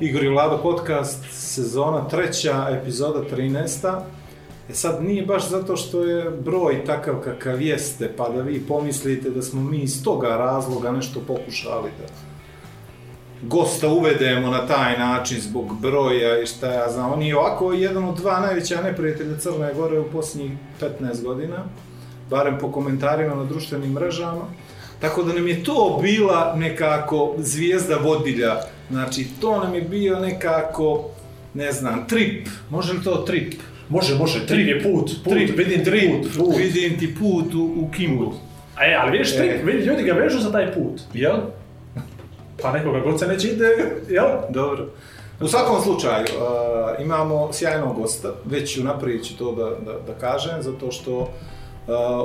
Igor i Vlado podcast, sezona treća, epizoda 13. E sad nije baš zato što je broj takav kakav jeste, pa da vi pomislite da smo mi iz toga razloga nešto pokušali da gosta uvedemo na taj način zbog broja i šta ja znam. On je ovako jedan od dva najveća neprijatelja Crne Gore u posljednjih 15 godina, barem po komentarima na društvenim mrežama. Tako da nam je to bila nekako zvijezda vodilja. Znači, to nam je bio nekako, ne znam, trip. Može li to trip? Može, može, trip je put, put, Trip, vidim trip, put, put. Vidim ti put u, u Kimbu. A je, ali vidiš, trip, E. vidi, ljudi ga vežu za taj put, jel? Pa nekoga god se neće ide, jel? Dobro. U svakom slučaju, uh, imamo sjajnog gosta, već unaprijed ću to da, da, da kažem, zato što uh,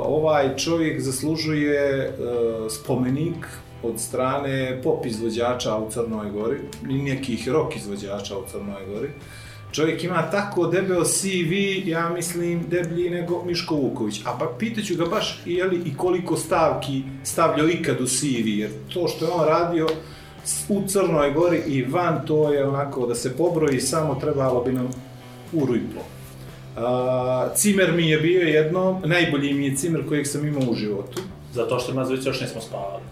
ovaj čovjek zaslužuje uh, spomenik od strane pop izvođača u Crnoj Gori i nekih rock izvođača u Crnoj Gori. Čovjek ima tako debel CV, ja mislim, deblji nego Miško Vuković. A ba, pitaću ga baš je li i koliko stavki stavljao ikad u CV, jer to što je on radio u Crnoj Gori i van, to je onako da se pobroji, samo trebalo bi nam uru i po. Uh, cimer mi je bio jedno, najbolji mi je cimer kojeg sam imao u životu. Zato što nas još nismo spavali.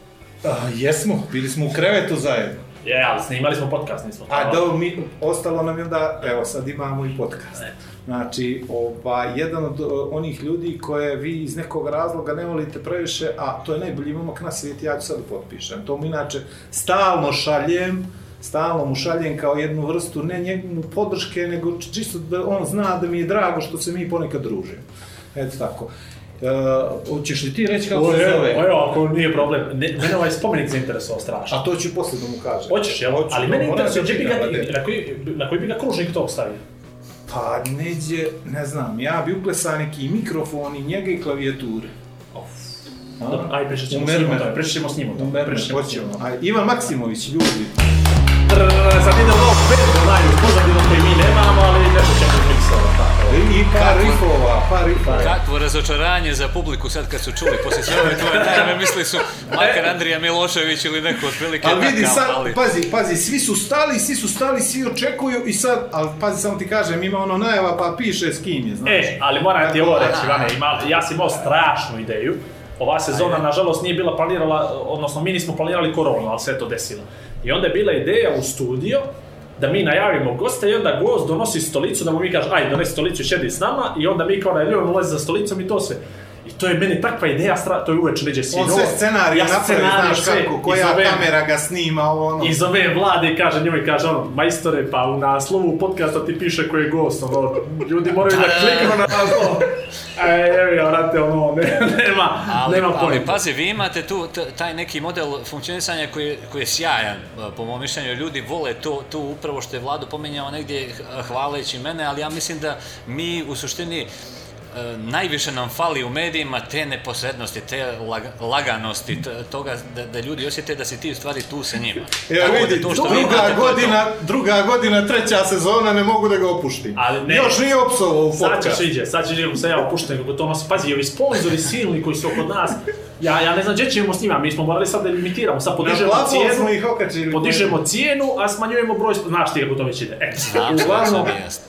Uh, jesmo, bili smo u krevetu zajedno. Je, ali snimali smo podcast, nismo. A da, mi, ostalo nam je da, evo sad imamo i podcast. Eto. Znači, ova, jedan od onih ljudi koje vi iz nekog razloga ne volite previše, a to je najbolji momak na svijetu, ja ću sad potpišem. To mu inače stalno šaljem, stalno mu šaljem kao jednu vrstu, ne njegnu podrške, nego čisto da on zna da mi je drago što se mi ponekad družimo. Eto tako. Uh, hoćeš li ti reći kako se zove? evo, ako nije problem. Ne, mene ovaj spomenik zainteresovao strašno. A to ću posle da mu kažem. Hoćeš, jel? Hoću, ali mene interesuje, da gdje bi ga, da. na koji, na koji bi ga kružnik tog stavio? Pa neđe, ne znam, ja bi uklesao neki mikrofon i njega i klavijature. Dobro, aj pričat ćemo s njim o tome, pričat ćemo s njim o tome. Ivan Maksimović, ljudi. Trrrr, Sad ide ovo peto znaju pozadinu koji mi nemamo, ali nešto ćemo. I par rifova, par rifova. Kakvo razočaranje za publiku sad kad su čuli poslije sve ove tvoje najave, mislili su makar Andrija Milošević ili neko otprilike Ali vidi sad, ali- pazi, pazi, svi su stali, svi su stali, svi očekuju i sad, ali pazi, samo ti kažem, ima ono najava pa piše s kim je, znaš. E, ali moram ti ovo reći, aha. Ivane, ima, ja sam imao strašnu ideju. Ova sezona, nažalost, nije bila planirala, odnosno mi nismo planirali koronu, ali sve to desilo. I onda je bila ideja u studio da mi najavimo gosta i onda gost donosi stolicu, da mu mi kaže, ajde, donesi stolicu i sjedi s nama i onda mi kao najavljujemo ulazi za stolicom i to sve. I to je meni takva ideja, stra... to je uveče neđe sinovo. On sve scenarij Ja napravi, scenarij znaš sve kako, koja izovem- kamera ga snima, ovo ono. i zove vlade i kaže njoj, kaže ono, majstore, pa u naslovu podcasta ti piše ko je gost, ono, ljudi moraju da kliknu na naslov. E, evo ja, vrate, ono, ne, nema, Ali, nema ali pojma. pazi, vi imate tu taj neki model funkcionisanja koji, koji je sjajan, po mom mišljenju. Ljudi vole to, to upravo što je Vlado pominjao negdje hvaleći mene, ali ja mislim da mi u suštini najviše nam fali u medijima te neposrednosti, te lag- laganosti, toga da, da ljudi osjete da si ti u stvari tu sa njima. Evo Tako da vidi, to što druga imate, to je to. godina, druga godina, treća sezona, ne mogu da ga opuštim. Ali ne. Još nije opsovao u Sad podcast. ćeš iđe, sad ćeš iđe, sad ja opušten kako to nosi. Pazi, ovi sponzori silni koji su oko nas, ja, ja ne znam gdje ćemo s njima, mi smo morali sad da limitiramo, sad Na podižemo plafon cijenu, smo ih okačili. podižemo cijenu, a smanjujemo broj, znaš ti kako to već ide. E, uglavnom,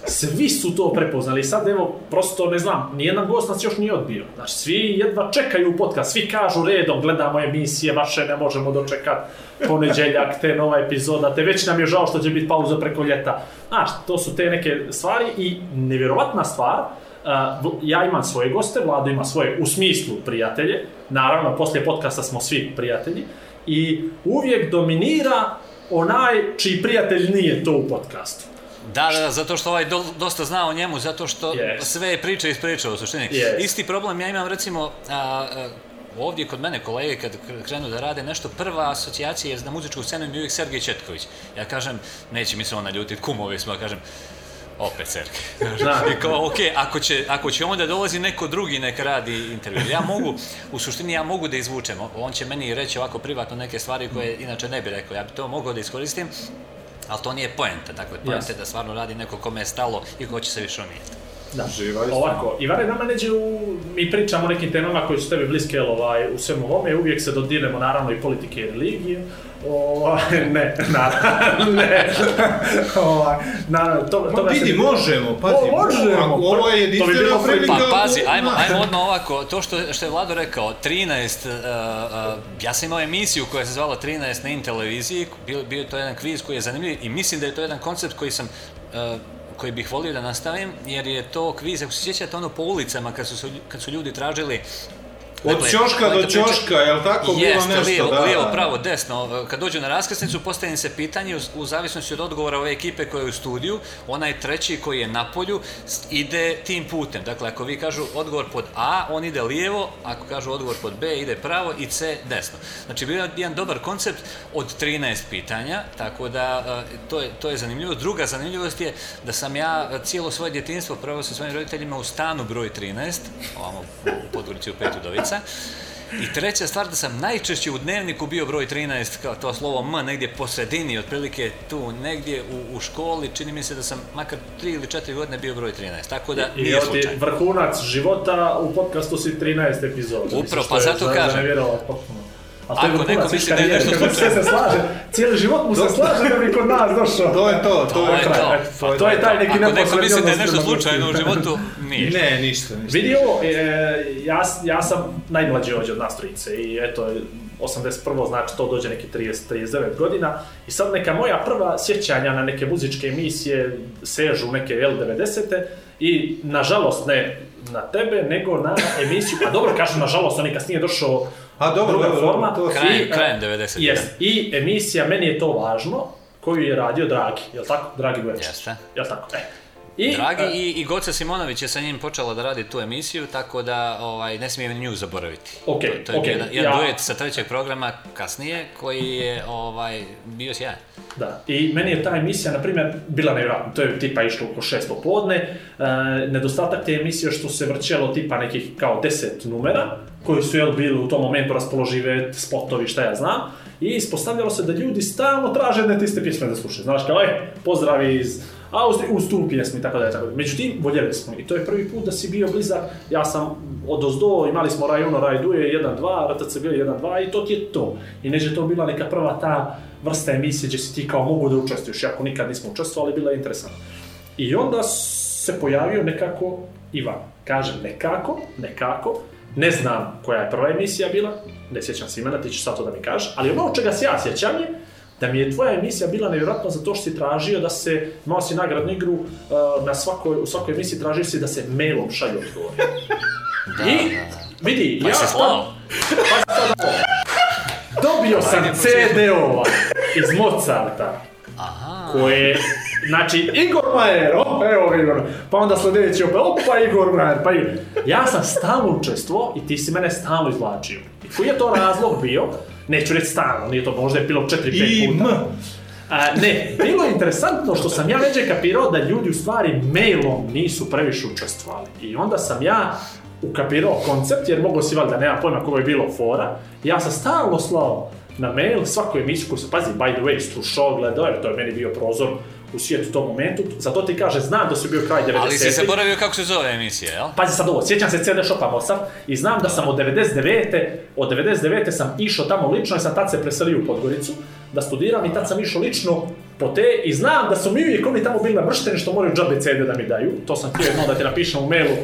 svi su to prepoznali. Sad evo, prosto ne znam, nijedan gost nas još nije odbio. Znači, svi jedva čekaju podcast, svi kažu redom, gledamo emisije, vaše ne možemo dočekat poneđeljak, te nova epizoda, te već nam je žao što će biti pauza preko ljeta. Znaš, to su te neke stvari i nevjerovatna stvar, Uh, ja imam svoje goste, Vlado ima svoje, u smislu prijatelje, naravno, poslije podcasta smo svi prijatelji, i uvijek dominira onaj čiji prijatelj nije to u podcastu. Da, da, zato što ovaj do, dosta zna o njemu, zato što Jest. sve je priča ispričao u suštini. Jest. Isti problem ja imam recimo, a, a, ovdje kod mene kolege kad krenu da rade nešto, prva asocijacija je na muzičku scenu mi je uvijek Sergej Četković. Ja kažem, neće mi se on naljutiti, kumovi smo, ja kažem, opet Sergej. Da. I kao, ok, ako će, ako će onda dolazi neko drugi nek radi intervju. Ja mogu, u suštini ja mogu da izvučem. On će meni reći ovako privatno neke stvari koje inače ne bi rekao. Ja bi to mogao da iskoristim, ali to nije poenta. Dakle, poenta je da stvarno radi neko kome je stalo i ko će se više umijeti. Da. Živa istina. Ovako, Ivane, nama neđe u... Mi pričamo o nekim temama koji su tebi bliske jel, ovaj, u svemu ovome, uvijek se dodirnemo naravno i politike i religije. Ovaj, ne, naravno, ne. ovaj, naravno, to, toga se- vidi, možemo, pazi, O, možemo, ako ovo je to bi jedinstvena prilika... Pa pazi, ajmo, ajmo odmah ovako, to što, što je Vlado rekao, 13, uh, uh, ja sam imao emisiju koja se zvala 13 na in televiziji, bio, bio je to jedan kviz koji je zanimljiv i mislim da je to jedan koncept koji sam uh, koji bih volio da nastavim, jer je to kviz, ako se sjećate ono po ulicama kad su, kad su ljudi tražili Od Dakle, ćoška do ćoška, jel tako bilo Jeste, nešto? lijevo, da, lijevo, da. pravo, desno. Kad dođu na raskrsnicu, postaje im se pitanje u, u zavisnosti od odgovora ove ekipe koja je u studiju, onaj treći koji je na polju ide tim putem. Dakle, ako vi kažu odgovor pod A, on ide lijevo, ako kažu odgovor pod B, ide pravo i C desno. Znači, bio je jedan dobar koncept od 13 pitanja, tako da e, to je, to je zanimljivo. Druga zanimljivost je da sam ja cijelo svoje djetinstvo proveo sa svojim roditeljima u stanu broj 13, ovamo u Podgorici u Petu Dovica. I treća stvar da sam najčešće u dnevniku bio broj 13, kao to slovo M, negdje po sredini, otprilike tu, negdje u, u školi, čini mi se da sam makar 3 ili 4 godine bio broj 13, tako da I nije slučajno. vrhunac života u podcastu si 13 epizoda. Upravo, pa zato za- za kažem. Ali to je Ako vrhunac, misli da je nešto kad sve slučajno. se slaže, cijeli život mu se slaže da bi kod nas došao. To je to, to, To je kraj. to. Eto, Pa to je taj neki Ako neko misli da je nešto slučajno u životu, nije. Ne, ništa, ništa. Vidi ovo, e, ja, ja sam najmlađi ovdje od nas trojice i eto, 81. znači to dođe neki 30-39 godina i sad neka moja prva sjećanja na neke muzičke emisije sežu neke jel, 90. i nažalost ne na tebe, nego na emisiju, a dobro kažem nažalost, on je kasnije došao A, dobro, druga dobro, forma. to- Krajem- I, krajem e, 90-ih, Jest, i emisija, meni je to važno, koju je radio Dragi, jel tako? Dragi Vujačić. Jeste. Jel tako? E. I, Dragi e, i, i Goca Simonović je sa njim počela da radi tu emisiju, tako da ovaj, ne smijem nju zaboraviti. Ok, to, to je ok, bio jedan, jedan ja- duet sa trećeg programa kasnije, koji je ovaj, bio sjajan. Da, i meni je ta emisija, na primjer, bila nevjerojatna, to je tipa išlo oko šest popodne, e, nedostatak te emisije što se vrćelo tipa nekih kao deset numera, koji su jel bili u tom momentu raspoložive, spotovi, šta ja znam, i ispostavljalo se da ljudi stalno traže jedne te iste pjesme da slušaju. Znaš, kao, e, pozdravi iz Austrije, uz tu pjesmu i tako je tako. Međutim, voljeli smo i to je prvi put da si bio blizak, ja sam od ozdo, imali smo Raj Ono, Raj Duje, 1-2, RTC bio 1-2 i to ti je to. I neće to bila neka prva ta vrsta emisije gdje si ti kao mogu da učestvuješ, iako nikad nismo učestvovali, bila je interesantna. I onda se pojavio nekako Ivan. Kažem nekako, nekako, ne znam koja je prva emisija bila, ne sjećam se imena, ti ćeš sad to da mi kažeš, ali ono čega se ja sjećam je da mi je tvoja emisija bila nevjerojatna zato što si tražio da se, imao si nagradnu igru, uh, na svakoj, u svakoj emisiji tražio si da se mailom šalju odgovori. I, vidi, Pa ja si slao. Pa sad ovo. Dobio sam CD-ova iz Mozarta. Aha. Koje, znači, Igor Majer, op, evo Igor, pa onda sljedeći opet, opa Igor Majer, pa Igor. Ja sam stalno učestvovao i ti si mene stalno izvlačio. Koji je to razlog bio? Neću reći stalno, nije to možda je bilo 4-5 I puta. A, ne, bilo je interesantno što sam ja već kapirao da ljudi u stvari mailom nisu previše učestvovali. I onda sam ja ukapirao koncept, jer mogo si valjda, nema pojma kako je bilo fora, ja sam stalno slao na mail svaku emisiju koju sam, pazi, by the way, slušao, gledao, jer to je meni bio prozor u svijetu u tom momentu, zato ti kaže, znam da su bio kraj 90 Ali si zaboravio kako se zove emisija, jel? Pazi sad ovo, sjećam se CD Shopa Mozart i znam da sam od 99. od 99. sam išao tamo lično i sam tad se preselio u Podgoricu da studiram i tad sam išao lično po te i znam da su mi uvijek oni tamo bili namršteni što moraju džabe CD da mi daju. To sam htio jedno da ti napišem u mailu,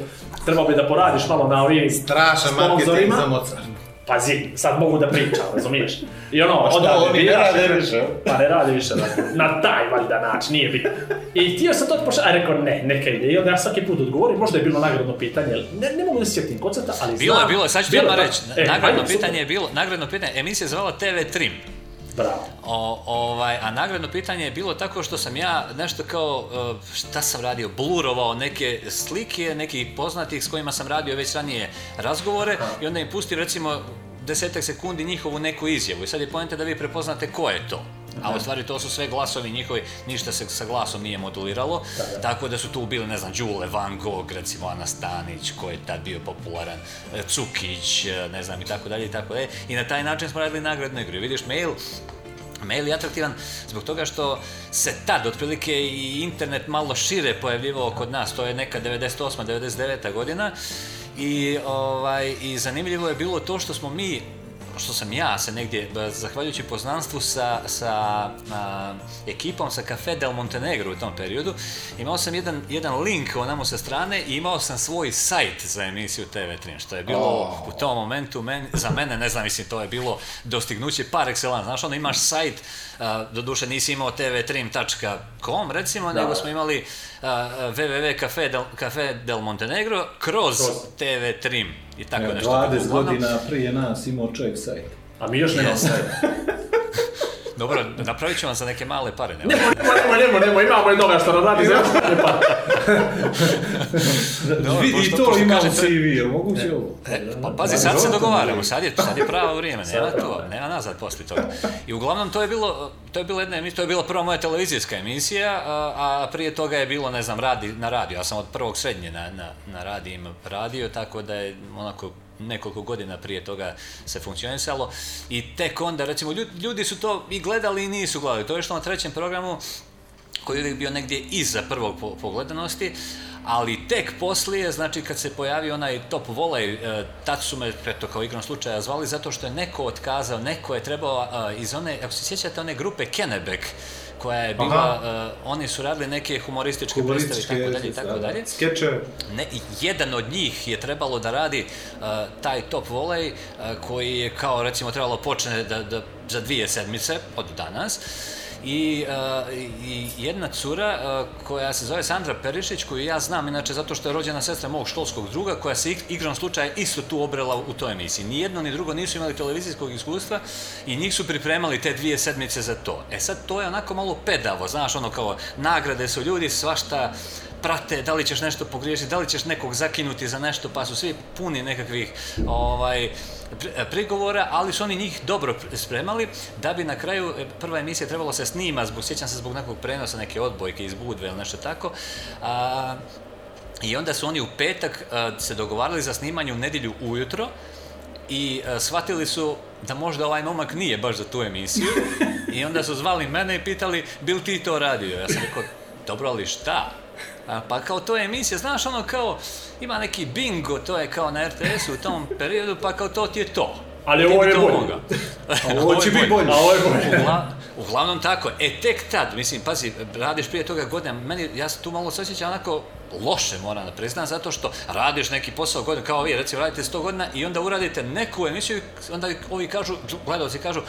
trebao bi da poradiš malo na ovim Strašan marketing za Mozart. Pazi, sad mogu da pričam, razumiješ? I ono, Pa odavde oni ne biraš, rade više? Pa ne radi više, da. na taj valjda način, nije bitno. I htio sam to pošao, a rekao ne, neka ide. I onda ja svaki put odgovorim, možda je bilo nagradno pitanje, ne, ne mogu da se sjetim koncepta, ali Bilo je, znam. bilo je, sad ću ti Bilo odmah da. reći. E, Nagradno ajde, pitanje super. je bilo, nagradno pitanje, emisija je zvala TV Trim. Bravo. O, ovaj, a nagradno pitanje je bilo tako što sam ja nešto kao, e, šta sam radio, blurovao neke slike, nekih poznatih s kojima sam radio već ranije razgovore i onda im pustio recimo desetak sekundi njihovu neku izjavu i sad je poenta da vi prepoznate ko je to. A u stvari to su sve glasovi njihovi, ništa se sa glasom nije moduliralo, tako da su tu bili, ne znam, Đule, Van Gogh, recimo Ana Stanić, ko je tad bio popularan, e, Cukić, e, ne znam, i tako dalje, i tako dalje. I na taj način smo radili nagradnu igru. Vidiš, mail, Mail je atraktivan zbog toga što se tad otprilike i internet malo šire pojavljivao kod nas, to je neka 98. 99. godina i, ovaj, i zanimljivo je bilo to što smo mi što sam ja se negdje, zahvaljujući poznanstvu sa, sa a, ekipom sa Cafe del Montenegro u tom periodu, imao sam jedan, jedan link onamo sa strane i imao sam svoj sajt za emisiju TV3, što je bilo u tom momentu, men, za mene, ne znam, mislim, to je bilo dostignuće par excellence. Znaš, onda imaš sajt, a, doduše nisi imao tv3.com, recimo, nego smo imali www.cafe del, del Montenegro kroz TV3 i tako Evo, nešto. 20 Uglavnom- godina prije nas imao čovjek sajt. A mi još nemamo Jeste. sajt. Dobro, napravit ću vam za neke male pare. Ne? Nemo, nemo, nemo, nemo, imamo jednoga što nam radi za pa. Dobro, Vidi, pošto- i to pošto ima u kažete- CV, jel moguće ovo? E, pa pazi, sad se dogovaramo, sad je, sad je pravo vrijeme, nema to, nema nazad poslije toga. I uglavnom to je bilo, to je bila jedna emisija, to je bila prva moja televizijska emisija, a, a prije toga je bilo, ne znam, radi, na radio, ja sam od prvog srednje na, na, na radijima radio, tako da je onako nekoliko godina prije toga se funkcionisalo. I tek onda, recimo, ljudi, su to i gledali i nisu gledali, to je išlo na trećem programu, koji je bio negdje iza prvog po, po gledanosti, ali tek poslije, znači kad se pojavio onaj top volej, e, tad su me, eto kao igrom slučaja, zvali zato što je neko otkazao, neko je trebao iz one, ako se sjećate one grupe Kennebec, koja je bila, e, oni su radili neke humorističke predstave i tako dalje i tako dalje. Skeče. Ne, jedan od njih je trebalo da radi uh, taj top volej uh, koji je kao recimo trebalo počne da, da, za dvije sedmice od danas i, uh, i jedna cura uh, koja se zove Sandra Perišić koju ja znam inače zato što je rođena sestra mog školskog druga koja se ig- igrom slučaja isto tu obrela u toj emisiji. Ni jedno ni drugo nisu imali televizijskog iskustva i njih su pripremali te dvije sedmice za to. E sad to je onako malo pedavo, znaš ono kao nagrade su ljudi svašta prate, da li ćeš nešto pogriješiti, da li ćeš nekog zakinuti za nešto, pa su svi puni nekakvih ovaj, prigovora, ali su oni njih dobro pr- spremali, da bi na kraju e, prva emisija trebalo se snima, zbog, sjećam se zbog nekog prenosa, neke odbojke iz Budve ili nešto tako, a, i onda su oni u petak a, se dogovarali za snimanje u nedjelju ujutro i a, shvatili su da možda ovaj momak nije baš za tu emisiju i onda su zvali mene i pitali bil ti to radio? Ja sam rekao, dobro ali šta? A, pa kao to je emisija, znaš ono kao ima neki bingo, to je kao na RTS-u u tom periodu, pa kao to ti je to. Ali ovo je bolje. mogao. ovo će biti bolje. A ovo je bolje. Ugla- uglavnom tako. E, tek tad, mislim, pazi, radiš prije toga godina, meni, ja se tu malo se osjećam onako loše, moram da priznam, zato što radiš neki posao godina, kao vi, recimo, radite 100 godina i onda uradite neku emisiju, i onda ovi kažu, gledalci kažu,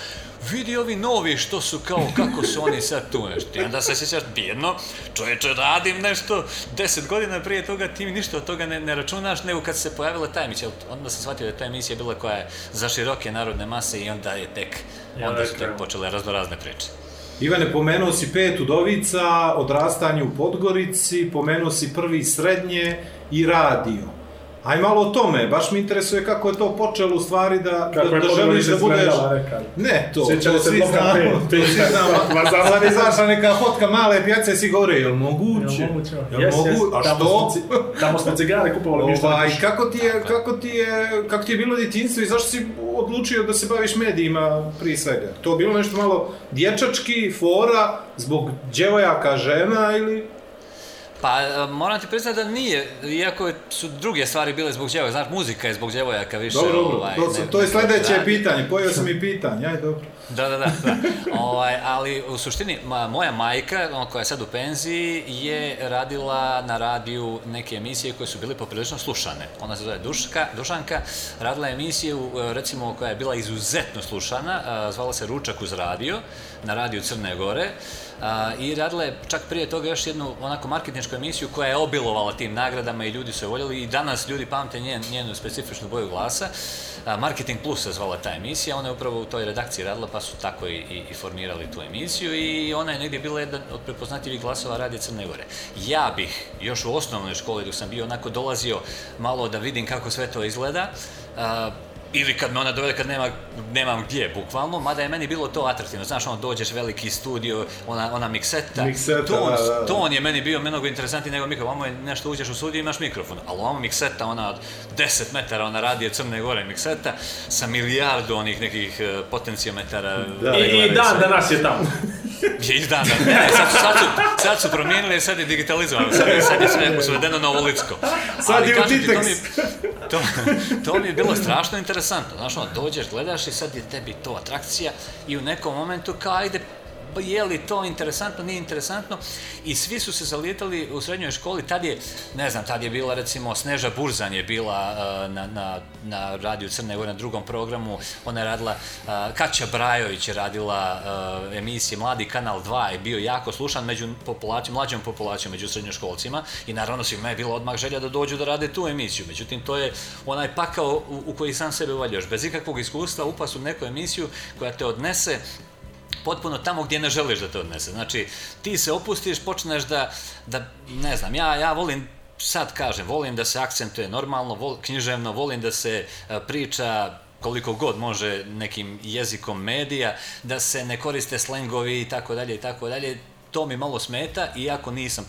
vidi ovi novi što su kao, kako su oni sad tu nešto. I onda se sjećaš, bijedno, čovječe, radim nešto 10 godina prije toga, ti mi ništa od toga ne, ne računaš, nego kad se pojavila ta emisija, onda sam shvatio da ta emisija bila koja je za široke narodne mase i onda je tek, onda su tek počele razno razne priče. Ivane, pomenuo si pet udovica, odrastanje u Podgorici, pomenuo si prvi srednje i radio. Aj malo o tome, baš me interesuje kako je to počelo u stvari da, Kako da, da želiš da budeš... izgledala, rekao. Ne, to, Sjećamo to svi znamo, to svi znamo. Sad izašla neka fotka male pijace si govore, jel moguće? Jel moguće? Jel Jes, mogu? jes. A Tamo što? Tamo smo cigare kupovali mi što Ovaj, kako ti je, kako ti je, kako ti je bilo djetinjstvo i zašto si odlučio da se baviš medijima prije svega? To bilo nešto malo dječački, fora, zbog djevojaka žena ili... Pa e, moram ti priznati da nije, iako su druge stvari bile zbog djevojaka, znaš, muzika je zbog djevojaka više. Dobro, dobro, ovaj, to, su- ne- to je sljedeće radi. pitanje, pojeo sam i pitanje, aj dobro. Da, da, da. da. ovaj, ali u suštini, moja majka, ona koja je sad u penziji, je radila na radiju neke emisije koje su bile poprilično slušane. Ona se zove Duška, Dušanka, radila je emisiju, e, recimo, koja je bila izuzetno slušana, a, zvala se Ručak uz radio, na radiju Crne Gore, a, i radila je čak prije toga još jednu onako marketinšku emisiju koja je obilovala tim nagradama i ljudi su je voljeli i danas ljudi pamte njen, njenu specifičnu boju glasa. Marketing Plus se zvala ta emisija, ona je upravo u toj redakciji radila pa su tako i, i, i formirali tu emisiju i ona je negdje bila jedan od prepoznatljivih glasova Radije Crne Gore. Ja bih još u osnovnoj školi dok sam bio onako dolazio malo da vidim kako sve to izgleda, a, ili kad me ona dovede kad nema, nemam gdje, bukvalno, mada je meni bilo to atraktivno. Znaš, ono, dođeš veliki studio, ona, ona mikseta, Mikseta, ton, da, da, da. ton je meni bio mnogo interesantniji nego mikrofon. Ovamo je nešto uđeš u studiju i imaš mikrofon, ali ovamo mikseta, ona od 10 metara, ona radi od Crne Gore mikseta, sa milijardu onih nekih uh, potencijometara. Da, I, i dan danas je tamo. Je iz dana. Ne, ne, sad, su, sad, su, sad su promijenili, sad je digitalizovano, sad, je- sad je sve usvedeno na ovolicko. Sad Ali je u kažem to mi, to, to mi je bilo strašno interesantno. Znaš, ono, dođeš, gledaš i sad je tebi to atrakcija i u nekom momentu kao, ajde, je li to interesantno, nije interesantno. I svi su se zalijetali u srednjoj školi, tad je, ne znam, tad je bila recimo Sneža Burzan je bila uh, na, na, na radiju Crne Gore na drugom programu, ona je radila, uh, Kaća Brajović je radila uh, emisije Mladi kanal 2 je bio jako slušan među populacijom, mlađom populacijom, među srednjoškolcima. I naravno svima je bila odmah želja da dođu da rade tu emisiju, međutim to je onaj pakao u, u koji sam sebe uvaljaš, bez ikakvog iskustva upast u neku emisiju koja te odnese potpuno tamo gdje ne želiš da te odnese. Znači, ti se opustiš, počneš da, da ne znam, ja, ja volim sad kažem, volim da se akcentuje normalno, vol, književno, volim da se e, priča koliko god može nekim jezikom medija, da se ne koriste slengovi i tako dalje i tako dalje. To mi malo smeta, iako nisam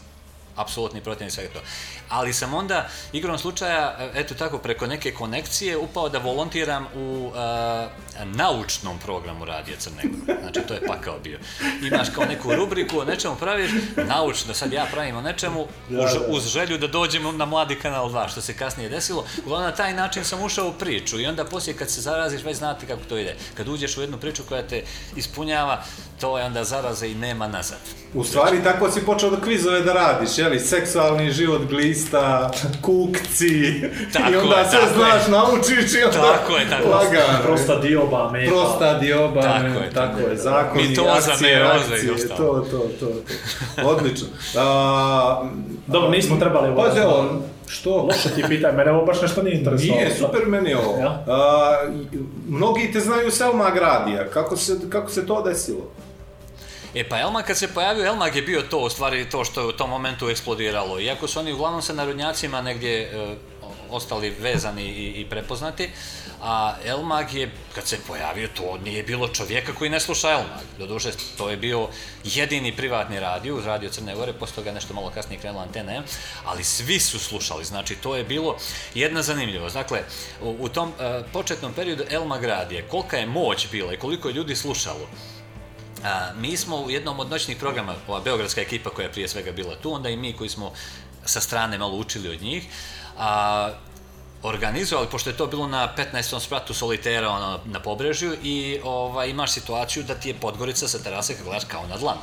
apsolutni protivnik svega toga. Ali sam onda, igrom slučaja, eto tako, preko neke konekcije upao da volontiram u a, naučnom programu Radija Crne Gore. Znači, to je pakao bio. Imaš kao neku rubriku, o nečemu praviš, naučno, sad ja pravim o nečemu, uz, uz želju da dođemo na Mladi kanal 2, što se kasnije desilo. Uglavnom, na taj način sam ušao u priču i onda poslije kad se zaraziš, već znate kako to ide. Kad uđeš u jednu priču koja te ispunjava, to je onda zaraza i nema nazad. U stvari, tako si počeo da kvizove da radiš, jeli? Seksualni život glista, kukci, Tako i onda je, sve tako znaš, je. naučiš i onda Tako je, tako je. lagano. Prosta dioba, meta. Prosta dioba, Tako je, tako tako je. zakoni, Mitoza, akcije, i akcije, ostalo. to, to, to, to. Odlično. A, Dobro, nismo trebali ovo. Pazi ovo, što? Loše ti pitaj, mene ovo baš nešto nije interesovalo. Nije, super meni ovo. Ja? A, i- mnogi te znaju Selma Gradija, kako se, kako se to desilo? E pa Elmag kad se pojavio, Elmag je bio to, u stvari to što je u tom momentu eksplodiralo. Iako su oni uglavnom sa narodnjacima negdje e, ostali vezani i, i prepoznati, a Elmag je, kad se pojavio, to nije bilo čovjeka koji ne sluša Elmag. Doduše, to je bio jedini privatni radio, uz radio Crne Gore, posle toga nešto malo kasnije krenula antena ali svi su slušali, znači to je bilo jedna zanimljivost. Dakle, u, u tom e, početnom periodu Elmag radije, kolika je moć bila i koliko je ljudi slušalo, A, mi smo u jednom od noćnih programa, ova beogradska ekipa koja je prije svega bila tu, onda i mi koji smo sa strane malo učili od njih, a, organizovali, pošto je to bilo na 15. spratu solitera ono, na pobrežju i ovaj, imaš situaciju da ti je Podgorica sa terase kad gledaš kao na dlanu.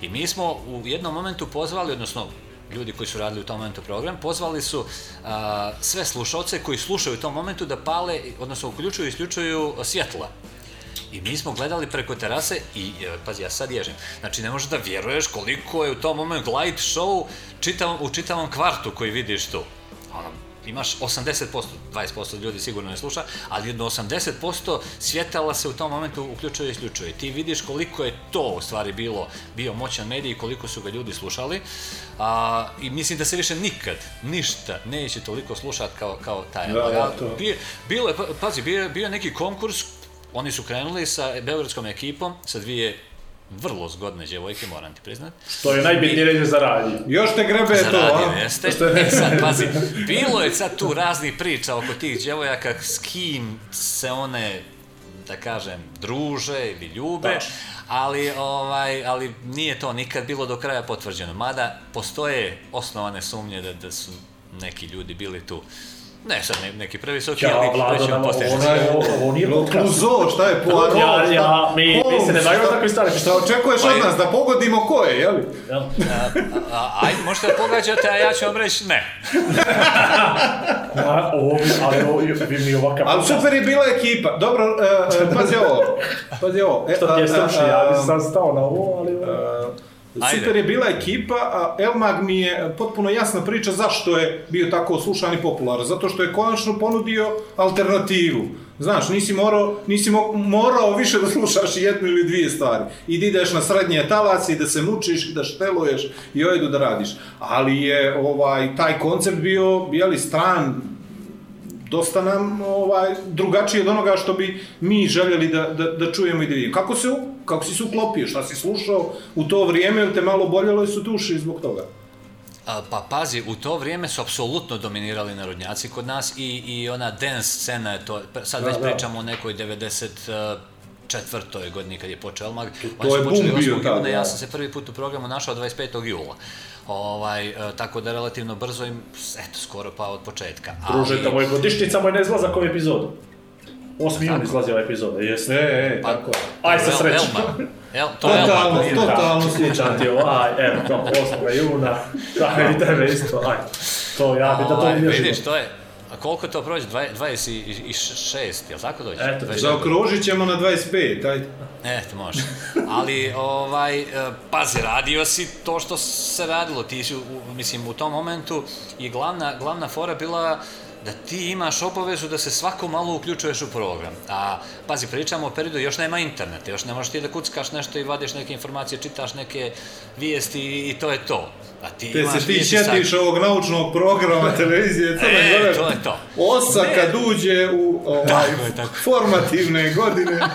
I mi smo u jednom momentu pozvali, odnosno ljudi koji su radili u tom momentu program, pozvali su a, sve slušalce koji slušaju u tom momentu da pale, odnosno uključuju i isključuju svjetla. I mi smo gledali preko terase i, e, pazi, ja sad ježem, znači ne možeš da vjeruješ koliko je u tom momentu light show čitavom, u čitavom kvartu koji vidiš tu. Ono, imaš 80%, 20% ljudi sigurno ne sluša, ali jedno 80% svjetala se u tom momentu uključuje i isključuje. Ti vidiš koliko je to u stvari bilo, bio moćan medij i koliko su ga ljudi slušali. A, I mislim da se više nikad, ništa, neće toliko slušat kao, kao taj. Da, da, to. bio, bilo je, pa- pazi, bio bio neki konkurs, oni su krenuli sa beogradskom ekipom, sa dvije vrlo zgodne djevojke, moram ti priznat. To je najbitnije reći za radio. Još te grebe Za to, a? jeste. E sad, pazi, bilo je sad tu raznih priča oko tih djevojaka, s kim se one, da kažem, druže ili ljube, Tačno. ali, ovaj, ali nije to nikad bilo do kraja potvrđeno. Mada postoje osnovane sumnje da, da su neki ljudi bili tu ne sad ne, neki previsoki, Ja, ali nam ćemo postići. ovo, ovo nije. Clouseau, šta je Poirot? Ja, šta- ja, mi- mi se ne Holmes, bavimo šta- takvim stvarima. Šta očekuješ Pa od je- nas, da pogodimo ko je, jeli? Jel? A, a, ajde, možete da pogađate, a ja ću vam reći ne. Ja, ovo, ali ovo, bi mi ovakav... Ali super je bila ekipa. Dobro, e, pazi ovo. Pazi ovo. E, Što ti je a, a, a, ja bi sam stao na ovo, ali... a, Ajde. Super je bila ekipa, a Elmag mi je potpuno jasna priča zašto je bio tako slušan i popularan. Zato što je konačno ponudio alternativu. Znaš, nisi morao, nisi mo- morao više da slušaš jednu ili dvije stvari. I da ideš na srednje talac i da se mučiš i da šteluješ i ojedu da radiš. Ali je ovaj taj koncept bio, jeli, stran dosta nam ovaj drugačije od onoga što bi mi željeli da, da, da čujemo i da vidimo. Kako se kako si se uklopio, šta si slušao u to vrijeme, ili te malo boljelo i su duši zbog toga? A, Pa pazi, u to vrijeme su apsolutno dominirali narodnjaci kod nas i, i ona dance scena je to, sad Da, već da. pričamo o nekoj 94. godini kad je počeo Elmag. To- to je boom bio 8. tad, juna, da. ja sam se prvi put u programu našao 25. jula. Ovaj, e, tako da relativno brzo im, eto, skoro pa od početka. Druže, tamo je godišnjica moj izlazak ove epizode. 8. jun izlazi ova epizoda, jeste. E, e, Pa- tako je. Aj sa srećom. El, to je to- totalno sličan ti ovo, aj, evo, to, 8. juna, da, i tebe isto, aj. To ja bi da to Ovaj, vidiš. vidiš, to je, a koliko to prođe? Dvaj- 26, jel tako dođe? Eto, 26. Zaokružit ćemo na 25, taj. Eto, može. Ali, ovaj, e, pazi, radio si to što se radilo. Ti si, u, mislim, u tom momentu i glavna, glavna fora bila da ti imaš obavezu da se svako malo uključuješ u program. A, pazi, pričamo o periodu, još nema interneta, još ne možeš ti da kuckaš nešto i vadiš neke informacije, čitaš neke vijesti i, i to je to. A ti Te imaš se ti vijesti sa- sjetiš ovog naučnog programa televizije Crne E, Gore. to je to. Osa Ne. kad uđe u ovaj, tako. formativne godine.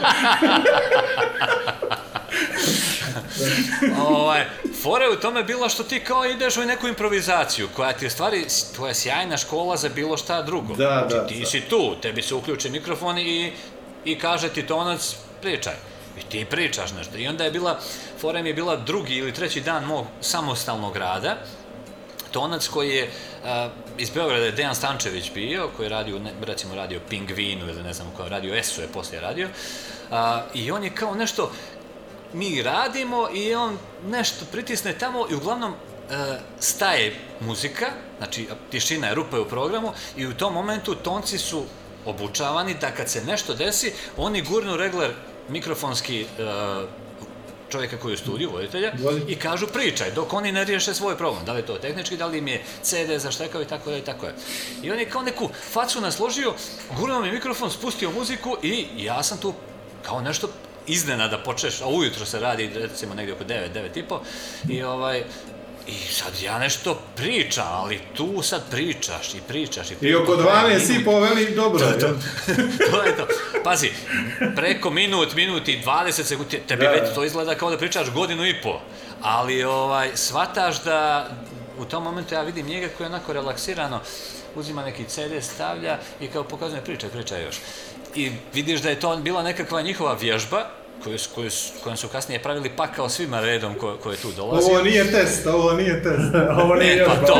ovaj, fora je u tome bila što ti kao ideš u neku improvizaciju, koja ti je stvari tvoja sjajna škola za bilo šta drugo. Da, Znači, da, ti da. si tu, tebi se uključi mikrofon i, i kaže ti tonac, pričaj. I ti pričaš nešto. I onda je bila, fora mi je bila drugi ili treći dan mog samostalnog rada, tonac koji je a, iz Beograda je Dejan Stančević bio, koji je radio, ne, recimo radio Pingvinu ili ne znam u kojem radio Esu je poslije radio. A, I on je kao nešto, mi radimo i on nešto pritisne tamo i uglavnom e, staje muzika, znači tišina je rupa je u programu i u tom momentu tonci su obučavani da kad se nešto desi, oni gurnu regler mikrofonski e, čovjeka koji je u studiju, voditelja, Vodi. i kažu pričaj, dok oni ne riješe svoj problem. Da li je to tehnički, da li im je CD zaštekao i tako da i tako je. I on je kao neku facu nasložio, gurnuo mi mikrofon, spustio muziku i ja sam tu kao nešto iznenada počeš, a ujutro se radi recimo negdje oko 9, 9 i po, i ovaj, i sad ja nešto pričam, ali tu sad pričaš i pričaš i I oko to traje 12 minut. i poveli dobro. jel? to je to. Pazi, preko minut, minut i 20 sekundi, tebi Da, već da. to izgleda kao da pričaš godinu i po. Ali ovaj, shvataš da u tom momentu ja vidim njega koji je onako relaksirano uzima neki CD, stavlja i kao pokazuje pričaj, pričaj još. I vidiš da je to bila nekakva njihova vježba koju, koju, kojom su kasnije pravili pakao svima redom ko, ko je tu dolazio. Ovo nije test, ovo nije test. Ovo nije Ne, pa to,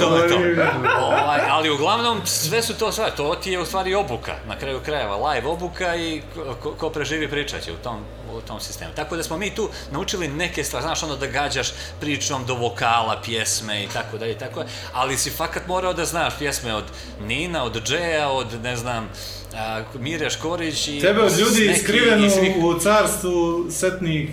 to je to. vježba. Ovaj, ali uglavnom sve su to sve, to ti je u stvari obuka, na kraju krajeva, live obuka i ko, ko preživi pričat će u tom, u tom sistemu. Tako da smo mi tu naučili neke stvari, znaš ono da gađaš pričom do vokala, pjesme i tako dalje i tako, ali si fakat morao da znaš pjesme od Nina, od Džeja, od ne znam, a, Mire Škorić i Tebe od ljudi skriveno svih- u carstvu setnih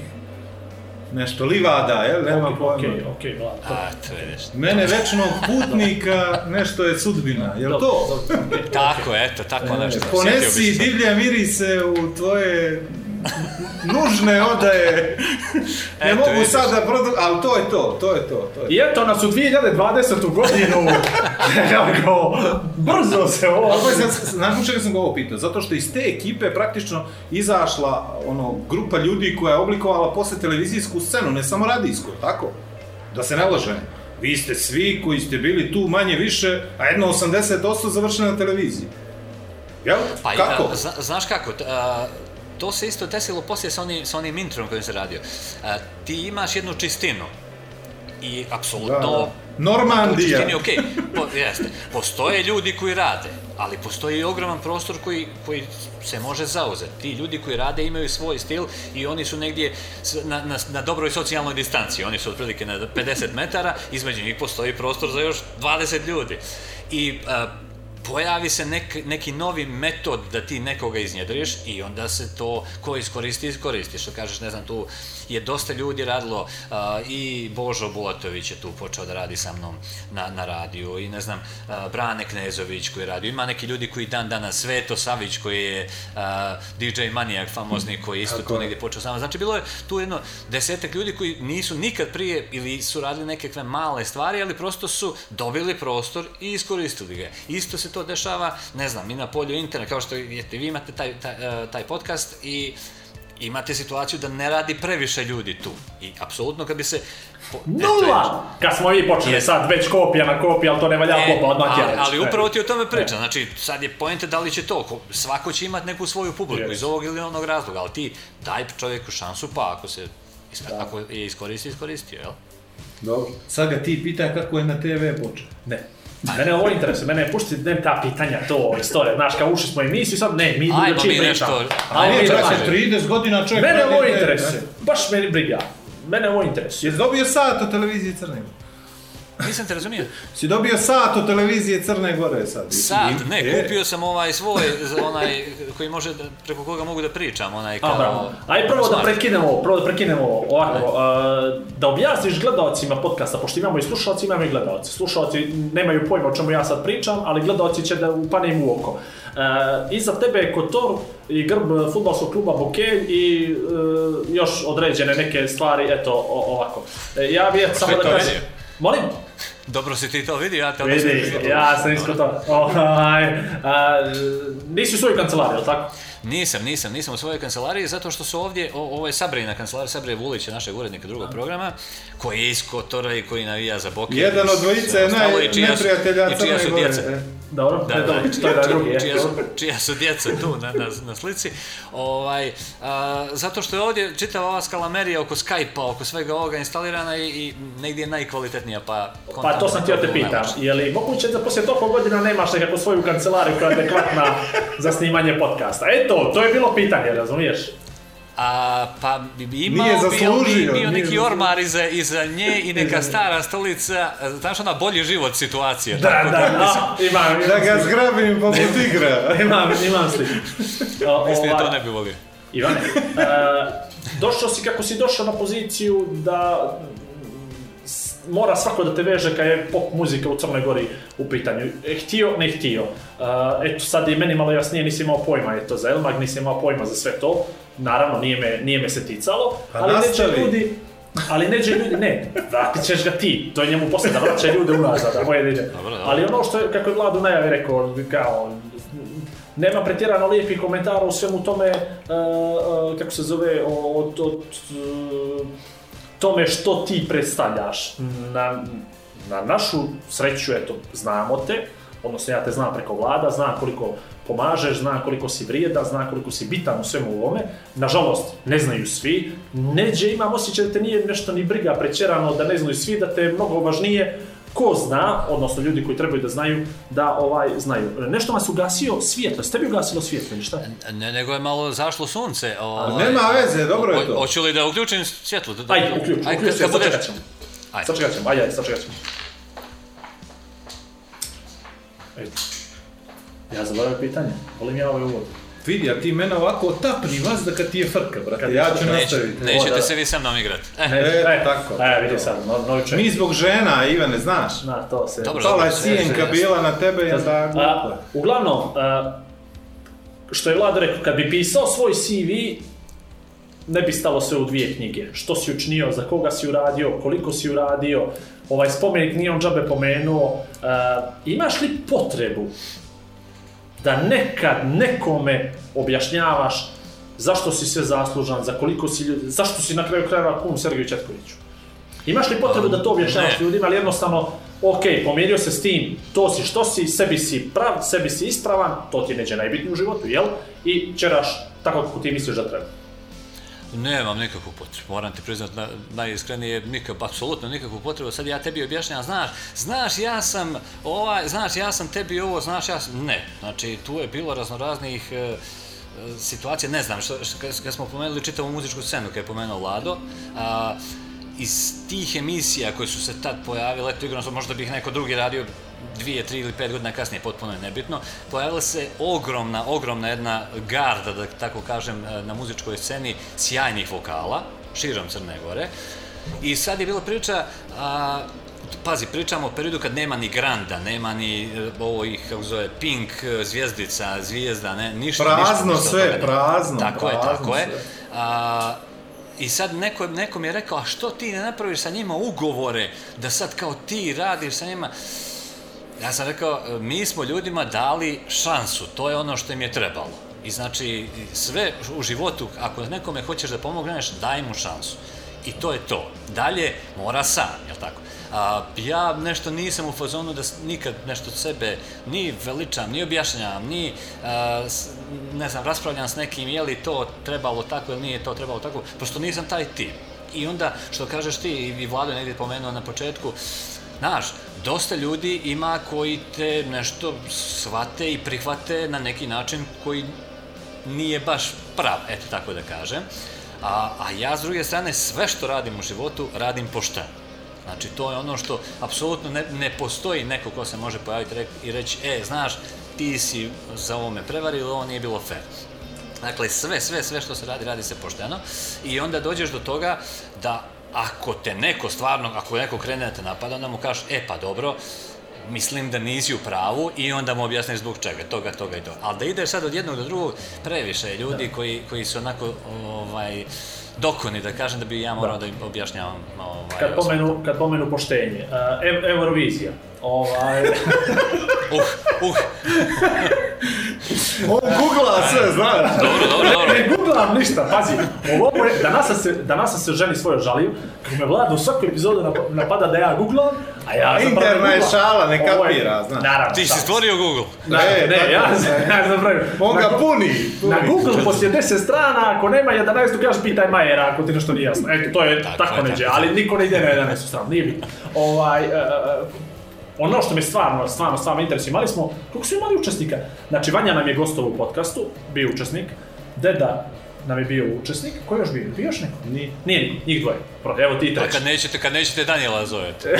nešto livada, jel? Nema Okej, pojma. okej, okej, gledam. A, to vidiš. Mene večnog putnika nešto je sudbina, jel Dobro, to? dobro, okej. Tako, eto, tako nešto. Sjetio Ponesi divlje mirise u tvoje nužne odaje. Ne Eto, mogu sad da produ... Ali to je to, to je to. to je. I eto nas u 2020. godinu, kako brzo se ovo... Pa sad, znaš čega sam ga ovo pitao? Zato što iz te ekipe praktično izašla ono, grupa ljudi koja je oblikovala posle televizijsku scenu, ne samo radijsku, tako? Da se ne lažem. Vi ste svi koji ste bili tu manje više, a jedno 80% završeno na televiziji. Jel? Pa Kako? zna, znaš kako, t- a, to se isto desilo poslije sa, oni, sa onim introm kojim se radio. A, ti imaš jednu čistinu i apsolutno... Da, da. Normandija. čistini, okej, po, jeste. Postoje ljudi koji rade, ali postoji i ogroman prostor koji, koji se može zauzeti. Ti ljudi koji rade imaju svoj stil i oni su negdje na, na, na dobroj socijalnoj distanci. Oni su otprilike na 50 metara, između njih postoji prostor za još 20 ljudi. I a, pojavi se nek, neki novi metod da ti nekoga iznjedriš i onda se to ko iskoristi, iskoristi. Što kažeš, ne znam, tu je dosta ljudi radilo a, i Božo Bulatović je tu počeo da radi sa mnom na, na radiju i ne znam, a, Brane Knezović koji je radio. Ima neki ljudi koji dan danas, Sveto Savić koji je a, DJ Manijak famozni koji je isto Tako tu je. negdje počeo sa mnom. Znači bilo je tu jedno desetak ljudi koji nisu nikad prije ili su radili nekakve male stvari, ali prosto su dobili prostor i iskoristili ga. Isto se to dešava, ne znam, i na polju interneta, kao što vidite, vi imate taj, taj, e, taj podcast i imate situaciju da ne radi previše ljudi tu. I apsolutno kad bi se... po- e, je- Nula! Kad smo i počeli, Je. sad već kopija na kopija, ali to ne valja E, kopa odmah ali, tjerač. ali E. upravo ti o tome pričam, znači sad je pojente da li će to, ko- svako će imati neku svoju publiku Yes. iz ovog ili onog razloga, ali ti daj čovjeku šansu pa ako se iska- ako je iskoristi, iskoristio, jel? Dobro. Sad ga ti pitaj kako je na TV počeo. Ne. Mene ovo interesuje, mene pušti ne ta pitanja, to istorija, znaš, kao ušli smo u emisiju, sad ne, mi Ajmo drugačije mi pričamo. nešto- A Ajmo mi dalje. 30 godina čovjek... Mene ovo interesuje, baš meni briga. Mene ovo interesuje. Jesi dobio sat od televizije Crne Gore? Nisam te razumio. Si dobio sat od televizije Crne Gore sad? Sad, ne, E, kupio sam ovaj svoj, onaj koji može, da, preko koga mogu da pričam, onaj kao... A, bravo. Ajde prvo da Smart. prekinemo ovo, prvo da prekinemo ovo, ovako, uh, da objasniš gledalcima podcasta, pošto imamo i slušalci, imamo i gledalci. Slušalci nemaju pojma o čemu ja sad pričam, ali gledalci će da upane im u oko. Uh, iza tebe je Kotor i grb futbalskog kluba Bokelj i uh, još određene neke stvari, eto, o, ovako. E, ja bih samo da kažem... Molim? Dobro si ti to vidio, ja te onda Vidi, vidio. ja sam isko to. Ovaj, a, nisi u svojoj kancelariji, jel tako? Nisam, nisam, nisam u svojoj kancelariji zato što su ovdje, o, ovo je Sabrina kancelarija, Sabrije Vulić je našeg urednika drugog programa, koji je iz Kotora i koji navija za Boke. Jedan od dvojice je naj, neprijatelja i čija Crne Gore. Dobro, Da, da, čija, da drugi, je. čija, su, čija su djeca tu na, na, na slici. Ovaj, a, zato što je ovdje čitava ova skalamerija oko Skype-a, oko svega ovoga instalirana i, i negdje je najkvalitetnija, pa... Pa to sam htio te pitam, je li moguće da poslije toliko godina nemaš nekakvu svoju kancelariju koja je adekvatna za snimanje podcasta? Eto, to je bilo pitanje, razumiješ? A, pa bi bi imao, Nije bio, zaslužio, bi, bio nije neki zaslužio. ormar iza, iza nje i neka stara stolica, znaš ona bolji život situacija. Da, tako da, a, imam, Da imam ga sliku. zgrabim poput igra. Imam, imam sliku. Mislim da ovaj, to ne bi volio. Ivane, e, došao si kako si došao na poziciju da mora svako da te veže kad je pop muzika u Crnoj Gori u pitanju. E, Htio, ne htio. E, eto, sad je meni malo jasnije, nisi imao pojma eto, za Elmag, nisi imao pojma za sve to. Naravno, nije me, nije me se ticalo, Pa ali neće nastavi. ljudi, ali neće ljudi, ne, vratit ćeš ga ti, to je njemu poslije da vraća ljude unazad, a moje da dobro. Ali ono što je, kako je Vladu najavi rekao, kao, nema pretjerano lijepih komentara u svemu tome, e, e, kako se zove, od, od e, tome što ti predstavljaš. Na, na našu sreću, eto, znamo te, odnosno ja te znam preko vlada, znam koliko pomažeš, znam koliko si vrijedan, znam koliko si bitan u svemu ovome. Nažalost, ne znaju svi. Neđe imam osjećaj da te nije nešto ni briga prećerano, da ne znaju svi, da te je mnogo važnije ko zna, odnosno ljudi koji trebaju da znaju, da ovaj znaju. Nešto vas ugasio svjetlo, ste bi ugasilo svjetlo ili šta? Ne, nego je malo zašlo sunce. Ovaj, nema veze, dobro je to. Hoću li da uključim svjetlo? Da, da- Ajde, uključ, Ajde, uključ, budeš- sačekat ćemo. Ajde. Sačekat ćemo, ajde, sačekat ćemo. Ajde. Ja zaboravim pitanje, volim ja ovaj uvod. Vidi, a ti mene ovako otapni vas da kad ti je frka, brate. Kad Ja ću nastaviti. O, da, Nećete da. se vi sa mnom igrati. E, E, tako. E, vidi sad, no, novi čovjek. Mi zbog žena, Ivane, znaš. Na, to se... Dobro, Pala je jasno. bila na tebe i onda A, glupo. uglavnom, a, što je Vlado rekao, kad bi pisao svoj CV, ne bi stalo sve u dvije knjige. Što si učinio, za koga si uradio, koliko si uradio, ovaj spomenik nije on džabe pomenuo. A, imaš li potrebu da nekad nekome objašnjavaš zašto si sve zaslužan, za koliko si ljudi, zašto si na kraju krajeva kum Sergeju Četkoviću? Imaš li potrebu da to objašnjavaš ljudima, ali jednostavno, ok, pomirio se s tim, to si što si, sebi si prav, sebi si ispravan, to ti neđe najbitnije u životu, jel? I ćeraš tako kako ti misliš da treba. Nemam nikakvu potrebu, moram ti priznat na, najiskrenije, nikak, apsolutno nikakvu potrebu, sad ja tebi objašnjavam, znaš, znaš ja sam ovaj, znaš ja sam tebi ovo, znaš ja sam, ne, znači tu je bilo raznoraznih e, e, situacija, ne znam, što, što, kad, smo pomenuli čitavu muzičku scenu, kad je pomenuo Vlado, a, iz tih emisija koje su se tad pojavile, eto igrano možda bih neko drugi radio dvije, tri ili pet godina kasnije, potpuno je nebitno, pojavila se ogromna, ogromna jedna garda, da tako kažem, na muzičkoj sceni sjajnih vokala, širom Crne Gore. I sad je bila priča, a, pazi, pričamo o periodu kad nema ni Granda, nema ni e, ovo ih, kako zove, Pink, e, Zvijezdica, Zvijezda, ne, ništa, Prazno ništa, ništa sve, ne. prazno, Tako je, tako je. sve. A, I sad neko, neko mi je rekao, a što ti ne napraviš sa njima ugovore, da sad kao ti radiš sa njima? Ja sam rekao, e, mi smo ljudima dali šansu, to je ono što im je trebalo. I znači, sve u životu, ako nekome hoćeš da pomogneš, daj mu šansu. I to je to. Dalje, mora sam, jel tako? A, ja nešto nisam u fazonu da nikad nešto od sebe ni veličam, ni objašnjavam, ni, a, s- ne znam, raspravljam s nekim je li to trebalo tako ili nije to trebalo tako, prosto nisam taj tip. I onda, što kažeš ti, i Vlado je negdje pomenuo na početku, Znaš, dosta ljudi ima koji te nešto shvate i prihvate na neki način koji nije baš prav, eto tako da kažem. A, a ja s druge strane sve što radim u životu radim pošteno. Znači to je ono što apsolutno ne, ne postoji neko ko se može pojaviti i reći e, znaš, ti si za ovo me prevario, ovo nije bilo fair. Dakle, sve, sve, sve što se radi, radi se pošteno i onda dođeš do toga da ako te neko stvarno, ako neko krene da te napada, onda mu kažeš, e pa dobro, mislim da nisi u pravu i onda mu objasniš zbog čega, toga, toga i toga. Ali da ideš sad od jednog do drugog, previše je ljudi koji, koji su onako ovaj, dokoni, da kažem da bi ja morao da. im objašnjavam ovaj, Kad pomenu, kad pomenu poštenje, uh, Ev- Eurovizija, ovaj, Uh, uh, On googla sve, znaš. dobro, dobro, dobro. ne googlam ništa, pazi, ovo je, danas sam se, danas sam se ženi svoje žalio, kako me Vlad u svaku epizodu nap- napada da ja googlam, a ja zapravo Interna je šala, ne kapira, znaš. Naravno, Ti si stvorio Google. Ne, E, ne, ja, ja zapravo. On ga puni. Na. Google poslije 10 strana, ako nema 11, kaže pitaj Majera ako ti nešto nije jasno. Eto, to je Tako tako, neđe, ali niko ne ide na 11 stranu, nije bitno. Ovaj, e, e, ono što me stvarno, stvarno, stvarno interesuje, imali smo, koliko smo imali učesnika? Znači, Vanja nam je gostov u podcastu, bio učesnik, Deda nam je bio učesnik, ko je još bio? Bio još neko? Nije. Nije niko, njih dvoje. Pro, Evo ti treći. kad nećete, kad nećete Danijela zovete.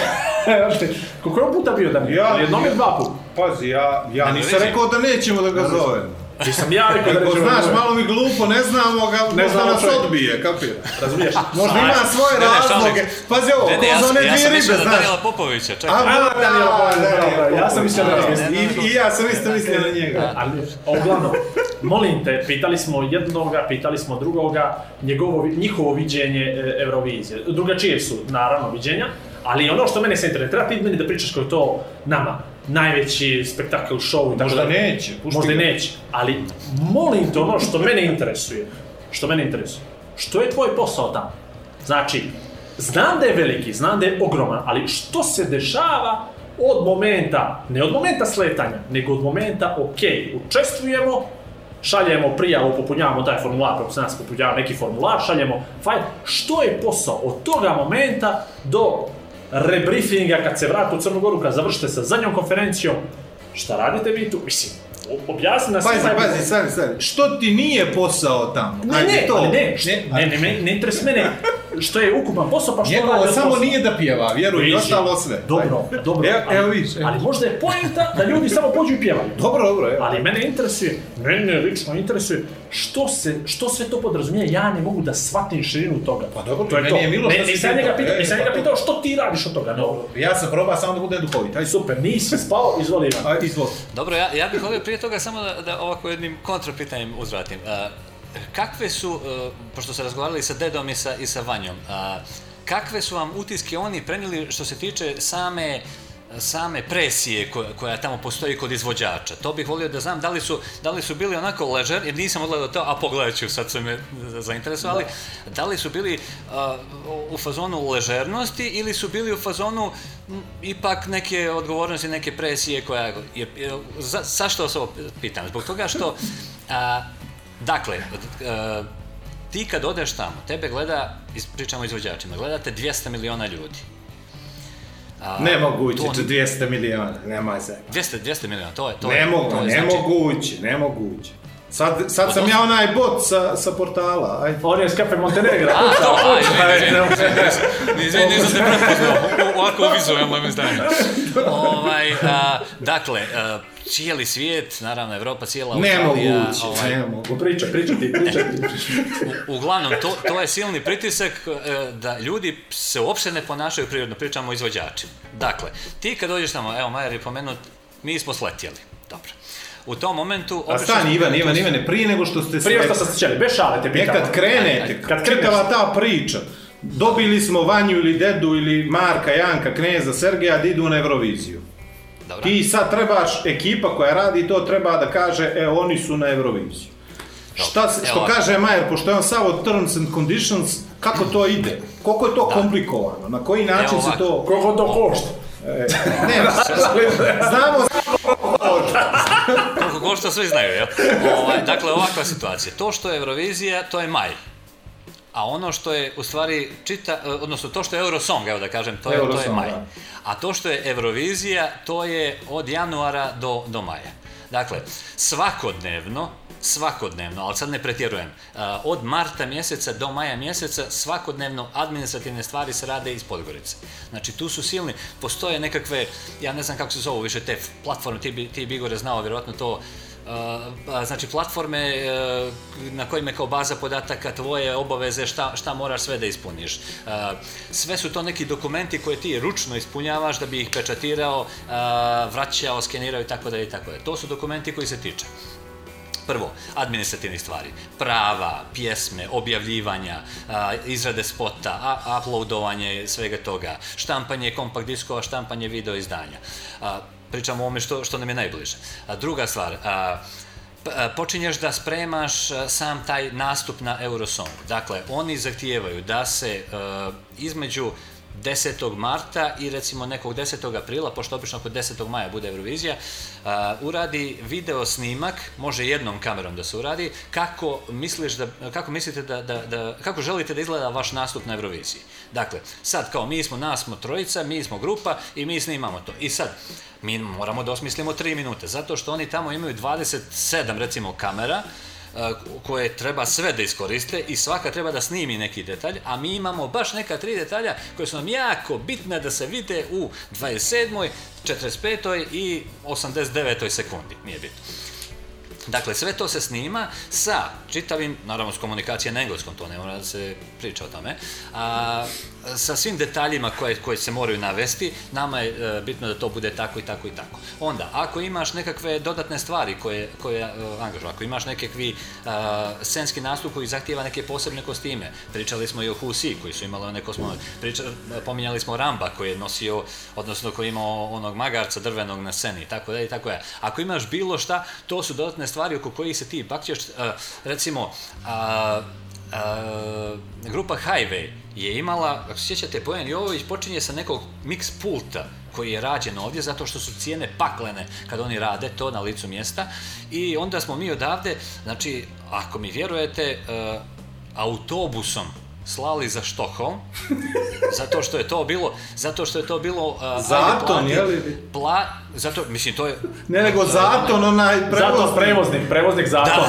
Koliko je on puta bio Daniel? Ja- Jednom ili dva puta? Pazi, ja, ja Ne, nisam rekao da nećemo da ga zovemo. Ti sam ja rekao da nećemo znaš, da- malo mi glupo, ne znamo ga, možda znamo nas čovjeka. odbije, kapira. Razumiješ? Možda ima svoje Ne, ne, razloge. se. Pazi ovo, Ne, ne, ja, ko za sam- one ja dvije sam ribe, mislio na znaš. Daniela Popovića, čekaj. A, Daniela Popovića, ja sam mislio njega. I, ja sam isto mislio na njega. Ali, uglavnom, molim te, pitali smo jednoga, pitali smo drugoga, njegovo, njihovo viđenje e, Eurovizije. Drugačije su, naravno, viđenja, ali ono što mene se interesuje, treba ti meni da pričaš kao to nama najveći spektakl, show i tako Možda dalje. neće, pušti Možda i neće, ali molim te ono što mene interesuje, što mene interesuje, što je tvoj posao tamo? Znači, znam da je veliki, znam da je ogroman, ali što se dešava od momenta, ne od momenta sletanja, nego od momenta, ok, učestvujemo, šaljemo prijavu, popunjavamo taj formular, kako se nas popunjava neki formular, šaljemo fajl, što je posao od toga momenta do rebriefinga kad se vrate u Crnu Goru, kad završite sa zadnjom konferencijom, šta radite vi tu? Mislim, objasni nas Pazi, svima- pazi, stani, stani. Što ti nije posao tamo? Ne, Ajde, ne, to. ali ne, ne, ne, ne, ne interesuje mene što je ukupan posao, pa što Njegovo radi od samo posla. nije da pjeva, vjeruj, i Vidiš, ostalo sve. Dobro, Ajde. dobro. Evo, ali- evo vidiš, evo. Ali možda je poenta da ljudi samo pođu i pjevaju. Dobro, dobro, evo. Ali mene interesuje, mene lično interesuje što se, što sve to podrazumije, ja ne mogu da shvatim širinu toga. Pa dobro, to je meni to. je milo što ne, si nisam pitao. njega pitao, E, nisam pa njega to. pitao što ti radiš od toga. No. Ja sam probao samo da bude duhovit. Ajde, Super, nisi spao, izvoli Ivan. Ajde, izvoli. Dobro, ja, ja bih prije toga samo da, da ovako jednim kontrapitanjem uzvratim. Uh, kakve su, uh, pošto ste razgovarali sa Dedom i sa, i sa Vanjom, uh, kakve su vam utiske oni prenijeli što se tiče same same presije koja, koja tamo postoji kod izvođača. To bih volio da znam da li su, da li su bili onako ležer, jer nisam odgledao to, a pogledat ću, sad su me zainteresovali, da, li su bili uh, u fazonu ležernosti ili su bili u fazonu m, ipak neke odgovornosti, neke presije koja je, je- za, zašto se ovo pitam? Zbog toga što a, dakle, a, ti kad odeš tamo, tebe gleda, pričamo o izvođačima, gledate 200 miliona ljudi. A, Nemoguće, to- 200 milijuna, nema se. 200, 200 miliona, to je to. je- Nemogu, to je, znači- nemoguće, nemoguće. Sad, sad sam ja onaj bot sa, sa portala, ajde. On je s Kafe Montenegra. A, to, a, pucao, izvini, nisam te prepoznao, ovako u vizualnom izdanju. Ovaj, a, dakle, a, cijeli svijet, naravno Evropa, cijela Australija, Nemoguće, ovaj, nemoguće. Priča, priča ti, priča ti. U- Uglavnom, to, to je silni pritisak e, da ljudi se uopšte ne ponašaju prirodno, pričamo o izvođačima. Dakle, ti kad dođeš tamo, evo Majer je pomenut, mi smo sletjeli. Dobro. U tom momentu... A obično- stani, Ivan, Ivan, Ivane, prije nego što ste Prije što sam se čeli, bez šale te pitam. Nekad krenete, Kad čitava ta priča, dobili smo Vanju ili Dedu ili Marka, Janka, Kneza, Sergeja da idu na Euroviziju. Dobro. Ti sad trebaš, ekipa koja radi to treba da kaže, e, oni su na Euroviziju. Šta, što Evo. kaže Majer, pošto je on sav od terms and conditions, kako to ide? Koliko je to komplikovano? Na koji način Evo se to... Koliko to košta? E, ne, znamo Koliko košta, svi znaju, jel? Ovaj, dakle, ovakva situacija. To što je Eurovizija, to je maj. A ono što je, u stvari, čita, e, odnosno to što je Eurosong, evo da kažem, to je, to je Eurosong, maj. da. A to što je Eurovizija, to je od januara do, do maja. Dakle, svakodnevno, svakodnevno, ali sad ne pretjerujem, a, od marta mjeseca do maja mjeseca svakodnevno administrativne stvari se rade iz Podgorice. Znači tu su silni, postoje nekakve, ja ne znam kako se zovu više te platforme, ti ti bi znao vjerojatno to, znači platforme e, na kojima je kao baza podataka tvoje obaveze, šta, šta moraš sve da ispuniš. A, Sve su to neki dokumenti koje ti ručno ispunjavaš da bi ih pečatirao, vraćao, skenirao i tako dalje i tako dalje. To su dokumenti koji se tiče Prvo, administrativnih stvari, prava, pjesme, objavljivanja, izrade spota, uploadovanje svega toga, štampanje kompakt diskova, štampanje video izdanja. Pričamo o ovome što, što nam je najbliže. A, druga stvar, a, počinješ da spremaš sam taj nastup na Eurosong. Dakle, oni zahtijevaju da se između 10. marta i recimo nekog 10. aprila, pošto obično kod 10. maja bude Eurovizija, a, uradi video snimak, može jednom kamerom da se uradi, kako misliš da, kako mislite da, da, da, kako želite da izgleda vaš nastup na Euroviziji. Dakle, sad kao mi smo, nas smo trojica, mi smo grupa i mi snimamo to. I sad, mi moramo da osmislimo 3 minute, zato što oni tamo imaju 27 recimo kamera, koje treba sve da iskoriste i svaka treba da snimi neki detalj, a mi imamo baš neka tri detalja koje su nam jako bitne da se vide u 27. 45. i 89. sekundi, nije bitno. Dakle, sve to se snima sa čitavim, naravno s komunikacije na engleskom, to ne mora da se priča o tome, a, sa svim detaljima koje, koje se moraju navesti, nama je e, bitno da to bude tako i tako i tako. Onda, ako imaš nekakve dodatne stvari koje, koje e, angažuju, ako imaš nekakvi a, scenski nastup koji zahtijeva neke posebne kostime, pričali smo i o Husi koji su imali one kosmo, pominjali smo Ramba koji je nosio, odnosno koji je imao onog magarca drvenog na sceni, i tako da i tako je. Ako imaš bilo šta, to su dodatne stvari oko kojih se ti bakćeš, a, recimo, a, a, grupa Highway je imala, ako se sjećate, Bojan Jovović počinje sa nekog mix pulta koji je rađen ovdje zato što su cijene paklene kad oni rade to na licu mjesta. I onda smo mi odavde, znači, ako mi vjerujete, e, autobusom slali za Štokholm, zato što je to bilo, zato što je to bilo... ajde, Zaton, je li? Pla, zato, mislim, to je... Ne, nego zaton, onaj Zato prevoznik. prevoznik, prevoznik zato.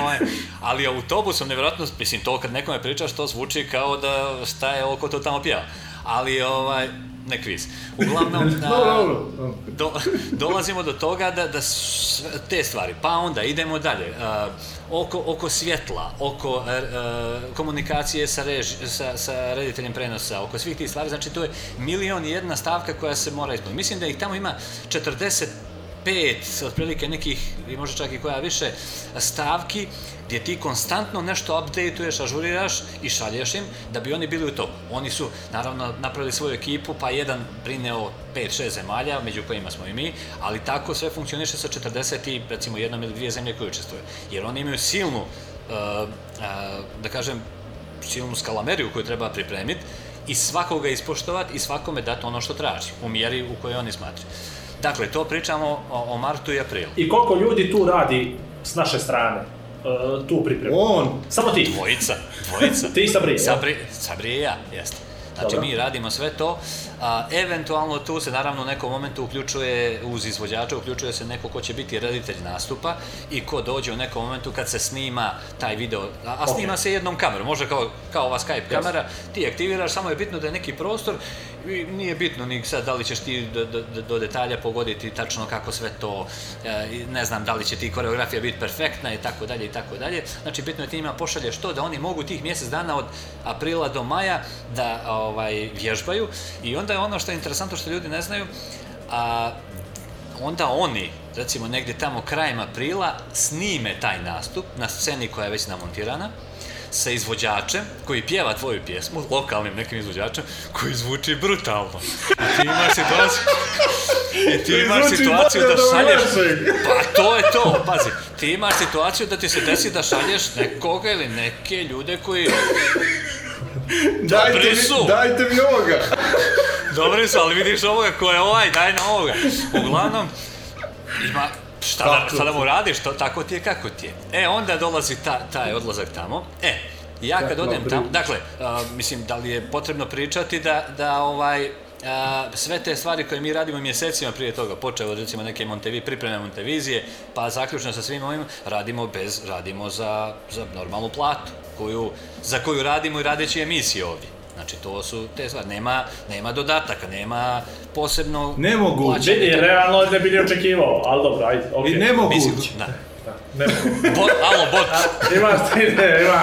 Ovaj, ali autobusom, nevjerojatno, mislim, to kad nekome pričaš, to zvuči kao da šta je oko to tamo pjeva. Ali, ovaj, ne kviz. Uglavnom, a, dobro. do, dolazimo do toga da, da te stvari, pa onda idemo dalje. A, oko, oko svjetla, oko e, e, komunikacije sa, rež, sa, sa rediteljem prenosa, oko svih tih stvari, znači to je milion i jedna stavka koja se mora ispuniti. Mislim da ih tamo ima 40 pet, otprilike nekih, i možda čak i koja više, stavki gdje ti konstantno nešto updateuješ, ažuriraš i šalješ im da bi oni bili u toku. Oni su, naravno, napravili svoju ekipu, pa jedan brine o 5-6 zemalja, među kojima smo i mi, ali tako sve funkcioniše sa 40 i, recimo, jednom ili dvije zemlje koje učestvuju. Jer oni imaju silnu, uh, uh, da kažem, silnu skalameriju koju treba pripremiti i svakoga ispoštovati i svakome dati ono što traži, u mjeri u kojoj oni smatraju. Dakle, to pričamo o, o martu i aprilu. I koliko ljudi tu radi s naše strane, e, tu pripremu? On, Samo ti. Dvojica, dvojica. Ti i Sabri? Sabri, Sabri i ja, jeste. Znači Dobro. mi radimo sve to, a eventualno tu se naravno u nekom momentu uključuje uz izvođača, uključuje se neko ko će biti reditelj nastupa i ko dođe u nekom momentu kad se snima taj video, a, a snima se jednom kamerom, može kao, kao ova Skype kamera, ti aktiviraš, samo je bitno da je neki prostor nije bitno ni sad da li ćeš ti do, do, do- detalja pogoditi tačno kako sve to, e, ne znam da li će ti koreografija biti perfektna i tako dalje i tako dalje. Znači bitno je ti njima pošalješ to da oni mogu tih mjesec dana od aprila do maja da ovaj vježbaju i onda je ono što je interesantno što ljudi ne znaju, a onda oni, recimo negdje tamo krajem aprila, snime taj nastup na sceni koja je već namontirana, sa izvođačem koji pjeva tvoju pjesmu, lokalnim nekim izvođačem, koji zvuči brutalno. I ti imaš situaciju... I ti imaš situaciju da šalješ... Pa to je to, pazi. Ti imaš situaciju da ti se desi da šalješ nekoga ili neke ljude koji... Dajte Dobri mi, su. dajte mi ovoga. Dobri su, ali vidiš ovoga ko je ovaj, daj na ovoga. Uglavnom, ima, šta da, šta da mu radiš, to, tako ti je kako ti je. E, onda dolazi ta, taj odlazak tamo. E, ja kad odem tamo, dakle, a, mislim, da li je potrebno pričati da, da ovaj, a, sve te stvari koje mi radimo mjesecima prije toga, počeo od recimo neke Montevi, pripreme Montevizije, pa zaključno sa svim ovim, radimo bez, radimo za, za normalnu platu, koju, za koju radimo i radeći emisije ovdje. Znači, to su te stvari. Nema, nema dodataka, nema posebno... Nemoguće. plaćanje Vidi, toga. realno ne bi ni očekivao, ali dobro, ajde, okej. I nemoguće. Mislim, da. Ne. Bot, alo, bot. Imaš ti, ne, ima,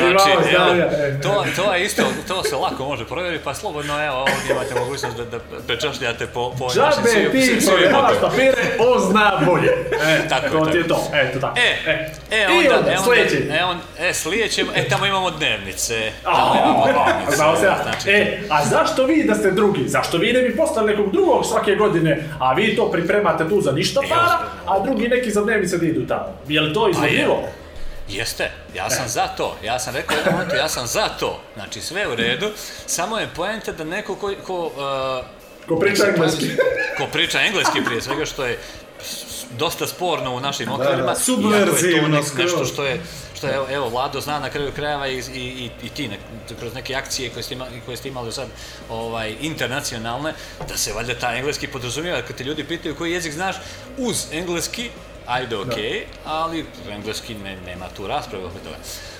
ima Znači, ovo evo, e. to, to je isto, to se lako može provjeriti, pa slobodno, evo, ovdje imate mogućnost da, da pečašljate po, po našim Džabe svim- ti provjeravaš papire, on zna bolje. E, Tako to ti je tako. to, eto tako. E, e, I onda, onda, e, onda, e, on, e, sljedeće, e, tamo imamo dnevnice, tamo imamo dnevnice, Znao se ja. znači, E, a zašto vi da ste drugi? Zašto vi ne bi postali nekog drugog svake godine, a vi to pripremate tu za ništa para, a drugi neki za dnevnice da idu tamo? Je li to izvodljivo? Jeste, ja sam za to. Ja sam rekao u jednom momentu, ja sam za to. Znači, sve u redu, samo je poenta da neko ko... ko uh, Ko priča engleski. ko priča engleski prije svega, što je dosta sporno u našim okvirima. da, iako je to subverzivno nešto što je što je, evo, evo, Vlado zna na kraju krajeva i, i, i, i ti nek, kroz neke akcije koje ste, imali, koje ste imali sad ovaj, internacionalne, da se valjda taj engleski podrazumijeva, kad te ljudi pitaju koji jezik znaš, uz engleski, ajde ok, ali engleski ne, nema tu rasprave oko toga.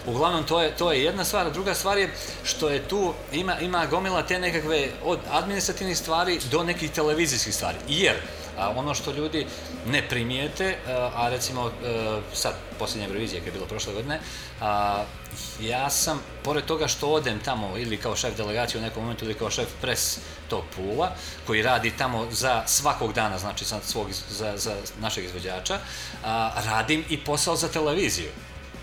Uglavnom, to je, to je jedna stvar, druga stvar je što je tu, ima, ima gomila te nekakve od administrativnih stvari do nekih televizijskih stvari. Jer, a ono što ljudi ne primijete, a, a recimo e, sad, posljednja Eurovizija koja je bila prošle godine, a, ja sam, pored toga što odem tamo ili kao šef delegacije u nekom momentu ili kao šef pres tog pula, koji radi tamo za svakog dana, znači za, svog, za, za našeg izvođača, a, radim i posao za televiziju.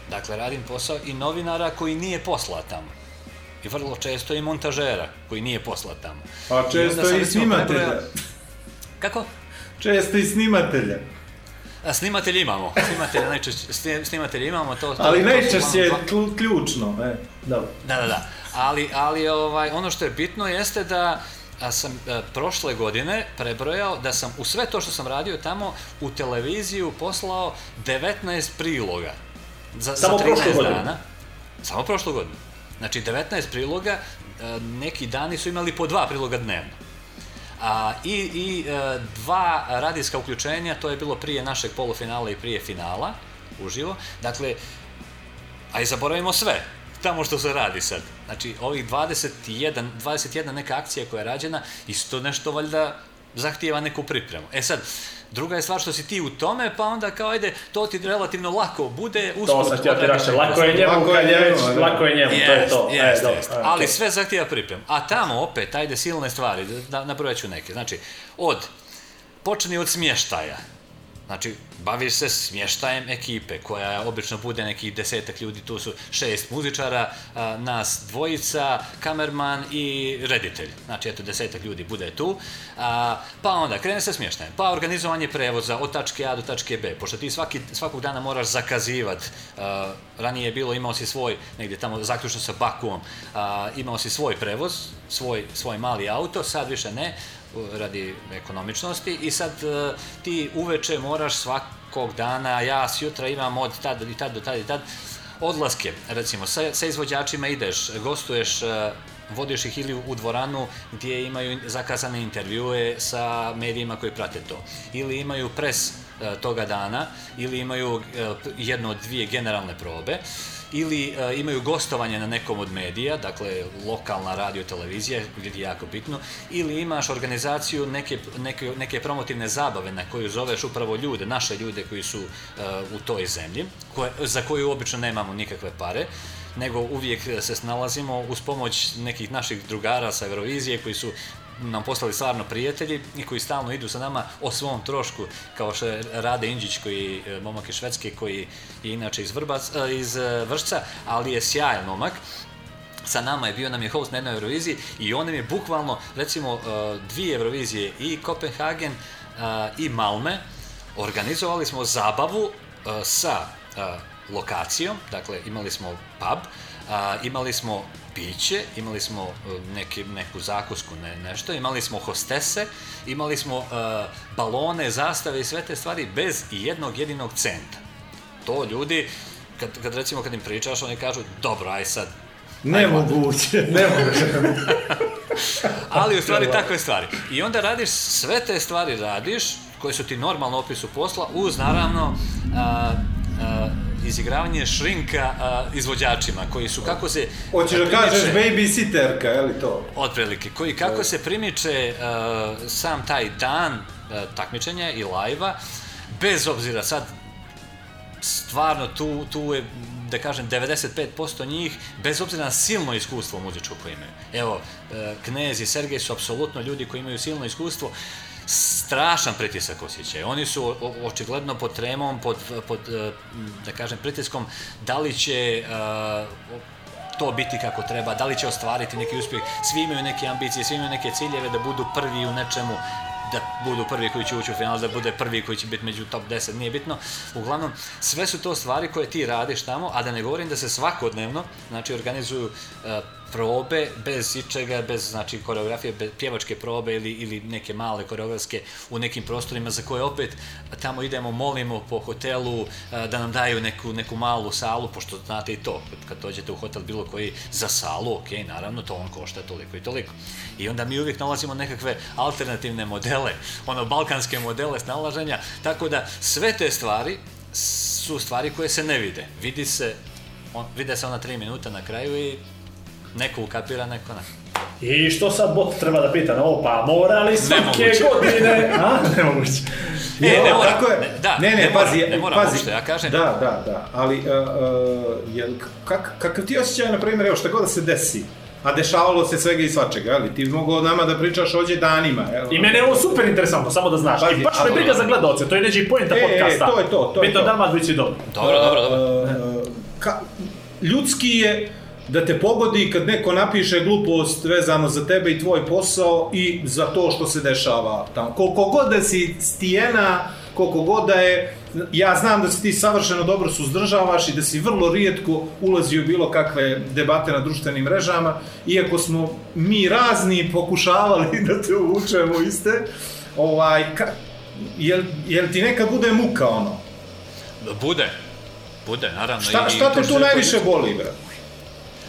Dakle, radim posao i novinara koji nije poslat tamo. I vrlo često i montažera koji nije poslat tamo. A I onda često i recimo, snimatelja. prebrojao- Kako? Često i snimatelja. A snimatelj imamo, snimatelj najčešće, sni- snimatelj imamo, to, to Ali to najčešće je klu- ključno. E, dobro. Da, da, da. Ali, ali ovaj, ono što je bitno jeste da a sam e, prošle godine prebrojao da sam u sve to što sam radio tamo u televiziju poslao 19 priloga. Za, Samo za 13 prošlu godinu? dana. Samo prošlu godinu. Znači 19 priloga, e, neki dani su imali po dva priloga dnevno. A, I i e, dva radijska uključenja, to je bilo prije našeg polufinala i prije finala, uživo. Dakle, a i zaboravimo sve, tamo što se radi sad. Znači, ovih 21, 21 neka akcija koja je rađena, isto nešto valjda zahtijeva neku pripremu. E sad, druga je stvar što si ti u tome, pa onda kao ajde, to ti relativno lako bude usput. To sam htio ti neku lako je njemu Lako je već, njemu, da. lako je njemu, to je to. E, Jest, dobro, jest. e, Ali sve zahtijeva pripremu. A tamo opet, ajde silne stvari, da nabrojat ću neke. Znači, od, počni od smještaja. Znači, baviš se smještajem ekipe, koja obično bude nekih desetak ljudi, tu su šest muzičara, nas dvojica, kamerman i reditelj. Znači, eto, desetak ljudi bude tu. Pa onda, krene se smještajem, pa organizovanje prevoza od tačke A do tačke B, pošto ti svaki, svakog dana moraš zakazivat. Ranije je bilo, imao si svoj, negdje tamo zaključno sa Bakuom, imao si svoj prevoz, svoj, svoj mali auto, sad više ne, radi ekonomičnosti. I sad e, ti uveče moraš svakog dana, ja s jutra imam od tad i tad do tad i tad odlaske, recimo sa, sa izvođačima ideš, gostuješ e, vodiš ih ili u dvoranu gdje imaju zakazane intervjue sa medijima koji prate to. Ili imaju pres e, toga dana, ili imaju jednu od dvije generalne probe, ili e, imaju gostovanje na nekom od medija, dakle lokalna radio televizija, gdje je jako bitno, ili imaš organizaciju neke, neke, neke promotivne zabave na koju zoveš upravo ljude, naše ljude koji su e, u toj zemlji, koje, za koju obično nemamo nikakve pare, nego uvijek se snalazimo uz pomoć nekih naših drugara sa Eurovizije koji su nam postali stvarno prijatelji i koji stalno idu sa nama o svom trošku, kao što je Rade Indžić, koji, e, momak iz Švedske, koji je inače iz, Vrbac, e, iz e, Vršca, ali je sjajan momak. Sa nama je bio nam je host na jednoj Euroviziji i on je bukvalno recimo e, dvije Eurovizije i Kopenhagen i Malme. Organizovali smo zabavu sa lokacijom, dakle imali smo pub, imali smo piće, imali smo e, neki, neku zakusku, ne, nešto, imali smo hostese, imali smo e, balone, zastave i sve te stvari bez jednog jedinog centa. To ljudi, kad, kad recimo kad im pričaš, oni kažu, dobro, aj sad, Nemoguće, nemoguće. Ali u stvari takve stvari. I onda radiš sve te stvari radiš koje su ti normalno opisu posla uz naravno a, a, izigravanje šrinka a, izvođačima koji su kako se Hoćeš da kažeš babysitterka, je li to? Otprilike, koji kako se primiče uh, sam taj dan uh, takmičenja i lajva, bez obzira sad stvarno tu, tu je da kažem 95% njih bez obzira na silno iskustvo muzičko koje imaju. Evo, Knez i Sergej su apsolutno ljudi koji imaju silno iskustvo strašan pritisak osjećaju. Oni su očigledno pod tremom, pod, pod e, da kažem pritiskom da li će e, to biti kako treba, da li će ostvariti neki uspjeh. Svi imaju neke ambicije, svi imaju neke ciljeve da budu prvi u nečemu, da budu prvi koji će ući u final, da bude prvi koji će biti među top 10, nije bitno. Uglavnom, sve su to stvari koje ti radiš tamo, a da ne govorim da se svakodnevno, znači, organizuju e, probe bez ičega, bez znači koreografije, bez pjevačke probe ili, ili neke male koreografske u nekim prostorima za koje opet tamo idemo, molimo po hotelu e, da nam daju neku, neku malu salu, pošto znate i to, kad, dođete u hotel bilo koji za salu, ok, naravno, to on košta toliko i toliko. I onda mi uvijek nalazimo nekakve alternativne modele, ono, balkanske modele snalaženja, tako da sve te stvari su stvari koje se ne vide. Vidi se, on, vide se ona tri minuta na kraju i neko ukapira, neko ne. I što sad bot treba da pita na ovo, pa mora li svake Nemoguće. godine? A, nemoguće. E, ne mora, tako je. ne, da, ne, ne, ne mora, pazi, ne mora pazi. uopšte, ja kažem. Da, da, da, ali, uh, uh, jel, kak, kakav ti osjećaj, na primjer, evo šta god da se desi, a dešavalo se svega i svačega, jel? Ti mogao nama da pričaš ođe danima, jel? I mene je ovo super interesantno, samo da znaš. Pazi, I baš me ali- briga za gledalce, to je neđe i poenta E, e, podcasta. to je to, to je Bitno to. da nama biće dobro. Dobro, dobro, dobro. Uh, ka, ljudski je da te pogodi kad neko napiše glupost vezano za tebe i tvoj posao i za to što se dešava tamo. Koliko god da si stijena, koliko god da je, ja znam da se ti savršeno dobro suzdržavaš i da si vrlo rijetko ulazi u bilo kakve debate na društvenim mrežama, iako smo mi razni pokušavali da te uvučemo iste, ovaj, ka, jel, jel ti nekad bude muka ono? Bude. Bude, naravno. Šta, šta te tu najviše boli, bre?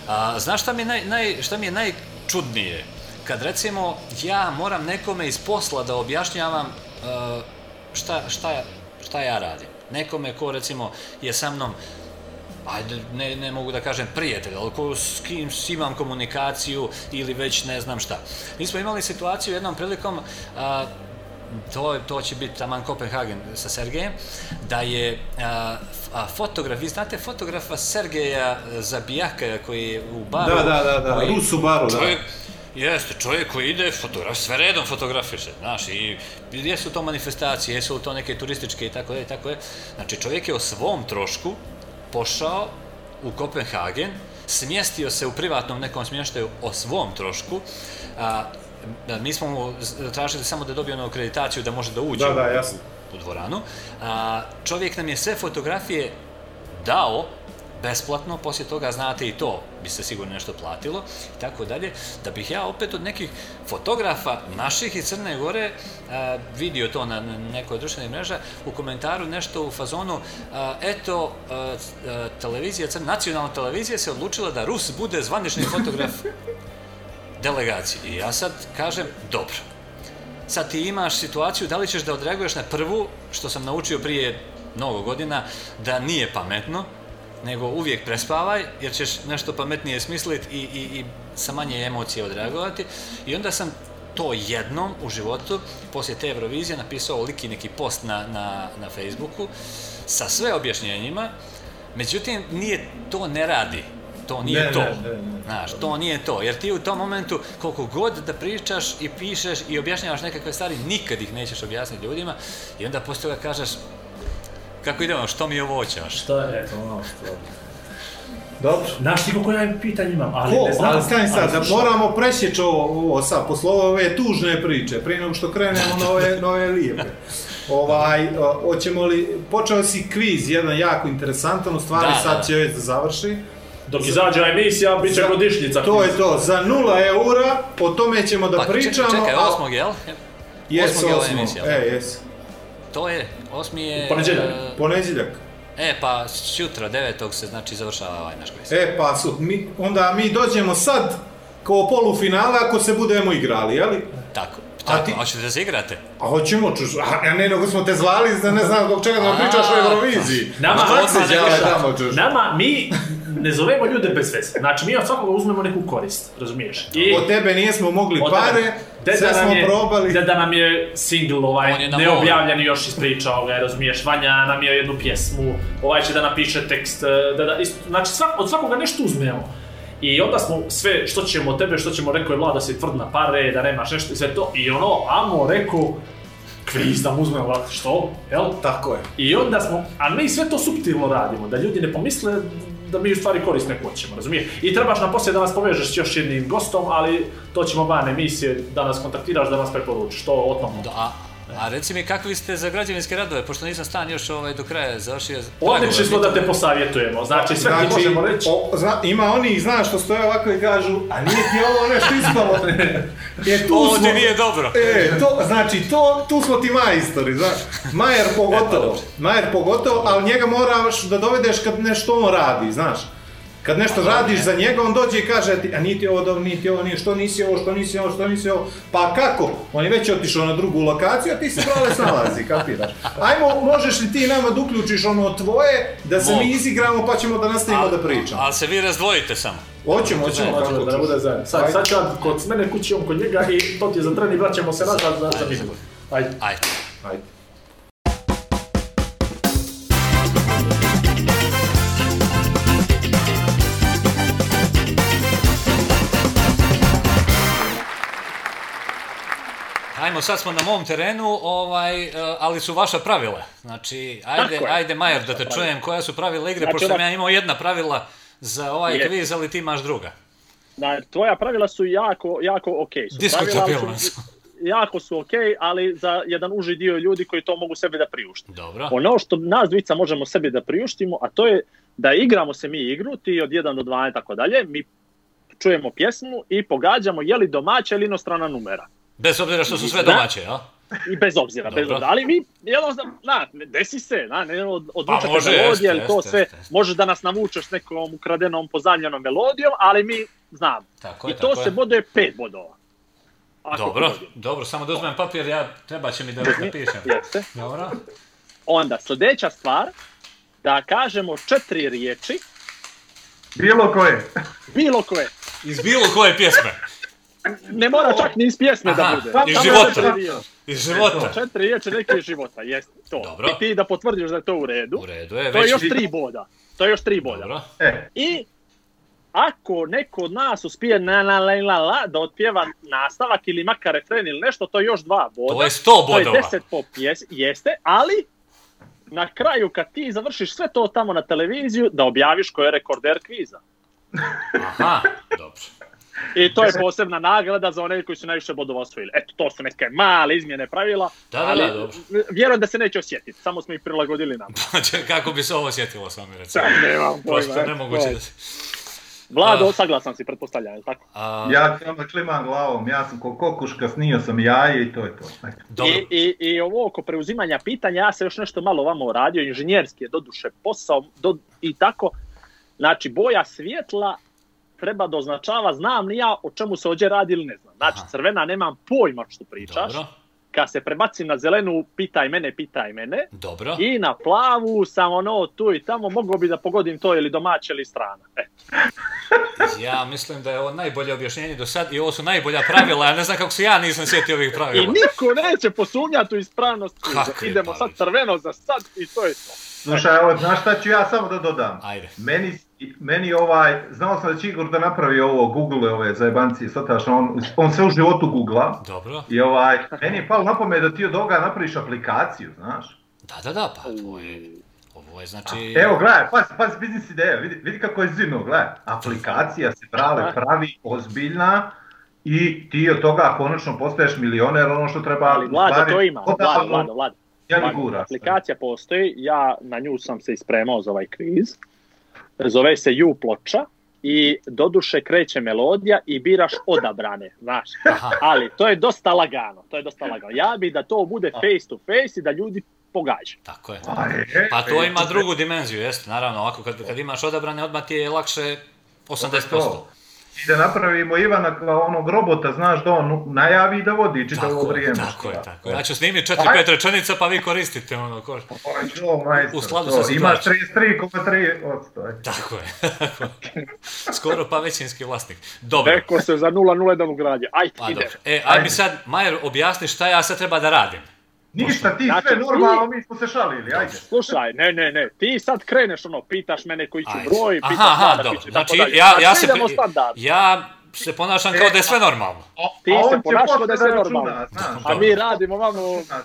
A, znaš šta mi, naj, naj, šta mi je najčudnije? Kad recimo ja moram nekome iz posla da objašnjavam uh, šta, šta, šta ja radim. Nekome ko recimo je sa mnom ajde, ne, ne mogu da kažem prijatelj, ali ko, s kim imam komunikaciju ili već ne znam šta. Mi smo imali situaciju jednom prilikom, a, to, to će biti taman Kopenhagen sa Sergejem, da je a, a, fotograf, vi znate fotografa Sergeja Zabijaka koji je u baru. Da, da, da, da, koji- Rus u baru, da. čovjek, Jeste, čovjek koji ide, fotograf, sve redom fotografiše, znaš, i jesu to manifestacije, jesu to neke turističke i tako da i tako je. Znači, čovjek je o svom trošku pošao u Kopenhagen, smjestio se u privatnom nekom smještaju o svom trošku, a, a, mi smo mu tražili samo da dobije onu akreditaciju da može da uđe Da, da, jasno. u dvoranu. A, čovjek nam je sve fotografije dao besplatno, poslije toga znate i to bi se sigurno nešto platilo i tako dalje, da bih ja opet od nekih fotografa naših iz Crne Gore a, vidio to na, nekoj društvenih mreža u komentaru nešto u fazonu a, eto a, a, televizija, Crna, nacionalna televizija se odlučila da Rus bude zvanični fotograf delegaciji. I ja sad kažem, dobro, sad ti imaš situaciju da li ćeš da odreaguješ na prvu, što sam naučio prije mnogo godina, da nije pametno, nego uvijek prespavaj, jer ćeš nešto pametnije smisliti i, i, i sa manje emocije odreagovati. I onda sam to jednom u životu, poslije te Eurovizije, napisao liki neki post na, na, na Facebooku sa sve objašnjenjima, međutim, nije, to ne radi. To nije Ne, to. ne, ne, ne. Znaš, to nije to. Jer ti u tom momentu, koliko god da pričaš i pišeš i objašnjavaš nekakve stvari, nikad ih nećeš objasniti ljudima i onda poslije toga kažeš kako idemo, što mi ovo hoćeš? Šta je, eto, ono što... Dobro. Znaš ti koliko ja pitanja imam, ali Ko, ne znam. ali stani sad, ali da moramo presjeći ovo, ovo sad, posle ove tužne priče, prije nego što krenemo na ove, na ove lijepe. Ovaj, hoćemo li, počeo si kviz, jedan jako interesantan, u stvari Da, da, sad da. će već da završi. Dok izađe emisija, bit će Za- godišnjica. To je to, za nula eura, o tome ćemo da Pa, pričamo. Čekaj, a- osmog, jel? Jes, osmog e, jes. To je, osmi je... U ponedjeljak. e, Ponedjeljak. E, pa sutra, devetog se znači završava ovaj naš kviz. E, pa su, mi, onda mi dođemo sad kao polufinale ako se budemo igrali, jeli? Tako. A Tako, ti- hoćete da se igrate? A hoćemo, čuš, a ne, nego smo te zvali, da ne znam zbog čega da A, pričaš o Euroviziji. Nama- odmah neka- tamo, čuš? Nama, mi ne zovemo ljude bez veze. Znači, mi od svakoga uzmemo neku korist, razumiješ? I Od tebe nismo mogli od pare, tebe- sve smo je- probali. Deda nam je single ovaj, neobjavljeni još ispričao ga, razumiješ? Vanja nam je jednu pjesmu, ovaj će da napiše tekst, e, deda, isto, znači svak, od svakoga nešto uzmemo. I onda smo sve, što ćemo od tebe, što ćemo, rekao je Vlada si tvrd na pare, da nemaš nešto i sve to. I ono, amo, rekao, kviz da mu Vlada, što, jel? Tako je. I onda smo, a mi sve to suptilno radimo, da ljudi ne pomisle da mi u stvari korist neko razumije? I trebaš nam poslije da nas povežeš s još jednim gostom, ali to ćemo van emisije da nas kontaktiraš, da nas preporučiš, to otmamo. Da, a, reci mi kakvi ste za građevinske radove, pošto nisam stan još ovaj, do kraja završio. Odlični smo da te posavjetujemo, znači sve ti možemo reći. o, zna, ima oni, znaš, što stoje ovako i kažu, a nije ti ovo nešto ispalo. e, tu Ovo smo, ti nije dobro. E, to, znači, to, tu smo ti majstori, znaš. Majer pogotovo, Majer pogotovo, ali njega moraš da dovedeš kad nešto on radi, znaš. Kad nešto radiš za njega, on dođe i kaže ti, a nije ti ovo dobro, nije ti ovo, nije, što nisi ovo, što nisi ovo, što nisi ovo. Pa kako? On je već otišao na drugu lokaciju, a ti se prole snalazi, kapiraš. Ajmo, možeš li ti nama da uključiš ono tvoje, da se Mogu. mi izigramo, pa ćemo da nastavimo da pričamo. Ali se vi razdvojite samo. Hoćemo, hoćemo, Hoćemo kako da ne bude zajedno. Sad, sad ću ja kod mene kući, on kod njega i to ti je za tren i vraćamo se nazad za, za. Ajde. Ajde. Ajde. Ajmo, sad smo na mom terenu, ovaj, e, ali su vaša pravila. Znači, ajde, Tako ajde Majer, da te čujem koja su pravila igre, Znači, pošto sam ja imao jedna pravila za ovaj Je. kviz, ali ti imaš druga. Da, tvoja pravila su jako, jako okej. su. Diskutabilna Pravila su. Jako su okej, ali za jedan uži dio ljudi koji to mogu sebi da priušte. Dobro. Ono što nas dvica možemo sebi da priuštimo, a to je da igramo se mi igru, ti od 1 do 2 i tako dalje, mi čujemo pjesmu i pogađamo je li domaća ili inostrana numera. Bez obzira što su sve Da. domaće, jel? I bez obzira, bez Dobro. obzira. Ali mi, jednostavno, na, desi se, na, ne, od, odvučete Pa može, melodije, jeste, to jeste, sve, jeste, možeš da nas navučeš nekom ukradenom pozamljenom melodijom, ali mi znamo. Tako I je, to tako se je. boduje pet bodova. Ako Dobro, pogodimo. dobro, samo da uzmem papir, ja treba će mi da napišem. Jeste. Dobro. Onda, sljedeća stvar, da kažemo četiri riječi, Bilo koje. bilo koje. Iz bilo koje pjesme. Ne mora čak ni iz pjesme Aha, da bude. iz Samo života. Iz života. Četiri riječi neke iz života, jeste to. Dobro. I ti da potvrdiš da je to u redu. U redu je, To je još tri boda. To je još tri boda. Dobro. E, I ako neko od nas uspije na la la la la da otpjeva nastavak ili makar refren ili nešto, to je još dva boda. To je 100 To je bodova. 10 po pjes, jeste, ali na kraju kad ti završiš sve to tamo na televiziju, da objaviš ko je rekorder kviza. Aha, dobro. I to je posebna nagrada za one koji su najviše bodova osvojili. Eto, to su neke male izmjene pravila, Da, da, ali da, dobro. vjerujem da se neće osjetiti, samo smo ih prilagodili nam. Kako bi se ovo osjetilo s vami, recimo? Nemam Prosto pojma, nemoguće eto, da se... Vlado, Ah. saglasan si, pretpostavljam, je tako? A, ja samo klimam glavom, ja sam ko kokuška, snio sam jaje i to je to. Dobro. I, i, I ovo oko preuzimanja pitanja, ja sam još nešto malo vamo radio, inženjerski je doduše posao do, i tako. Znači, boja svjetla treba da označava znam li ja o čemu se ovdje radi ili ne znam. Znači, Aha. crvena nemam pojma što pričaš. Dobro, Kad se prebacim na zelenu, pitaj mene, pitaj mene. dobro. I na plavu sam ono tu i tamo, mogao bi da pogodim to ili domaće ili strana. E, Ja mislim da je ovo najbolje objašnjenje do sad i ovo su najbolja pravila, ja ne znam kako se ja nisam sjetio ovih I pravila. niko neće posumnjati u ispravnost. Krize. Idemo sad Pavlić? crveno za sad i to je to. Slušaj, evo, znaš šta ću ja samo da dodam? Ajde. Meni, meni ovaj, znao sam da će Igor da napravi ovo, Google ove zajebancije, sad on, on sve u životu googla. Dobro. I ovaj, meni je palo na pamet da ti od ovoga napraviš aplikaciju, znaš. Da, da, da, pa ovo je, ovo je znači... Evo, gledaj, pazi, pazi, biznis ideja, vidi, vidi kako je zimno, gledaj. Aplikacija se brale, pravi, ozbiljna i ti od toga konačno postaješ milioner, ono što treba... Ali Vlada stvari to ima, Vlada, Vlada, Vlada. Ja gura. Aplikacija postoji, ja na nju sam se ispremao za ovaj kviz. Zove se U ploča i doduše kreće melodija i biraš odabrane, znaš. Aha. Ali to je dosta lagano, to je dosta lagano. Ja bi da to bude face to face i da ljudi pogađaju. Tako je. Pa to ima drugu dimenziju, jeste, naravno, ovako kad, kad imaš odabrane, odmah ti je lakše 80%. I da napravimo Ivana kao onog robota, znaš da on najavi da vodi čitavo Tako je, vrijeme. tako je, tako je. Ja ću snimiti 4-5 rečenica pa vi koristite ono ko... Oj, čo, majstor, U skladu sa Imaš situacijom. 33,3%. aj. Tako je. Skoro pa većinski vlasnik. Dobro. Neko se za 0-0 ugrađe. Ajde, Pa ide. dobro. E, aj mi sad, Majer, objasni šta ja sad treba da radim. Ništa, ti Znači, sve normalno, mi smo se šalili, ajde. Slušaj, ne, ne, ne, ti sad kreneš ono, pitaš mene koji ću broj, pitaš Aha, aha, dobro. piće, Znači, tako dalje. ja, ja Znači, se... pri- standard. Ja se ponašam kao da je sve normalno. Ti A se ponašao posle da je sve računa, normalno. A mi radimo, vamo,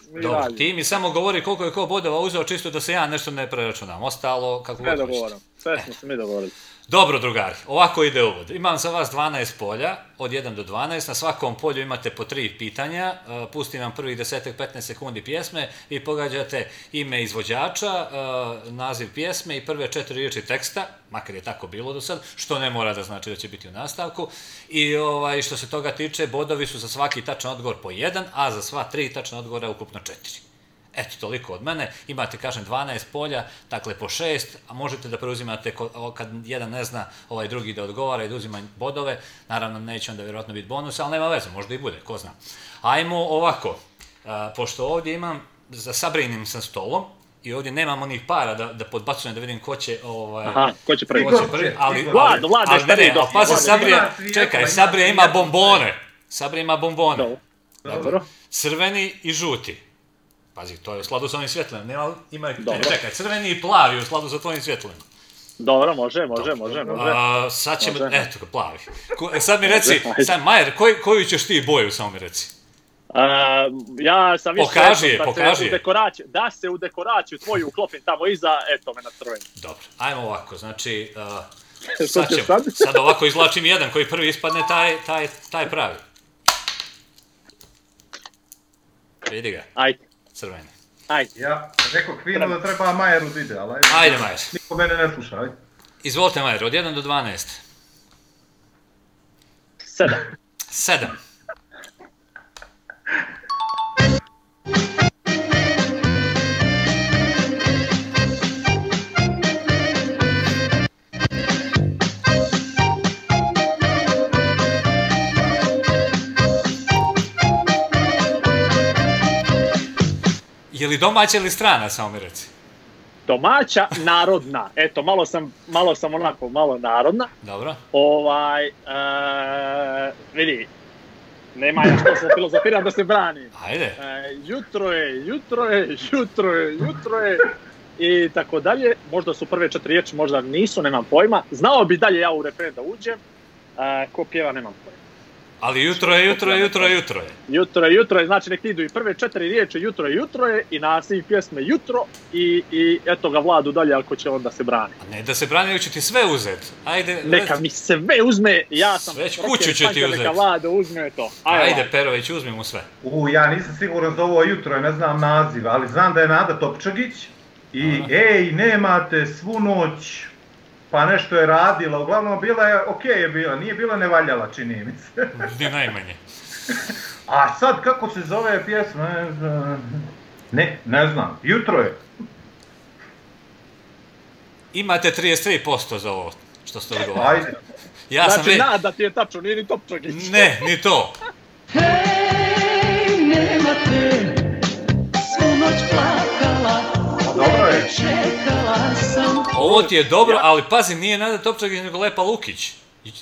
mi Dobro, radimo. ti mi samo govori koliko je ko bodova uzeo čisto da se ja nešto ne preračunam. Ostalo, kako Sve god hoćete. dogovorom, sve smo se mi dogovorili. Dobro, drugari, ovako ide uvod. Imam za vas 12 polja, od 1 do 12. Na svakom polju imate po tri pitanja. E, Pustim vam prvih 10-15 sekundi pjesme i pogađate ime izvođača, e, naziv pjesme i prve četiri riječi teksta, makar je tako bilo do sad, što ne mora da znači da će biti u nastavku. I ovaj, što se toga tiče, bodovi su za svaki tačan odgovor po jedan, a za sva tri tačna odgovora ukupno četiri. Eto, toliko od mene. Imate, kažem, 12 polja, dakle po 6, a možete da preuzimate kad jedan ne zna, ovaj drugi da odgovara i da uzima bodove. Naravno, neće onda vjerojatno biti bonus, ali nema veze, možda i bude, ko zna. Ajmo ovako, a, pošto ovdje imam, za Sabrinim sam stolom, i ovdje nemam onih para da, da podbacujem da vidim ko će, ovaj, Aha, ko će prvi? ko će prvi, ali, Vlado je ali ne, ne, ali pazi. Sabrija, čekaj, Sabrija ima bombone, Sabrija ima bombone. Dobro. Dobro. Crveni i žuti. Pazi, to je u skladu sa ovim svjetlenim. Nema, ima, ne, Dobro. čekaj, crveni i plavi u skladu sa tvojim svjetlenim. Dobro, može, može, može, može. A, sad ćemo, Može. eto ga, plavi. Ko, e, sad mi reci, sad Majer, koj, koju ćeš ti boju, samo mi reci. A, ja sam više Pokaži je, pokaži je. dekoraciju, da se u dekoraciju tvoju uklopim tamo iza, eto me na crveni. Dobro, ajmo ovako, znači, uh, Što sad, će ćemo, sad? sad ovako izvlačim jedan koji prvi ispadne, taj, taj, taj pravi. Vidi ga, Ajde, crveni. ajde. Ja rekao Kvinu da treba Majeru da ide, ali ajde. Ajde, Majer. Niko mene ne sluša, ajde. Izvolite, Majer, od 1 do 12. Sedam. 7. Je li domaća ili strana, samo mi reci? Domaća, narodna. Eto, malo sam, malo sam onako, malo narodna. Dobro. Ovaj, e, vidi, nema ja što sam filozofiram da se branim. Ajde. E, jutro je, jutro je, jutro je, jutro je i tako dalje. Možda su prve četiri riječi, možda nisu, nemam pojma. Znao bi dalje ja u refren da uđem. E, ko pjeva, nemam pojma. Ali jutro je, jutro je, jutro je, jutro je. Jutro je, jutro je, znači nek idu i prve četiri riječi jutro je, jutro je i naslov pjesme jutro i, i eto ga Vladu dalje ako će onda se brani. A ne da se brani, ću ti sve uzet. Ajde, Neka mi se sve uzme, ja sam Već kuću ću ti uzeti. Neka Vlado uzme to. Ajde, Vlado. Perović, uzmi mu sve. U, ja nisam siguran za ovo jutro, ne znam naziv, ali znam da je Nada Topčagić i Aha. ej, nemate svu noć, pa nešto je radila, uglavnom bila je, okej je bila, nije bila nevaljala, čini mi se. Ni najmanje. A sad kako se zove pjesma, ne znam, ne, ne znam, jutro je. Imate 33% za ovo što ste odgovorili. Ajde, Ja sam znači, ve- nada da ti je tačno, nije ni Topčagić. Ne, ni to. Hej, nema te, svu noć plakala, Dobro je. čekala sam. Ovo ti je dobro, ali pazi, nije Nada Topčagić nego Lepa Lukić.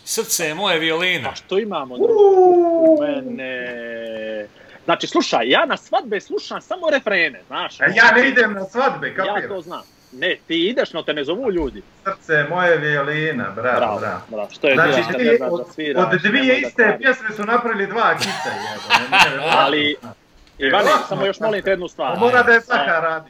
Srce je moje violina. A što imamo drugo? Mene... Znači, slušaj, ja na svadbe slušam samo refrene, znaš. A ja ne idem na svadbe, Ja kapiraš? to znam. Ne, ti ideš, no te ne zovu ljudi. Srce je moje violina, bravo, Bravo, bravo. bravo. Što je Znači, znači, ne dvije, znaš od, da sviraš, od dvije da iste kvariš. pjesme su napravili dva kita, jebo. Ali, Ivane, samo još molim te jednu stvar. Mora da je Saka radi.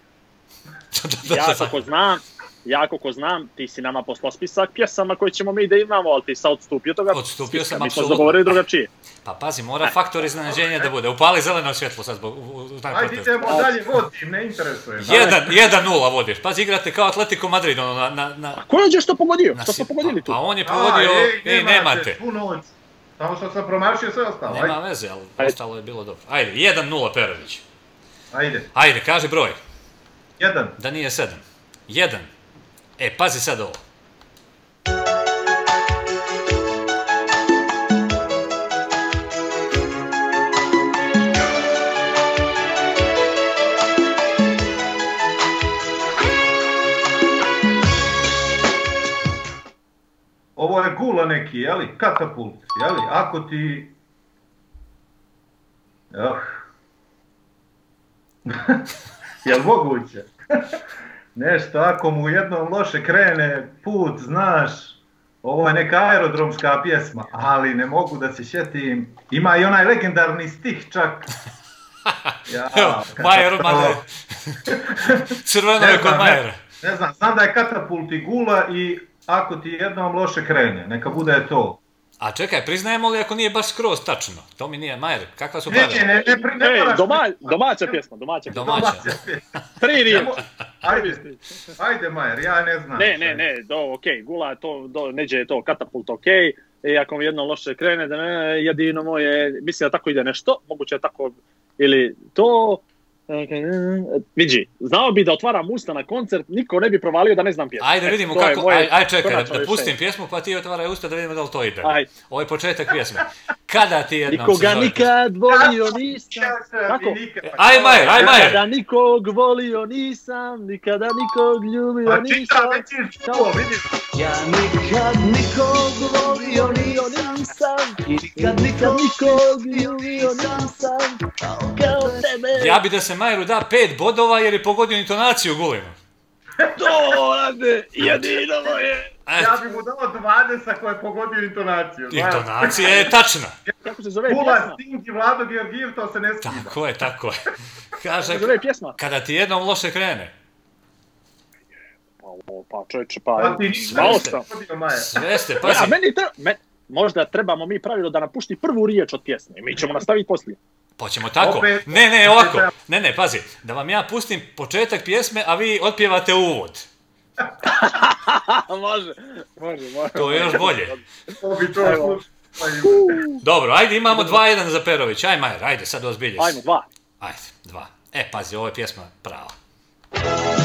Ja kako znam, ja kako znam, ti si nama poslao spisak pjesama koje ćemo mi da imamo, ali ti sad odstupio toga Odstupio spiska. sam, Mi smo apsolutno. dogovorili drugačije. Pa pazi, mora faktor iznenađenja da bude. Upali zeleno svjetlo sad zbog, Ajde idemo dalje, vodim, ne interesuje. me. Jedan, jedan nula vodiš. Pazi, igrate kao Atletico Madrid, ono, na, na, na, A ko je što pogodio? na Što smo pogodili tu? Pa on je A, pogodio, ej, i nemate. Svu noć. Samo što sam promašio sve ostalo. Nema Ajde, veze, ali ostalo je bilo dobro. Ajde, 1-0 Perović. ajde. Ajde, kaži broj. Jedan. Da nije 7. 1. E, pazi sad ovo. Ovo je gula neki, jeli? Katapult, jeli? Ako ti... Oh. Jel moguće? Nešto, ako mu jednom loše krene put, znaš, ovo je neka aerodromska pjesma, ali ne mogu da se sjetim. Ima i onaj legendarni stih čak. Ja, Evo, Majer odmah Crveno je kod znam, ne. Majera. Ne znam, znam da je katapult i gula i ako ti jednom loše krene, neka bude to. A čekaj, priznajemo li ako nije baš skroz tačno? To mi nije, Majer, kakva su Ne, ne, pravila? ne, ne, pri- ne Ej, moraš- doma, domaća pjesma, domaća pjesma. Domaća. Tri Ne riječi. Ajde, ajde Majer, ja ne znam. Ne, ne, ne, do, okej, gula je to, do, neđe je to katapult, okej. I ako mi jedno loše krene, da ne, jedino moje, mislim da tako ide nešto, moguće je tako, ili to, Vidi, znao bi da otvaram usta na koncert, niko ne bi provalio da ne znam pjesmu. Ajde E, vidimo je kako, moje aj, aj čekaj, da, da pustim pjesmu pa ti otvaraj usta da vidimo da li to ide. Ajde. Ovo je početak pjesme. Kada ti jednom se Nikoga zove nikad volio nisam. Kako? Aj Majer, aj Majer! Nikada nikog volio nisam, nikada nikog ljubio Pa čita nisam. već je čuo, vidiš. Ja nikad nikog volio nisam, nikad nikad nikog ljubio nisam, kao tebe. Ja bi da se Majeru da pet bodova jer je pogodio intonaciju gulinu. To, rade, jedino moje. E, Ja bi mu dao 20 ako je pogodio intonaciju. znaš. intonacija je tačna. Kako se zove Gula, pjesma? Sting i Vlado Georgijev, to se ne skida. Tako je, tako je. Kaže, Kako se zove pjesma? kada ti jednom loše krene, Pa, o, pa čovječe, Pa pa, nisi sam. sve ste, A pazi, meni treba, me, možda trebamo mi pravilo da napušti prvu riječ od pjesme. Mi ćemo nastaviti poslije. Pa ćemo tako. Opet- Ne, ne, ovako. opet- Ne, ne, pazi, da vam ja pustim početak pjesme, a vi otpjevate uvod. može, može, može. To je još bolje. To bi to Evo. Dobro, ajde, imamo 2-1 za Perović. Aj, Majer, ajde, sad ozbilji se. Ajmo, dva. Ajde, dva. E, pazi, ovo je pjesma prava. Ako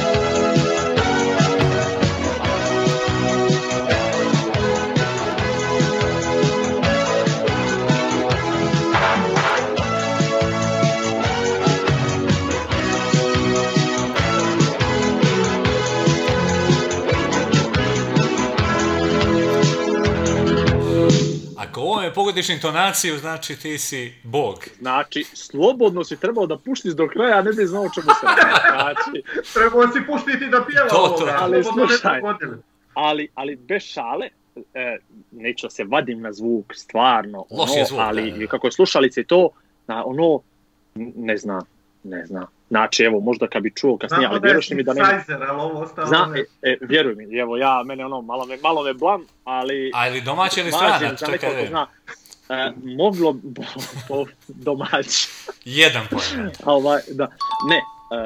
pogodiš intonaciju, znači ti si bog. Znači, slobodno si trebao da puštiš do kraja, a ne bi znao čemu se. Znači, Trebao si puštiti da pjeva To, to. ovoga, Ali slušaj. ali, ali bez šale, e, neću da se vadim na zvuk, stvarno, Loš ono, je zvuk, ali da, da. kako je slušalice i to, na, ono, ne zna, ne zna. Znači, evo, možda kad bi čuo kasnije, ali da je vjeruš mi da nema... synthesizer, ali ovo ostalo Zna, ne. e, vjeruj mi, evo ja, mene ono, malo me, malo me blam, ali... A ili domaći ili stranac, nekog ko ne. zna. E, moglo po domaći. Jedan pojem. A ovaj, da, ne,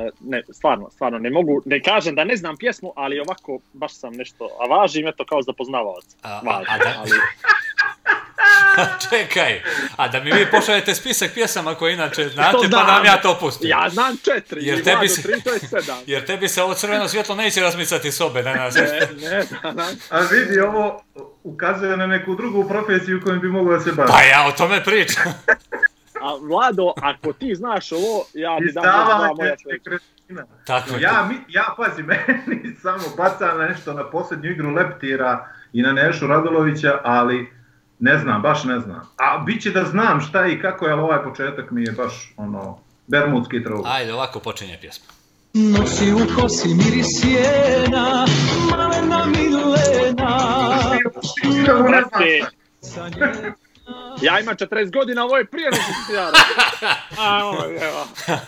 e, ne, stvarno, stvarno, ne mogu, ne kažem da ne znam pjesmu, ali ovako baš sam nešto, a važim eto kao za poznavaoca. A- a- a da- ali, Čekaj, a da mi vi pošaljete spisak pjesama koje inače To znate, pa znam. nam ja to pustim. Ja znam četiri, Jer tebi se- tri, to je sedam. Jer tebi se ovo crveno svjetlo neće razmicati sobe danas. Ne, ne, danas. A vidi, ovo ukazuje na neku drugu profesiju kojom bi mogao da se bavi. Pa ja o tome pričam. A Vlado, ako ti znaš ovo, ja bi dam možda dva Izdavanje moja nekretnina. Tako je. Ja, mi, ja pazi, meni samo bacam nešto na posljednju igru Leptira i na Nešu Radulovića, ali ne znam, baš ne znam. A bit će da znam šta i kako je, ali ovaj početak mi je baš ono, bermudski trov. Ajde, ovako počinje pjesma. Nosi u kosi miris sjena, malena milena. Brate, ja imam 40 godina, ovo je prije nego što ja. A, ovo je, evo.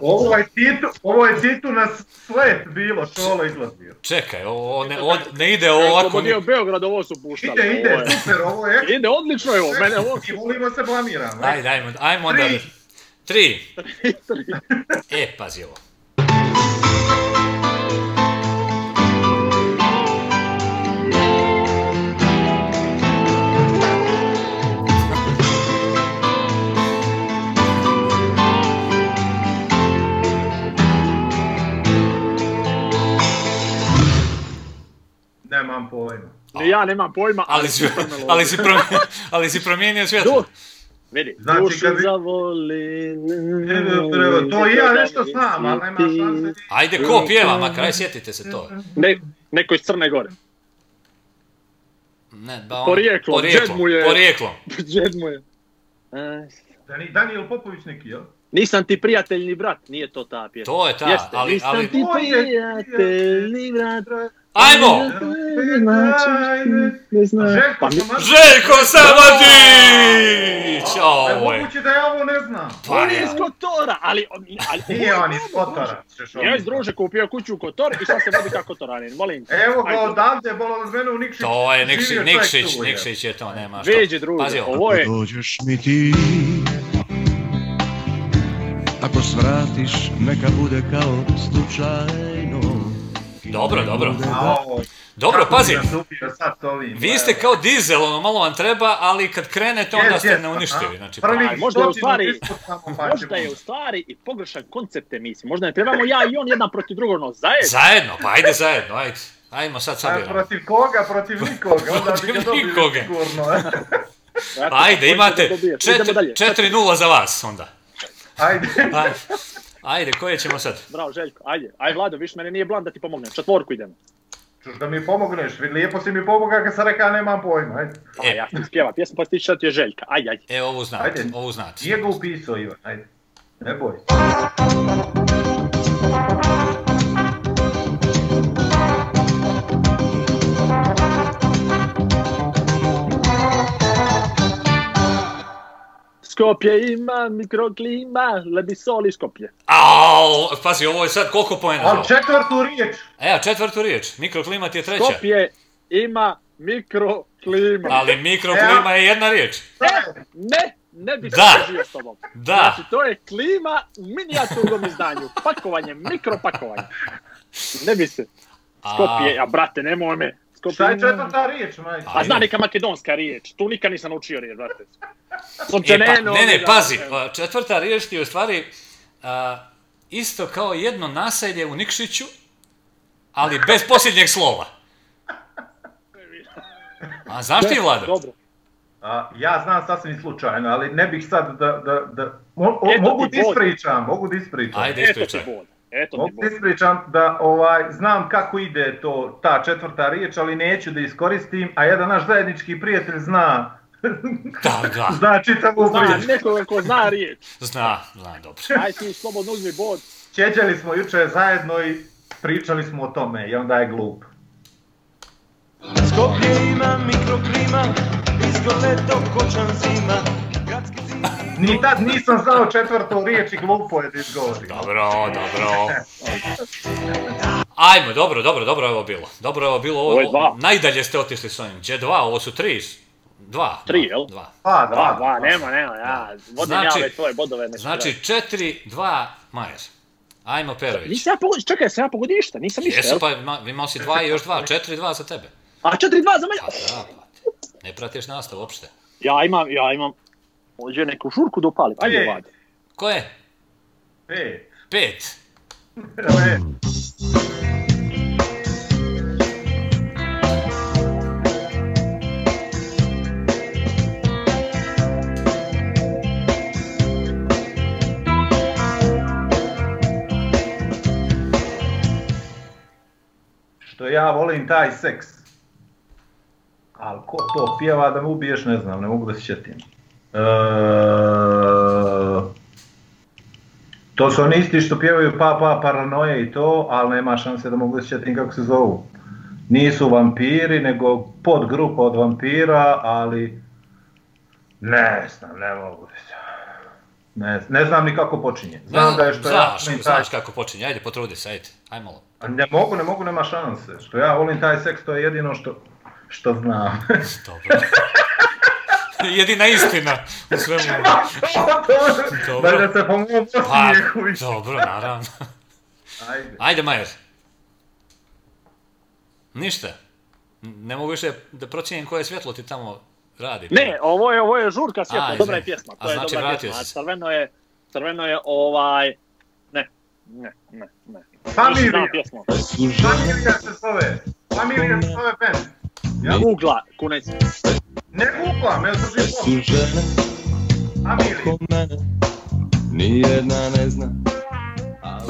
Ovo je Titu, ovo je Titu na slet bilo, šolo izlazio. Čekaj, ovo ne, od, ne ide ovo ovako. Oslobodio Beograd, ovo su puštali. Ide, ide, ovo je- super, ovo je... Ide, odlično je ovo, mene ovo I volimo se blamiramo. Ajde, ajmo, ajmo onda. Tri. Tri. E, pazi ovo. Nemam pojma. Ni ja nemam pojma, Ali si, super melodija. ali si, pro, ali si promijenio. Du, vidi, Znači, dušu kad zavoli... To i ja nešto znam, ali nema šanse. Ajde, ko pjeva, makar, aj sjetite se to. Ne, neko iz Crne Gore. Ne, ba on, Porijeklom, porijeklom, džed mu je- porijeklom. Džed mu je. Dani- Daniel Popović neki, jel? Nisam ti prijatelj ni brat, nije to ta pjesma. To je ta, Jeste, ali- nisam ali- ti To je- prijatelj ni brat. Ajmo! Ne. Željko Pa Samardžić. Željko Samardžić! E, Ovo je. Moguće da ja ovo ne znam. Pa On je iz Kotora, ali... ali Nije on iz Kotora. Ja iz druže kupio kuću u Kotor i sad se vodi kao Kotoranin, molim te. Evo ga odavde, bolo od mene u Nikšić. To je Nikšić, Nikšić. Nikšić je to, nema što. Veđe druže, ovo. je... Dođeš mi ti Ako svratiš neka bude kao slučajno Dobro, dobro. A Dobro, pazi. bi? Vi ste kao dizel, ono malo vam treba, ali kad krenete onda ste jes, neuništivi. aha. Znači, Prvi A, možda je u stvari- pa Možda je u stvari i pogrešan koncept emisije. Možda ne trebamo ja i on jedan protiv drugog, no zajedno. Zajedno, pa ajde zajedno, ajde. Ajmo sad A sabiramo. protiv koga? Protiv nikoga. Onda bi Protiv ga dobili nikoga. sigurno. Pa ajde, imate da dobijete. čet- Idemo dalje. 4-0 za vas onda. Ajde. Ajde, ajde koje ćemo sad? Bravo, Željko. Ajde, aj Vlado, viš mene nije blan da ti pomognem. Četvorku idemo. Čuš da mi pomogneš, vid, lijepo si mi pomogao kad sam rekao nemam pojma, ajde. Pa E. ja ti spjeva pjesmu, pa ti šta ti je Željka. Ajde, ajde. E, ovu znate, Ajde. ovu znate. Nije ga upisao Ivan, ajde. Ne boj. Skopje ima mikroklima, lebi soli Skopje. Au, pazi, ovo je sad koliko poena? Ali četvrtu riječ. E, a četvrtu riječ, mikroklimat je treća. Skopje ima mikroklima. Ali mikroklima je jedna riječ. E, ne, ne bi se Da. složio s tobom. Da. Znači, to je klima u minijaturnom izdanju. Pakovanje, mikropakovanje. Ne bi se. Skopje, a brate, nemoj me. Skopje Šta je četvrta riječ, majče? A zna neka makedonska riječ, tu nikad nisam naučio riječ, brate. E, pa, Sopčaneno, ne, ne, pazi, evo. a, četvrta riječ ti je u stvari a, isto kao jedno naselje u Nikšiću, ali bez posljednjeg slova. A znaš ti, Vlado? Dobro. A, ja znam sasvim slučajno, ali ne bih sad da... da, da mo- o- Eto mogu da ispričam, mogu da ispričam. Ajde, Eto ispričaj. Eto ti Mogu da ispričam da ovaj, znam kako ide to, ta četvrta riječ, ali neću da iskoristim, a jedan naš zajednički prijatelj zna, Da, da, zna čitavu Zna, priču. nekoga ko zna riječ. zna, zna, dobro. Aj ti slobodno uzmi bod. Čeđali smo juče zajedno i pričali smo o tome i onda je glup. Skopje ima mikroklima Izgole to kočan zima Gradski zima Ni tad nisam znao četvrtu riječ i glupo je da izgovorim. Dobro, dobro. Ajmo, dobro, dobro, dobro je ovo bilo. Dobro je ovo bilo. Ovo, Ovo najdalje ste otišli s ovim. Gdje dva, ovo su tri. Dva. Tri, dva, jel? Dva. Pa, Dva, da, dva, nema, nema, ja. Vodim Znači- ja ove tvoje bodove. Ne Znači, četiri, dva, Majer. Ajmo, Perović. Nisam ja pogodio, čekaj, sam ja pogodio ništa, nisam ništa, Jesu, pa ima- imao si dva i još dva, četiri, dva za tebe. A četiri, dva za mene. Pa da, pa. Ne pratiš nastav uopšte. Ja imam, ja imam, Ođe neku žurku da upalim. Ajde, Je. vadi. Ko je? Pet. Pet. Evo ja volim taj seks. Ali ko to pjeva da me ubiješ, ne znam, ne mogu da se sjetim. E, to su oni isti što pjevaju pa pa paranoje i to, ali nema šanse da mogu da se sjetim kako se zovu. Nisu vampiri, nego podgrupa od vampira, ali ne znam, ne mogu da. Ne, ne znam ni kako počinje. Znam da je što ja znaš, znaš kako počinje, ajde potrudi se, ajde, aj malo. A Ne mogu, ne mogu, nema šanse. Što ja volim taj seks, to je jedino što, što znam. Dobro. Jedina istina u svemu. Dobro. Da, da se po mom Pa, dobro, naravno. Ajde. Ajde, Majer. Ništa. Ne mogu više da procijenim koje svjetlo ti tamo radi. Ne, ovo je, ovo je žurka A, izvini. dobra je pjesma. A To je znači dobra vratio pjesma. A crveno je, crveno je ovaj... Ne, ne, ne, pjesmu. Familija se zove. Familija se zove band. Ja? Googla, kunec. Ne googlam, ja držim Su pom. žene Familija. oko mene, nijedna ne zna.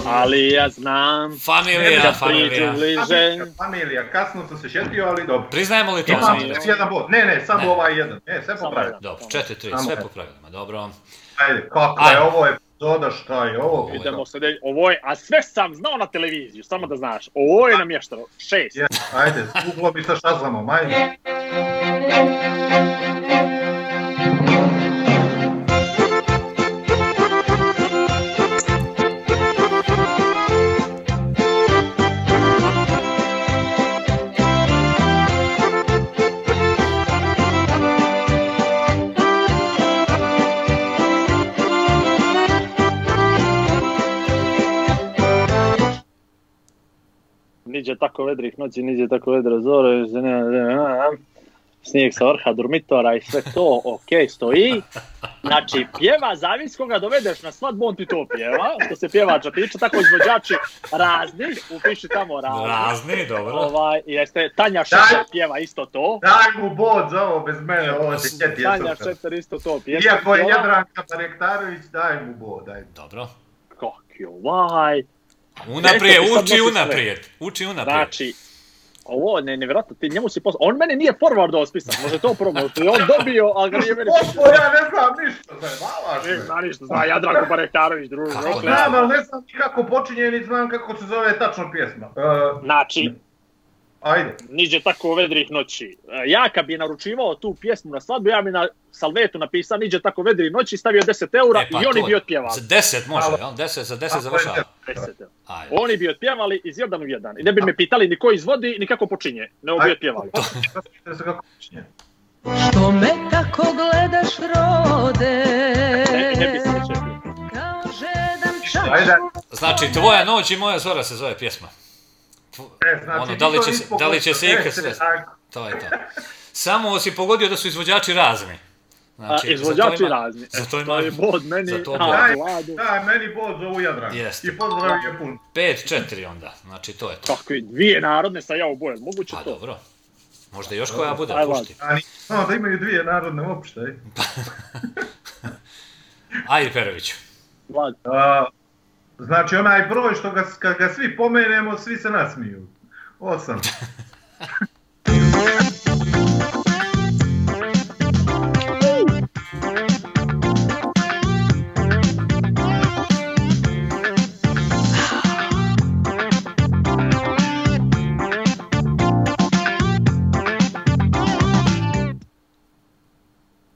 Ali ja znam... Familija, priđu familija. bliže... Familija, familija, kasno sam se šetio, ali dobro. Priznajemo li to? Imam jedan bod. Ne, ne, samo Ne. ovaj jedan. Ne, sve jedan. Dobro, 4-3, Samo sve jedan. po pravilima, dobro. Ajde, kako Ajde. je ovo epizoda, šta je ovo? Idemo sljedeći. Ovo je, a sve sam znao na televiziju, samo da znaš. Ovo je namješteno. Šest. Je, ajde, uglo mi sa šazlamom, ajde. Niđe tako vedrih noći, niđe tako vedre zore, snijeg sa vrha dormitora i sve to, ok, stoji. Znači, pjeva, zavis koga dovedeš na svadbu, on ti to pjeva, što se pjevača tiče, tako izvođači razni, upiši tamo razni. Razni, dobro. Ovaj, jeste, Tanja Šeter pjeva isto to. Daj mu bod za ovo, bez mene, ovo se sjeti je Tanja. Šeter isto to pjeva. Iako je. Jadranka Barektarović, daj mu bod, ajde. Dobro. Kak je ovaj. Unaprijed, uči unaprijed. Uči unaprijed. Znači, ovo ne, nevjerojatno, ti njemu si poslao, on mene nije forwardao spisak, može to prvo, što je on dobio, ali ga nije meni Popo, ja ne znam ništa, zajebavaš Ne me. zna ništa, zna Jadranko Barektarović, druže. Ne? Znam, ali ne znam kako počinje, ni znam kako se zove tačno pjesma. Uh, Znači, ajde. niđe tako vedrih noći. E, Ja kad bi naručivao tu pjesmu na svadbu, ja bi na salvetu napisao niđe tako vedrih noći, stavio 10 eura E, pa i oni to- bi otpjevali. Za 10 može, jel? 10 za 10 završava. 10 eura. Oni bi otpjevali iz jedan u jedan. I ne bi me pitali ni ko izvodi, ni kako počinje. Nego bi otpjevali. Ne znam kako počinje. Što me tako gledaš rode Ne, ne bi se Ajde. Znači, tvoja noć i moja zora se zove pjesma. E, znači, Ono, da li to će se- da li će se ikad sve- tako. To je to. Samo si pogodio da su izvođači razni. A, Znači, izvođači za to ima- razni. Za to ima to je bod meni, za to a, bod. Daj, daj, meni bod za ovu Jadranku. Jeste. I pozdrav je pun. 5-4 onda. Znači, to je to. Kako je, dvije narodne sa ja u boje, moguće Pa to? dobro. Možda još koja bude, Aj, pušti. A ni znao da imaju dvije narodne uopšte. Ajde, Peroviću. Vlad. A, znači onaj broj što ga, kad ga svi pomenemo, svi se nasmiju. Osam.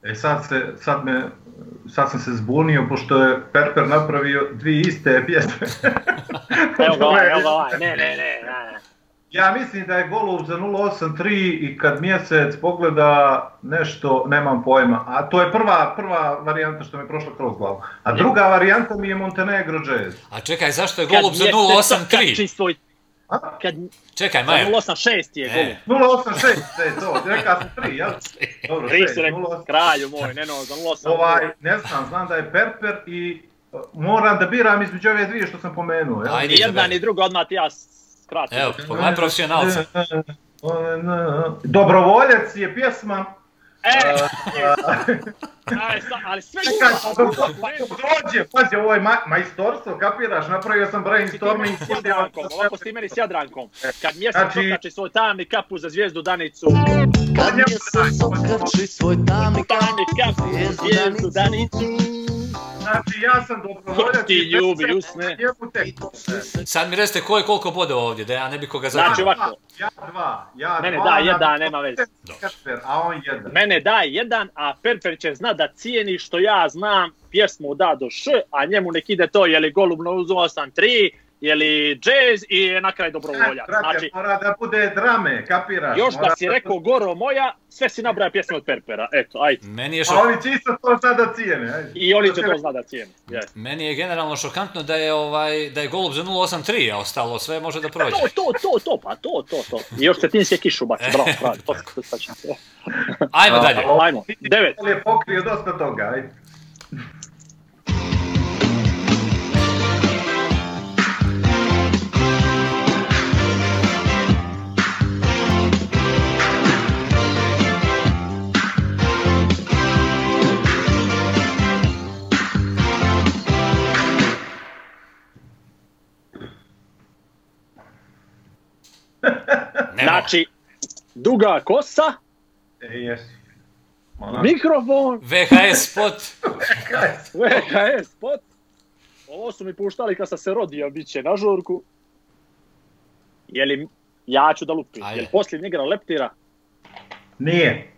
E sad, se, sad, me, sad sam se zbunio, pošto je Perper napravio dvije iste pjesme. Evo ga ovaj, evo ga ovaj. Ne, ne, ne, ne. Ja mislim da je golub za 083 i kad mjesec pogleda nešto, nemam pojma. A to je prva, prva varijanta što mi je prošla kroz glavu. A druga varijanta mi je Montenegro Jazz. A čekaj, zašto je golub za mjesec 083? okači svoj Kad, Čekaj, Majer. 086 je E. gol. 086, e, to, rekao sam 3, jel? Dobro, Tri šest, si rekao, 086. kralju moj, ne no, za 086. Ovaj, ne znam, znam da je Perper i uh, moram da biram između ove dvije što sam pomenuo, jel? Ajde, Ni jedna ni druga, odmah ti ja skratim. Evo, pogledaj profesionalca. Dobrovoljac je pjesma E, sa- ali sve Čekaj, glupo. dođe, pazi, ovo je ma majstorstvo, kapiraš, napravio sam brainstorming. S Jadrankom, ovako ste imali s Jadrankom. Kad mjesec Znači- okači svoj tamni kapu za zvijezdu Danicu. Kad mjesec okači svoj tamni kapu za zvijezdu Danicu. Znači, ja sam dobrovoljac Ti ljubi, usne. Sad mi recite ko je koliko bodova ovdje, da ja ne bi koga Znači zatim. ovako, Ja dva, ja Mene dva. da, na jedan, nema veze. A on jedan. mene daj jedan, a Perper će zna da cijeni što ja znam pjesmu da do š, a njemu nek ide to, je li golub na uzu 3 jeli džez i na kraj dobrovolja. Brate, znači, mora da bude drame, kapiraš? Još da si da- rekao Goro moja, sve si nabraja pjesme od Perpera, eto, ajde. Meni je šok... A oni će isto to zna da cijene, ajde. I oni će to zna da cijene, yes. Meni je generalno šokantno da je, ovaj, da je Golub za 0.83, a ostalo sve može da prođe. To, to, to, to, pa to, to, to. I još Cetinski je kišu bacio, bravo, bravo, to se Ajmo dalje. Ajmo, devet. Ali je pokrio dosta toga, ajde. Znači, duga kosa, E, jesi. Ona. mikrofon, VHS spot. VHS spot. Ovo su mi puštali kad sam se rodio, bit će na žurku. Je li, ja ću da lupim, Ajde. je li posljednji igra leptira? Nije.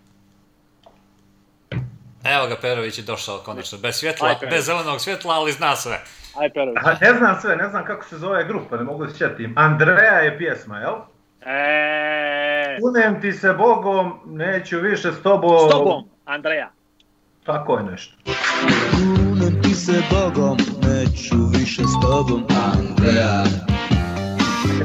Evo ga Perović je došao konačno, bez svjetla, Aj, bez zelenog svjetla, ali zna sve. Aj, Perović. A ne znam sve, ne znam kako se zove grupa, ne mogu se sjetim. Andreja je pjesma, jel? E, Kunem ti se Bogom, neću više s tobom. s tobom, Andreja. Tako je nešto. Kunem ti se Bogom, neću više s tobom, Andreja.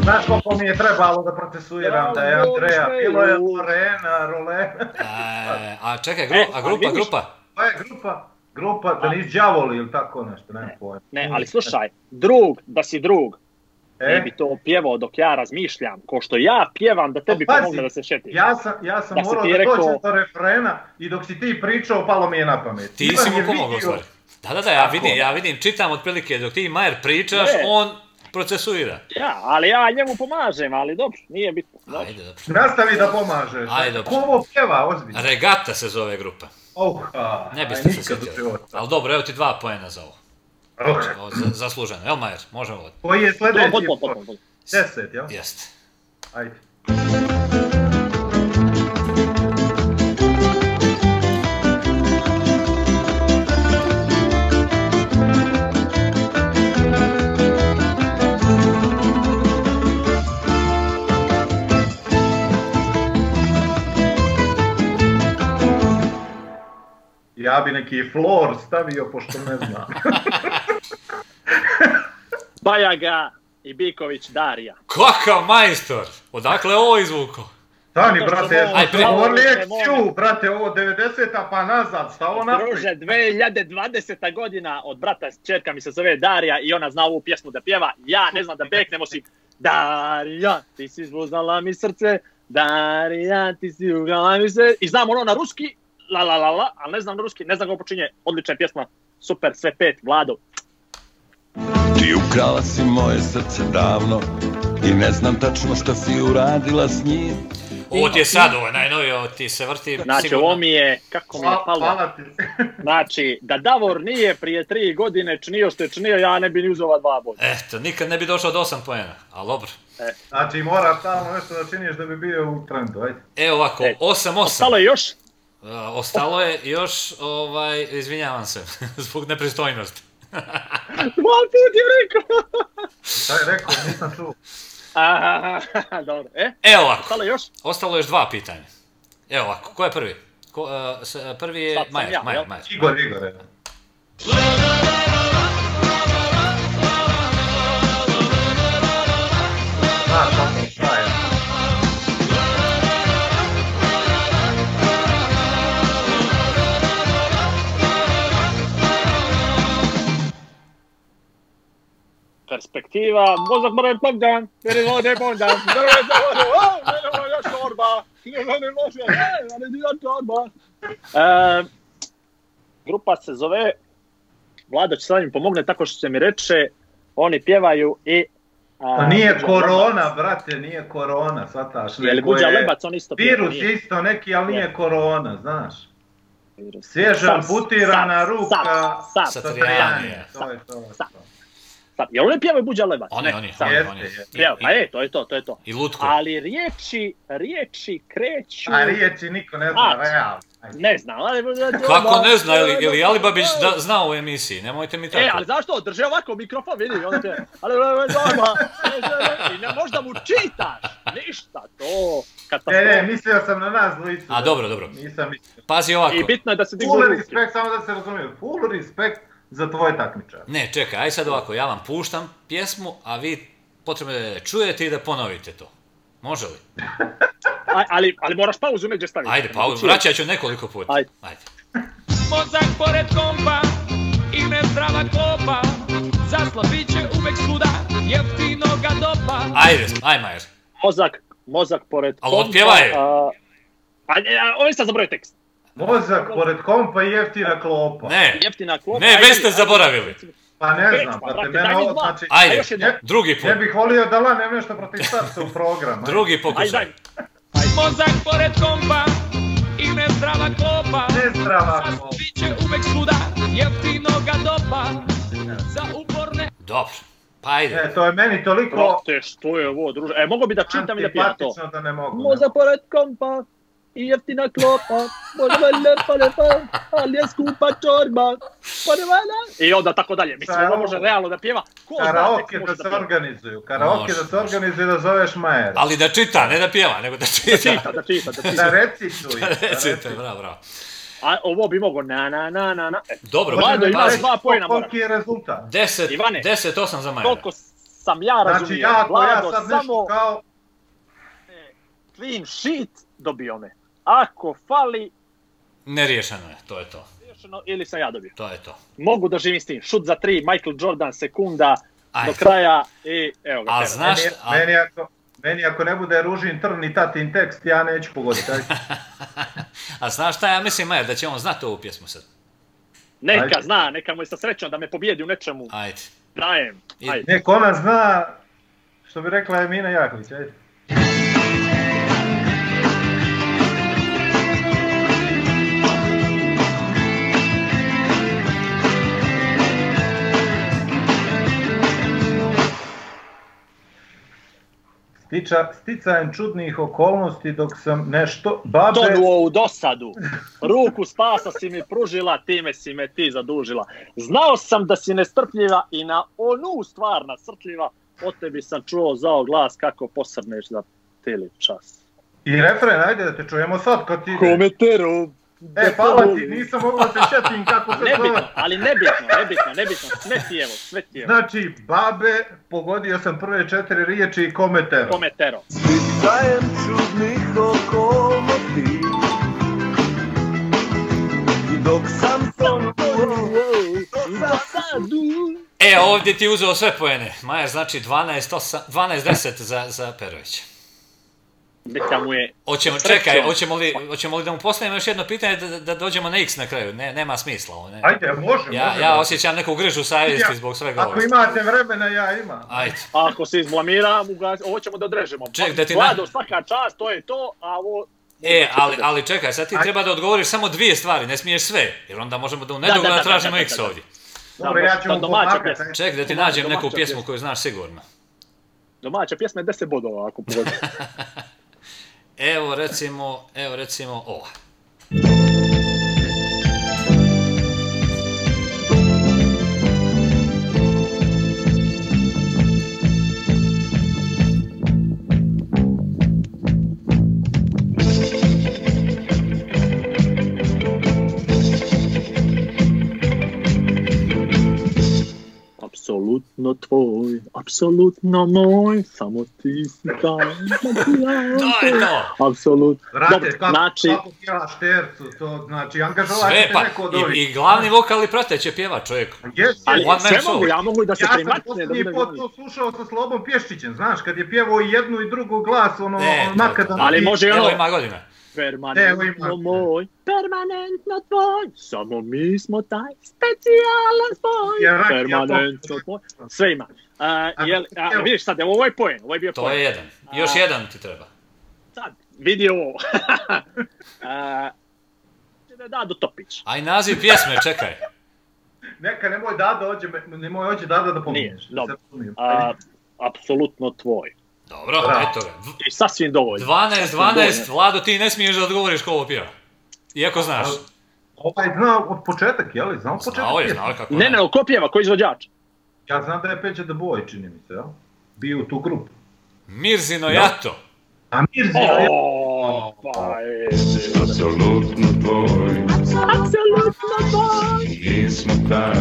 Znaš koliko mi je trebalo da procesuiram da je Andreja, bilo je Lorena, Rolena. E, a čekaj, gru, E, a grupa, grupa. Pa je grupa, grupa, da nisi đavoli ili tako nešto, nema pojma. Ne, ali slušaj, drug, da si drug, ne E, bi to pjevao dok ja razmišljam, ko što ja pjevam da tebi Pa pomogne da se šetiš. ja sam, ja sam Da morao da rekao- dođem do refrena i dok si ti pričao, palo mi je na pamet. Ti Ivan si mu pomogao stvari. Da, da, da, ja vidim, ja vidim, čitam otprilike, dok ti Majer pričaš, Ne. on procesuira. Ja, ali ja njemu pomažem, ali dobro, nije bitno. Dobro. Ajde, dobro. Nastavi da pomažeš. Ajde, dobro. Ko ovo pjeva, ozbiljno? Regata se zove grupa. Oh, a, Ne biste se životu. Ali dobro, evo ti dva poena za ovo. Za, zasluženo. Jel Majer, možemo ovo. Koji je sljedeći? Pot, pot, pot, pot, pot. Deset, jel? Jeste. Ajde. Ja bi neki flor stavio, pošto ne znam. Bajaga i Biković Darija. Kakav majstor! Odakle je ovo izvuko? Stani, brate, Aj, ovo te, lekciju, brate, ovo 90-a pa nazad, stavo naprijed. Druže, 2020. godina od brata čerka mi se zove Darija i ona zna ovu pjesmu da pjeva. Ja ne znam da beknem osim Darija, ti si zbuznala mi srce, Darija, ti si ugrala mi se. I znam ono na ruski, la la la la, ali ne znam na ruski, ne znam kako počinje. Odlična je pjesma, super, sve pet, Vlado. Ti ukrala si moje srce davno I ne znam tačno šta si uradila s njim Ovo ti je sad, ovo je najnovije, ovo ti se vrti Znači, sigurno. ovo mi je, kako mi je palo. hvala ti. Znači, da Davor nije prije tri godine činio što je činio, ja ne bi ni uzeo ova dva boda. Eto, nikad ne bi došao do 8 poena, ali dobro. Znači, moraš stalno nešto da činiš da bi bio u trendu, ajde. Evo ovako, E, 8-8. Ostalo je još? Uh, ostalo je još, ovaj, izvinjavam se, zbog nepristojnosti. Dva put je rekao. Šta je rekao, nisam čuo. Aha, dobro. E, Evo ovako, ostalo još? ostalo još dva pitanja. Evo ovako, ko je prvi? Ko, uh, s- prvi je Majer, ja, Majer? Majer. Igor, Igor, je. Znaš, perspektiva, mozak mora Bogdan, mene vode Bogdan, drve za vodu, o, mene vode šorba, ne, ne može, ne, ali dio šorba. E, grupa se zove, Vlada će sad im pomogne tako što se mi reče, oni pjevaju i... a, Pa nije korona, Lebac. brate, nije korona, shvataš. Je li Buđa je Lebac, on isto pjeva, Virus nije? isto neki, ali nije Je. korona, znaš. Svježa SARS, ruka SARS, Sa SARS. Trijanije. To je to. Sa- Sad, jel oni pjevaju Buđa Lebac? Oni, Ne, oni, sad. oni, Jeste, oni. jeste. I- Pjeva, i- pa je, to je to, to je to. I Lutko. Ali riječi, riječi kreću... A riječi niko ne zna, A, realno. Ne znam, ali... Kako ne zna, ili, ili Alibabić da, zna u emisiji, nemojte mi tako. E, ali zašto? Drže ovako mikrofon, vidi, on te... Ali, i ne možda mu čitaš, ništa, to... Ne, Katastrofa. ne, mislio sam na nas dvojicu. A, dobro, dobro. Nisam mislio. Pazi ovako. I bitno je da se Full ruke. respekt, samo da se razumije, full respekt za tvoj takmičar. Ne, čekaj, aj sad ovako, ja vam puštam pjesmu, a vi potrebno je da je čujete i da ponovite to. Može li? A- Ali, ali moraš pauzu među staviti. Ajde, pa Znači, vraćat ću nekoliko puta. Ajde. Ajde. Mozak pored kompa i nezdrava klopa Za slabiće uvek svuda jeftino ga dopa Ajde, aj Majer. Mozak, mozak pored Ali kompa, otpjevaj. a- A, a, ovo sam zaboravio tekst. Mozak pored kompa i jeftina klopa. Ne, Jeftina klopa. ne, ajde, već ste ajde. zaboravili. Pa ne znam, pa, te brate, mene ovo, znači... Ajde, još. Ne, drugi put. ne bih volio da lanem nešto protiv starca u program. ajde. Drugi Ajde, pokušaj. daj. Mozak pored kompa i nezdrava klopa Nezdrava klopa. slabiće uvek svuda jeftino ga dopa Za uporne Dobro, pa ajde. E, to je meni toliko Brate, što je ovo, druže? E, mogo bi da čitam i da pijem to. antipatično da ne mogu. ne. Mozak pored kompa i jeftina klopa, može lepa, lepa, ali je skupa čorba, može valjda. I onda tako dalje. Mislim, ovo može realno da pjeva. Ko Karaoke može da se organizuju. Karaoke da se organizuju da zoveš Majera. Ali da čita, ne da pjeva, nego da Da čita. čita, da čita, da Da čita. recituju. da Recite, recituju. bravo, bravo. A ovo bi mogo na, na, na, na, na. Dobro, Vlado, pazi. dva pojena. Koliki je rezultat? 10, Ivane. 10, 8 za Majera. Koliko sam ja Znači razumio, ja, ako ja sad samo nešto kao... clean sheet dobio me. Ako fali, Neriješeno je, to je to. rješeno ili sam ja dobio. To je to. Mogu da živim s tim. Šut za tri, Michael Jordan sekunda Ajde. do kraja i evo ga. A tera. znaš, Meni, a, meni, ako, meni ako ne bude ružin trn i tatin tekst, ja neću pogoditi. a znaš šta ja mislim, Majer, da će on znati ovu pjesmu sad. Neka Ajde. zna, neka mu je sa srećom da me pobijedi u nečemu. Ajde. Dajem. Ajde. Nek ona zna, što bi rekla Emina Jaković, ajde. Stiča, sticajem čudnih okolnosti dok sam nešto babe... Tonuo u dosadu. Ruku spasa si mi pružila, time si me ti zadužila. Znao sam da si nestrpljiva i na onu stvar nasrtljiva. O tebi sam čuo zao glas kako posrneš za tili čas. I refren, ajde da te čujemo sad kad ti ide. E, hvala ti, nisam mogao da se šetim kako se Nebitno, zove. ali nebitno, nebitno, nebitno. Sve ti evo, sve ti evo. Znači, babe, pogodio sam prve četiri riječi i kometero. Kometero. Sticajem čudnih okolnosti Dok sam dosadu E, ovdje ti uzeo sve pojene. Majer znači 12, 8, 12 10 za, za Perovića. Neka mu je... Hoćemo, Srećom. čekaj, hoćemo li, hoćemo li da mu postavimo još jedno pitanje da, da dođemo na x na kraju? Ne, nema smisla ovo, ne. Ajde, može, Ja, može. ja osjećam neku grižu savjesti Ja, zbog svega Ako ovoga. imate vremena, ja imam. Ajde. Ako se izblamiram, ovo ćemo da odrežemo. Ček, da ti na- Vlado, svaka čast, to je to, a ovo... E, ali, ali čekaj, sad ti Aj. treba da odgovoriš samo dvije stvari, ne smiješ sve, jer onda možemo da u da, nedogled da, da, tražimo da, da, x da. ovdje. Dobro, Da, ja ću da, mu pomagati. Ček da ti nađem neku pjesmu koju znaš sigurno. Domaća pjesma je 10 bodova, ako pogodim. Evo recimo, evo recimo ova. Apsolutno tvoj, apsolutno moj, samo ti si taj. To je to. Apsolutno. Vrate, Dobro, kako, znači, kako pjevaš tercu, to znači angažovat Sve, pa, neko od i, ovih. i glavni vokal i prateće pjeva čovjek. Yes, ali One sve mogu, ja mogu i da se Ja sam premakne, da posljednji bude put to slušao sa Slobom Pješčićem, znaš, kad je pjevao i jednu i drugu glas, ono, Ne, ono to je makadam. Ali može i ono, Evo ima godina. Evo permanentno ima. moj, permanentno tvoj, samo mi smo taj specijalan spoj, Ja, permanentno tvoj, sve ima. A, jel, a, Evo. vidiš sad, evo ovo je poen, ovo je bio To poen. je jedan. Još A- jedan ti treba. Sad, vidi ovo. A, da da do Topić. Aj naziv pjesme, čekaj. Neka, nemoj Dada, ođe, nemoj ođe Dada da Nije, pominješ. da dobro. A, apsolutno tvoj. Dobro, Bravo. eto ga. I sasvim dovoljno. 12, 12, Vlado, ti ne smiješ da odgovoriš ko ovo pjeva. Iako znaš. Ovaj zna od početak, je li? Znao početak? Znao je, znao je kako Ne, ne, ko pjeva, ko izvođač? Ja znam da je Peđa the Boy, čini mi se, jel? Bio u tu grupu. Mirzino Jato. A Mirzi, O, pa je. Apsolutno tvoj, Apsolutno tvoj, mi smo taj.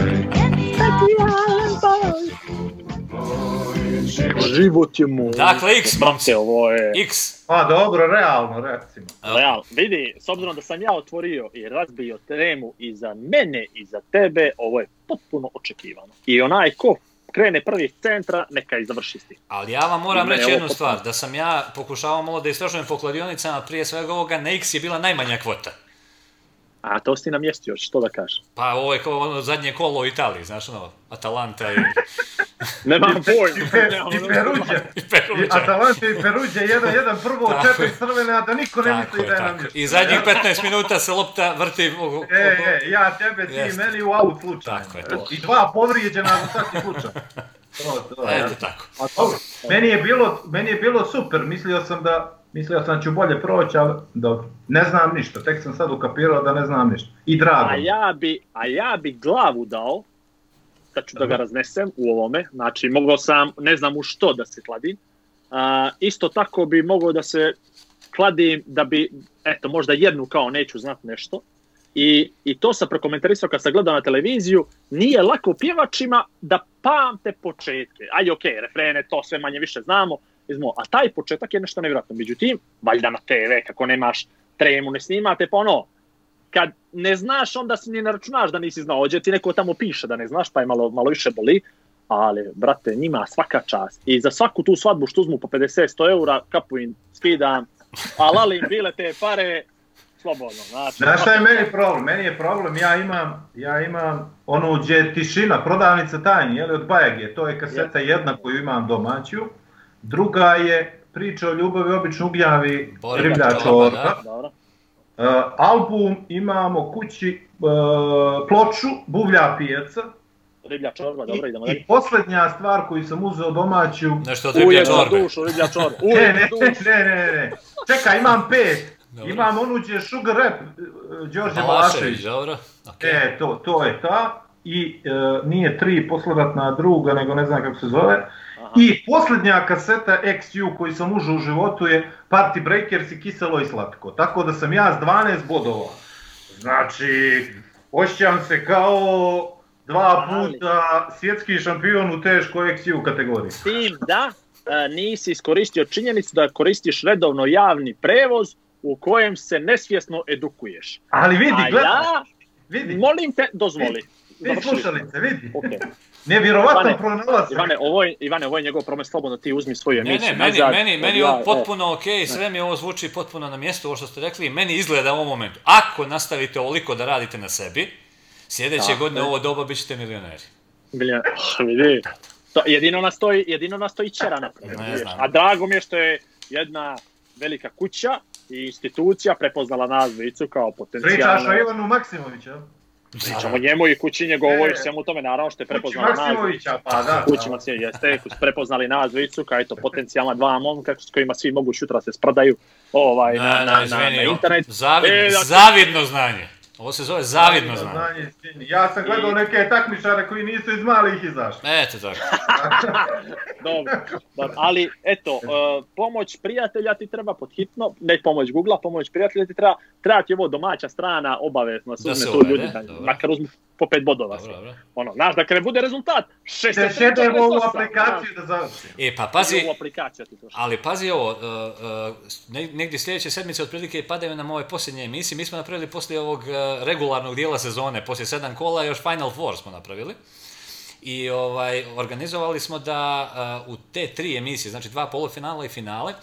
specijalan spoj. Život je moj. Dakle, X, momci. Ovo je... X. Pa dobro, realno, recimo. Real, vidi, s obzirom da sam ja otvorio i razbio tremu i za mene i za tebe, ovo je potpuno očekivano. I onaj ko krene prvi centra, neka i završi s tim. Ali ja vam moram reći jednu potpuno. stvar, da sam ja pokušavao malo da istražujem po kladionicama, prije svega ovoga, na X je bila najmanja kvota. A to si namjestio, što da kažem. Pa ovo je kao ono zadnje kolo u Italiji, znaš ono, Atalanta i, Nemam I, pojma. Pe- i Peruđe. i I Peruđa. Atalante i Peruđe, jedan, jedan prvo, Tako četiri crvene, a da niko ne misli da je namješten. I zadnjih 15 minuta se lopta vrti u, u, E, e, ja tebe, ti Jeste. meni u aut slučaj. Tako je, to. I dva povrijeđena za svaki slučaj. To, to, ja. Eto tako. A dobro, meni je bilo, meni je bilo super, mislio sam da, mislio sam da ću bolje proći, ali dobro, ne znam ništa, tek sam sad ukapirao da ne znam ništa. I drago. A ja bi, a ja bi glavu dao, da ću da ga raznesem u ovome, znači mogao sam, ne znam u što da se kladim, a, isto tako bi mogao da se kladim da bi, eto, možda jednu kao neću znat nešto, I, I to sam prokomentarisao kad sam gledao na televiziju, nije lako pjevačima da pamte početke. Ajde, okej, refrene, to sve manje više znamo, izmo, a taj početak je nešto nevjerojatno. Međutim, valjda na TV, kako nemaš tremu, ne snimate, pa ono, kad ne znaš, onda si ni ne računaš da nisi znao. Ođe ti neko tamo piše da ne znaš, pa je malo, malo više boli. Ali, brate, njima svaka čast. I za svaku tu svadbu što uzmu po 50-100 eura, kapu im skidam, a lali im bile te pare, slobodno. Znači, Znaš šta je meni problem? Meni je problem, ja imam, ja imam onu gdje je tišina, prodavnica tajni, jeli, od Bajage, to je kaseta jedna koju imam domaću. Druga je priča o ljubavi, obično ugljavi Borica riblja čorba. Uh, album imamo kući uh, ploču Buvlja pijaca. Riblja čorba, I, dobro, idemo I dalje. posljednja stvar koju sam uzeo domaću... Nešto od za čorbe. dušu, riblja čorba. Ne, ne, ne, ne, ne. Čekaj, imam pet. Dobro. Imam onu gdje je Sugar Rap, uh, Đorđe Balašević, Balašević. dobro. Okay. E, to, to je ta. I e, nije tri posledatna druga, nego ne znam kako se zove. I posljednja kaseta XU koju sam užao u životu je Party Breakers i Kiselo i Slatko. Tako da sam ja s 12 bodova. Znači, osjećam se kao dva puta svjetski šampion u teškoj XU kategoriji. S tim da e, nisi iskoristio činjenicu da koristiš redovno javni prevoz u kojem se nesvjesno edukuješ. Ali vidi, gledaj, ja, vidi, molim te, dozvoli. vidi Završili smo. slušalice, vidi. Okay. Nevjerovatan Ivane, pronalazak. Ivane, ovo je, Ivane, ovo je njegov promet, slobodno ti uzmi svoju Ne, emisiju. ne, meni, nazad. meni, meni ovo e, potpuno ok, sve mi ovo zvuči potpuno na mjestu, ovo što ste rekli, meni izgleda u ovom momentu. Ako nastavite ovoliko da radite na sebi, sljedeće Tako godine u ovo doba bit ćete milioneri. Oh, vidi. To, jedino nas stoji, jedino nas stoji čera napravio. Ne vidiš. znam. A drago mi je što je jedna velika kuća i institucija prepoznala nas kao Pričaš o potencijalne... Ivanu Maksimoviću? Pričamo njemu i kući njegovoj, E, svemu tome, naravno što je prepoznala nas Maksimovića, pa da. kući Maksimovića, jeste, koji su prepoznali nas dvojicu, kao eto, potencijalna dva momka s kojima svi mogu sutra se spradaju ovaj, na, na, na, na internet. Zavidno, E, dakle- zavidno znanje. Ovo se zove zavidno znanje. Znanje. Ja sam gledao neke takmičare koji nisu iz malih izašli. Eto tako. Dobro, dobro, ali eto, uh, pomoć prijatelja ti treba pod hitno, ne pomoć Google-a, pomoć prijatelja ti treba, treba ti ovo domaća strana obavezno, da se uzme tu ljudi, da, makar uzmu po pet bodova. Dobro, dobro. Ono, znaš, da kada bude rezultat, 6 Da u aplikaciju da završimo. E, pa pazi, U aplikaciju ti to. Ali pazi ovo, uh, uh, ne- negdje sljedeće sedmice otprilike padaju nam ove posljednje emisije. Mi smo napravili poslije ovog uh, regularnog dijela sezone, poslije sedam kola, još Final Four smo napravili. I ovaj, organizovali smo da uh, u te tri emisije, znači dva polufinala i finale,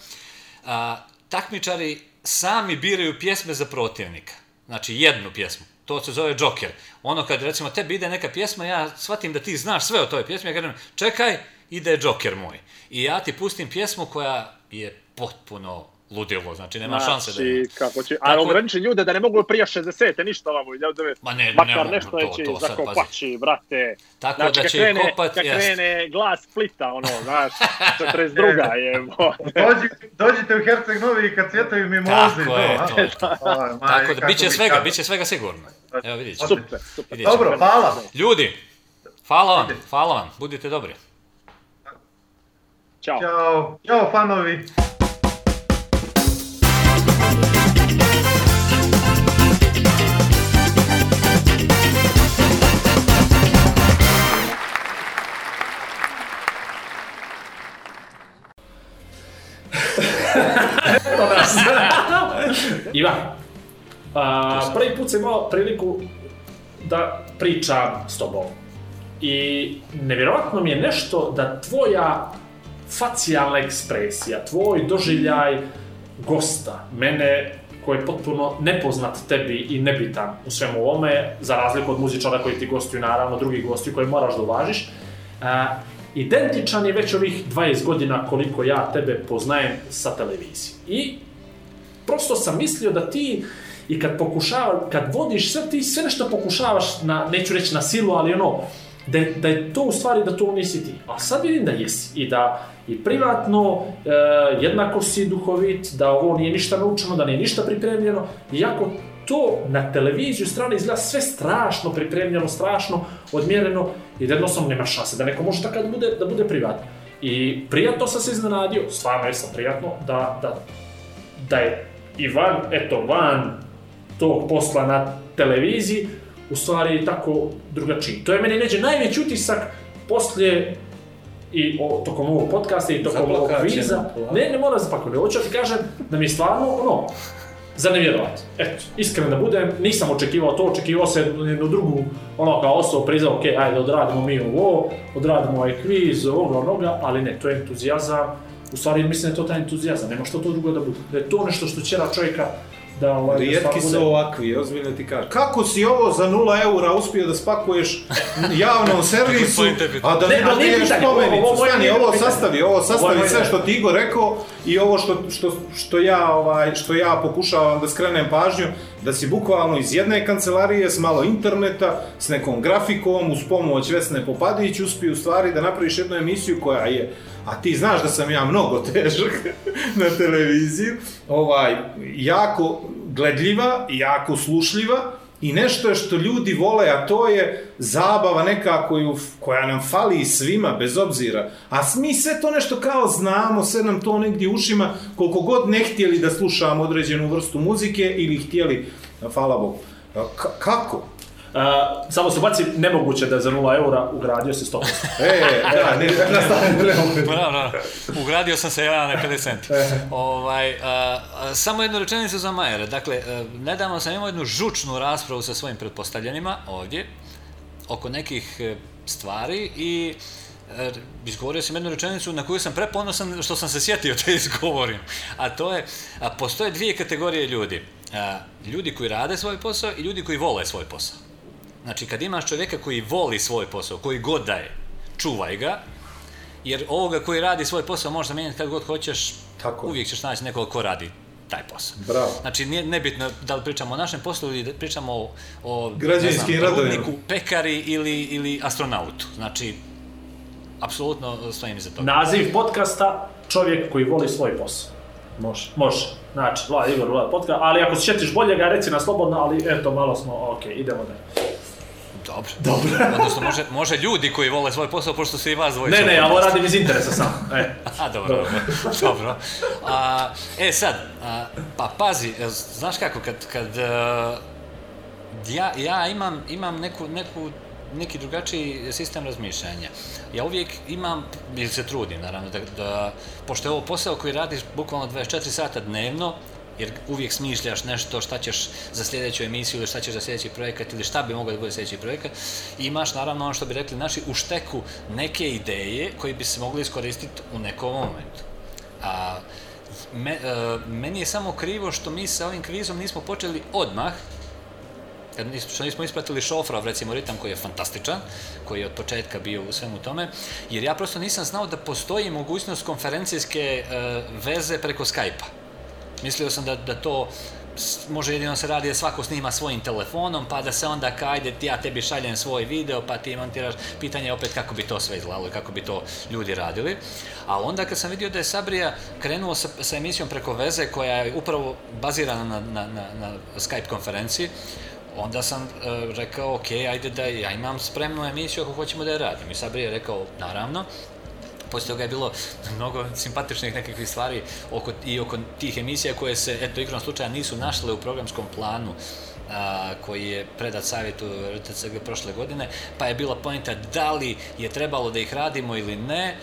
uh, takmičari sami biraju pjesme za protivnika. Znači jednu pjesmu. To se zove Joker. Ono kad recimo tebi ide neka pjesma, ja shvatim da ti znaš sve o toj pjesmi, ja kažem čekaj, ide Joker moj. I ja ti pustim pjesmu koja je potpuno ludilo, znači nema šanse da. Znači, kako će, Tako- a ograniči ljude da ne mogu prije 60 ništa ovamo, ljude, Ma ne, ne makar mogu, nešto to- će to sad, zakopači, brate. Tako znači, da će krene, kopat, kad krene glas Splita, ono, znaš, 42. je, Dođi, dođite u Herceg Novi i kad cvjetaju mimoze. Tako je, to. Aj, maj, Tako da, bit će svega, bit će svega sigurno. Evo vidjet ćemo. super, super. Dobro, hvala. Ljudi, hvala vam, hvala vam, budite dobri. Ćao. Ćao, ćao fanovi. Ivan, a, prvi put sam imao priliku da pričam s tobom. I nevjerojatno mi je nešto da tvoja facijalna ekspresija, tvoj doživljaj gosta, mene koji je potpuno nepoznat tebi i nebitan u svemu ovome, za razliku od muzičara koji ti gostuju, naravno, drugih gostiju koje moraš da uvažiš, a, identičan je već ovih 20 godina koliko ja tebe poznajem sa televizije. I prosto sam mislio da ti i kad pokušava, kad vodiš sve, ti sve nešto pokušavaš na, neću reći na silu, ali ono, da, da je to u stvari da to nisi ti. A sad vidim da jesi i da i privatno e, jednako si duhovit, da ovo nije ništa naučeno, da nije ništa pripremljeno, iako to na televiziju strane izgleda sve strašno pripremljeno, strašno odmjereno i da jednostavno nema šanse da neko može tako da bude, da bude privatno. I prijatno sam se iznenadio, stvarno jesam prijatno, da, da, da je Ivan, eto, van tog posla na televiziji, u stvari tako drugačiji. To je meni neđe najveći utisak poslije i o, tokom ovog podcasta i tokom ovog kviza. Ne, ne moram zapakovati. Hoću da ti kažem da mi je stvarno, ono, za nevjerovat. Eto, iskren da budem, nisam očekivao to, očekivao se jednu drugu, ono kao osobu prizao, ok, ajde, odradimo mi ovo, odradimo ovaj kviz, ovoga, onoga, ali ne, to je entuzijazam. U stvari mislim da je to taj entuzijazam, nema što to drugo da bude. Da je to nešto što ćera čovjeka da ovaj, da Rijetki su ovakvi, ozbiljno ti kažem. Kako si ovo za 0 eura uspio da spakuješ javnom servisu, a da Ne, dobiješ spomenicu? Stani, ovo sastavi, ovo sastavi sve što ti Igor rekao i ovo što, što, što, ja, ovaj, što ja pokušavam da skrenem pažnju, da si bukvalno iz jedne kancelarije s malo interneta, s nekom grafikom, uz pomoć Vesne Popadić, uspio u stvari da napraviš jednu emisiju koja je a ti znaš da sam ja mnogo težak na televiziju, ovaj, jako gledljiva, jako slušljiva i nešto je što ljudi vole, a to je zabava neka koju, koja nam fali svima, bez obzira. A mi sve to nešto kao znamo, sve nam to negdje ušima, koliko god ne htjeli da slušamo određenu vrstu muzike ili htjeli, hvala Bogu. Ka- kako? Uh, samo se baci nemoguće da je za 0 eura ugradio se 100%. E, da, ne, Bravo, bravo. Ugradio sam se ja na 50 centi. ovaj, a, a, samo jednu rečenicu za Majera. Dakle, a, nedavno sam imao jednu žučnu raspravu sa svojim pretpostavljenima ovdje oko nekih e, stvari i e, izgovorio sam jednu rečenicu na koju sam preponosan što sam se sjetio da izgovorim. A to je, a, postoje dvije kategorije ljudi. A, ljudi koji rade svoj posao i ljudi koji vole svoj posao. Znači, kad imaš čovjeka koji voli svoj posao, koji god da je, čuvaj ga, jer ovoga koji radi svoj posao možeš zamijeniti kad god hoćeš, Tako je. uvijek ćeš naći nekoga ko radi taj posao. Bravo. Znači, nije nebitno da li pričamo o našem poslu ili da pričamo o, o Građevinskim rudniku, pekari ili, ili astronautu. Znači, apsolutno stojim iza toga. Naziv podcasta, čovjek koji voli svoj posao. Može. Može. Znači, Vlad Igor, Vlad podcast, ali ako se sjetiš boljega, reci na slobodno, ali eto, malo smo, ok, idemo da. Dobro. Dobro. Odnosno, može, može ljudi koji vole svoj posao, pošto se i vas dvojica Ne, ne, ja ovo radim iz interesa samo. E. A, dobro, dobro. dobro. A, e sad, a, pa pazi, znaš kako, kad, kad e, ja, ja imam, imam neku, neku neki drugačiji sistem razmišljanja. Ja uvijek imam, ili se trudim naravno, da, da, pošto je ovo posao koji radiš bukvalno 24 sata dnevno, jer uvijek smišljaš nešto šta ćeš za sljedeću emisiju ili šta ćeš za sljedeći projekat ili šta bi mogao da bude sljedeći projekat i imaš naravno ono što bi rekli naši u šteku neke ideje koji bi se mogli iskoristiti u nekom momentu. A, me, e, meni je samo krivo što mi sa ovim kvizom nismo počeli odmah, kad nis- što nismo ispratili Šofrov, recimo ritam koji je fantastičan, koji je od početka bio u svemu tome, jer ja prosto nisam znao da postoji mogućnost konferencijske e, veze preko Skype-a. Mislio sam da, da to može jedino se radi da svako snima svojim telefonom, pa da se onda kajde, ja tebi šaljem svoj video, pa ti montiraš pitanje je opet kako bi to sve izgledalo i kako bi to ljudi radili. A onda kad sam vidio da je Sabrija krenuo sa, sa emisijom preko veze koja je upravo bazirana na, na, na, na Skype konferenciji, onda sam e, rekao, ok, ajde da ja imam spremnu emisiju ako hoćemo da je radim. I Sabrija je rekao, naravno, poslije toga je bilo mnogo simpatičnih nekakvih stvari oko, i oko tih emisija koje se, eto, igrom slučaja nisu našle u programskom planu a, koji je predat savjetu RTCG prošle godine, pa je bila pointa da li je trebalo da ih radimo ili ne,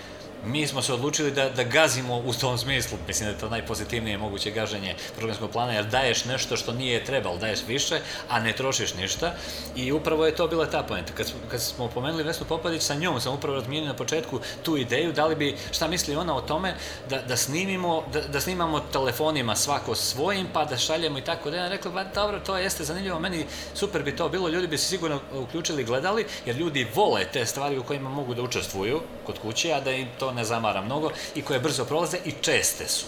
mi smo se odlučili da, da gazimo u tom smislu, mislim da je to najpozitivnije moguće gaženje programskog plana, jer daješ nešto što nije trebalo, daješ više, a ne trošiš ništa i upravo je to bila ta poenta. Kad, kad smo pomenuli Vesnu Popadić, sa njom sam upravo razmijenio na početku tu ideju, da li bi, šta misli ona o tome, da, da snimimo, da, da snimamo telefonima svako svojim, pa da šaljemo i tako da. Ja rekla, ba dobro, to jeste zanimljivo, meni super bi to bilo, ljudi bi se sigurno uključili gledali, jer ljudi vole te stvari u kojima mogu da učestvuju kod kuće, a da im to ne zamara mnogo i koje brzo prolaze i česte su.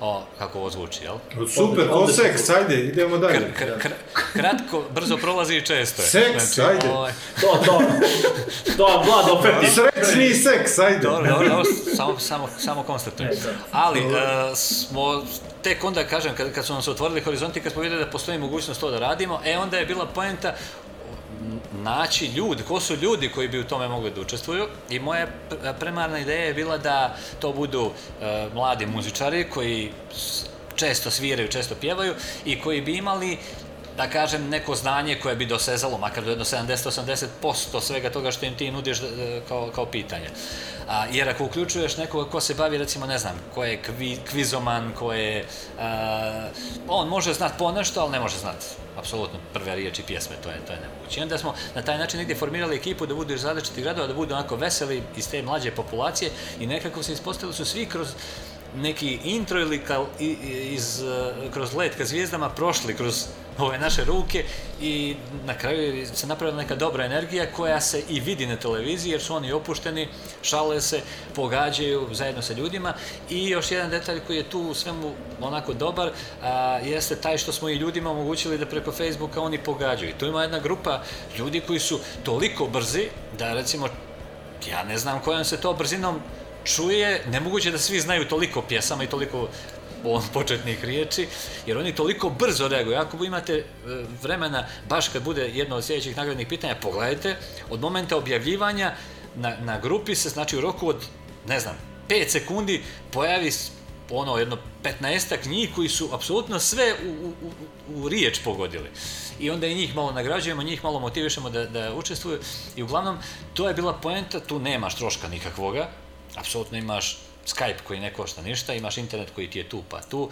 O, kako ovo zvuči, jel? Super, ko seks, ajde, idemo dalje. Kr- kr- kr- kratko, brzo prolazi i često je. Seks, ajde. ovaj, To, to, to vam Vlado fetiš. Srećni seks, ajde. Dobro, dobro, dobro, samo, samo, samo konstatujem. Ali, e, smo, tek onda, kažem, kad, kad su nam se otvorili horizonti, kad smo vidjeli da postoji mogućnost to da radimo, e onda je bila poenta naći ljudi, ko su ljudi koji bi u tome mogli da učestvuju. I moja pr- primarna ideja je bila da to budu e, mladi muzičari koji često sviraju, često pjevaju i koji bi imali da kažem, neko znanje koje bi dosezalo, makar do jedno 70-80% svega toga što im ti nudiš e, kao, kao pitanje. A, jer ako uključuješ nekoga ko se bavi, recimo, ne znam, ko je kvi, kvizoman, ko je... a, on može znat ponešto, ali ne može znat apsolutno prve riječi pjesme, to je, to je nemoguće. I onda smo na taj način negdje formirali ekipu da budu iz različitih gradova, da budu onako veseli iz te mlađe populacije i nekako se ispostavili su svi kroz neki intro ili kao iz, eh, kroz let ka zvijezdama prošli kroz ove naše ruke i na kraju se napravila neka dobra energija koja se i vidi na televiziji jer su oni opušteni, šale se, pogađaju zajedno sa ljudima i još jedan detalj koji je tu svemu onako dobar a, jeste taj što smo i ljudima omogućili da preko Facebooka oni pogađaju. Tu ima jedna grupa ljudi koji su toliko brzi da recimo ja ne znam kojom se to brzinom čuje, nemoguće da svi znaju toliko pjesama i toliko početnih riječi, jer oni toliko brzo reaguju. Ako imate e, vremena, baš kad bude jedno od sljedećih nagradnih pitanja, pogledajte, od momenta objavljivanja na, na grupi se, znači u roku od, ne znam, 5 sekundi pojavi ono jedno 15 njih koji su apsolutno sve u, u, u riječ pogodili. I onda i njih malo nagrađujemo, njih malo motivišemo da, da učestvuju i uglavnom to je bila poenta, tu nemaš troška nikakvoga, apsolutno imaš Skype koji ne košta ništa, imaš internet koji ti je tu pa tu.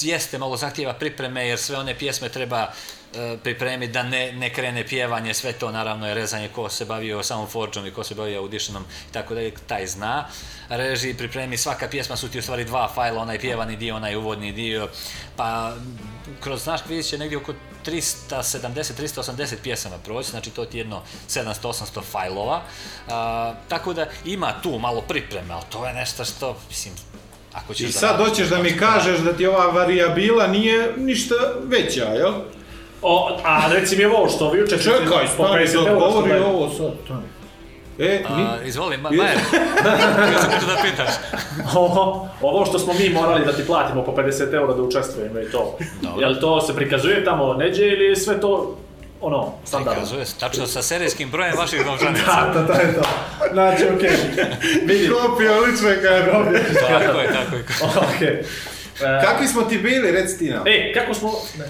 Jeste malo zahtjeva pripreme jer sve one pjesme treba uh, pripremiti da ne, ne krene pjevanje, sve to naravno je rezanje ko se bavio samom Forgeom i ko se bavio auditionom i tako dalje, taj zna. Reži, pripremi, svaka pjesma su ti u stvari dva fajla, onaj pjevani dio, onaj uvodni dio, pa kroz naš kviz će negdje oko 370-380 pjesama proći, znači to ti je jedno 700-800 fajlova, a, tako da ima tu malo pripreme, ali to je nešto što, mislim, ako ćeš I da sad radiš, hoćeš da mi da kažeš da ti ova varijabila nije ništa veća, jel? O, a reci mi ovo što vi jučer... Čekaj, stani 50 da eura što govori daju. ovo sad. E, ni... A, izvoli, ma, Majer, ja sam da pitaš. Ovo, ovo što smo mi morali da ti platimo po 50 eura da učestvujemo i to. Dobro. Jel to se prikazuje tamo neđe ili je sve to ono, standardno? Prikazuje se, tačno sa serijskim brojem vaših novčanica. Da, da, to je to. Znači, okej. Vidim. Kopija lične karobje. Tako je, tako je. Okej. E, Kakvi smo ti bili, reci ti nam. E, kako smo... Ne.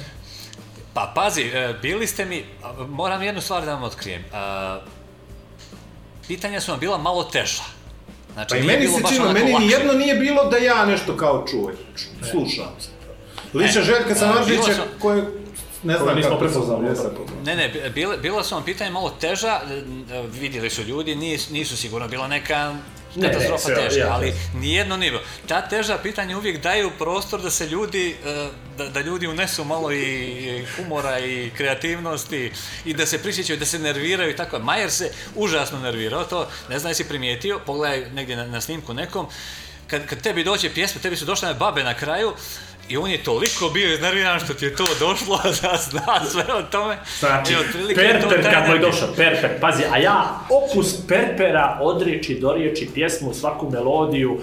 Pa pazi, e, bili ste mi, moram jednu stvar da vam otkrijem. A, pitanja su vam bila malo teža. Znači, Pa i meni se činilo, onako meni ni jedno nije bilo da ja nešto kao čuvaj, slušam. Liča. Željka A, Samardžića bilo sam- koje ne znam nismo kako prepoznali. Ne, ne, bi- bile, bila su vam pitanja malo teža, vidjeli su ljudi, nis- nisu sigurno bila neka Ne, ne, katastrofa sve, teška, ja, ali ja. nijedno nije bilo. Ta teža pitanja uvijek daju prostor da se ljudi, e, da, da ljudi unesu malo i, i humora i kreativnosti i da se prisjećaju, da se nerviraju i tako. Majer se užasno nervirao, to ne znam jesi primijetio, pogledaj negdje na, na snimku nekom, kad, kad tebi dođe pjesma, tebi su došle babe na kraju, i on je toliko bio iznerviran što ti je to došlo da zna sve o tome. Znači, Perper kad mu je došao, Perper, pazi, a ja opus Perpera od riječi do riječi, pjesmu, svaku melodiju, p-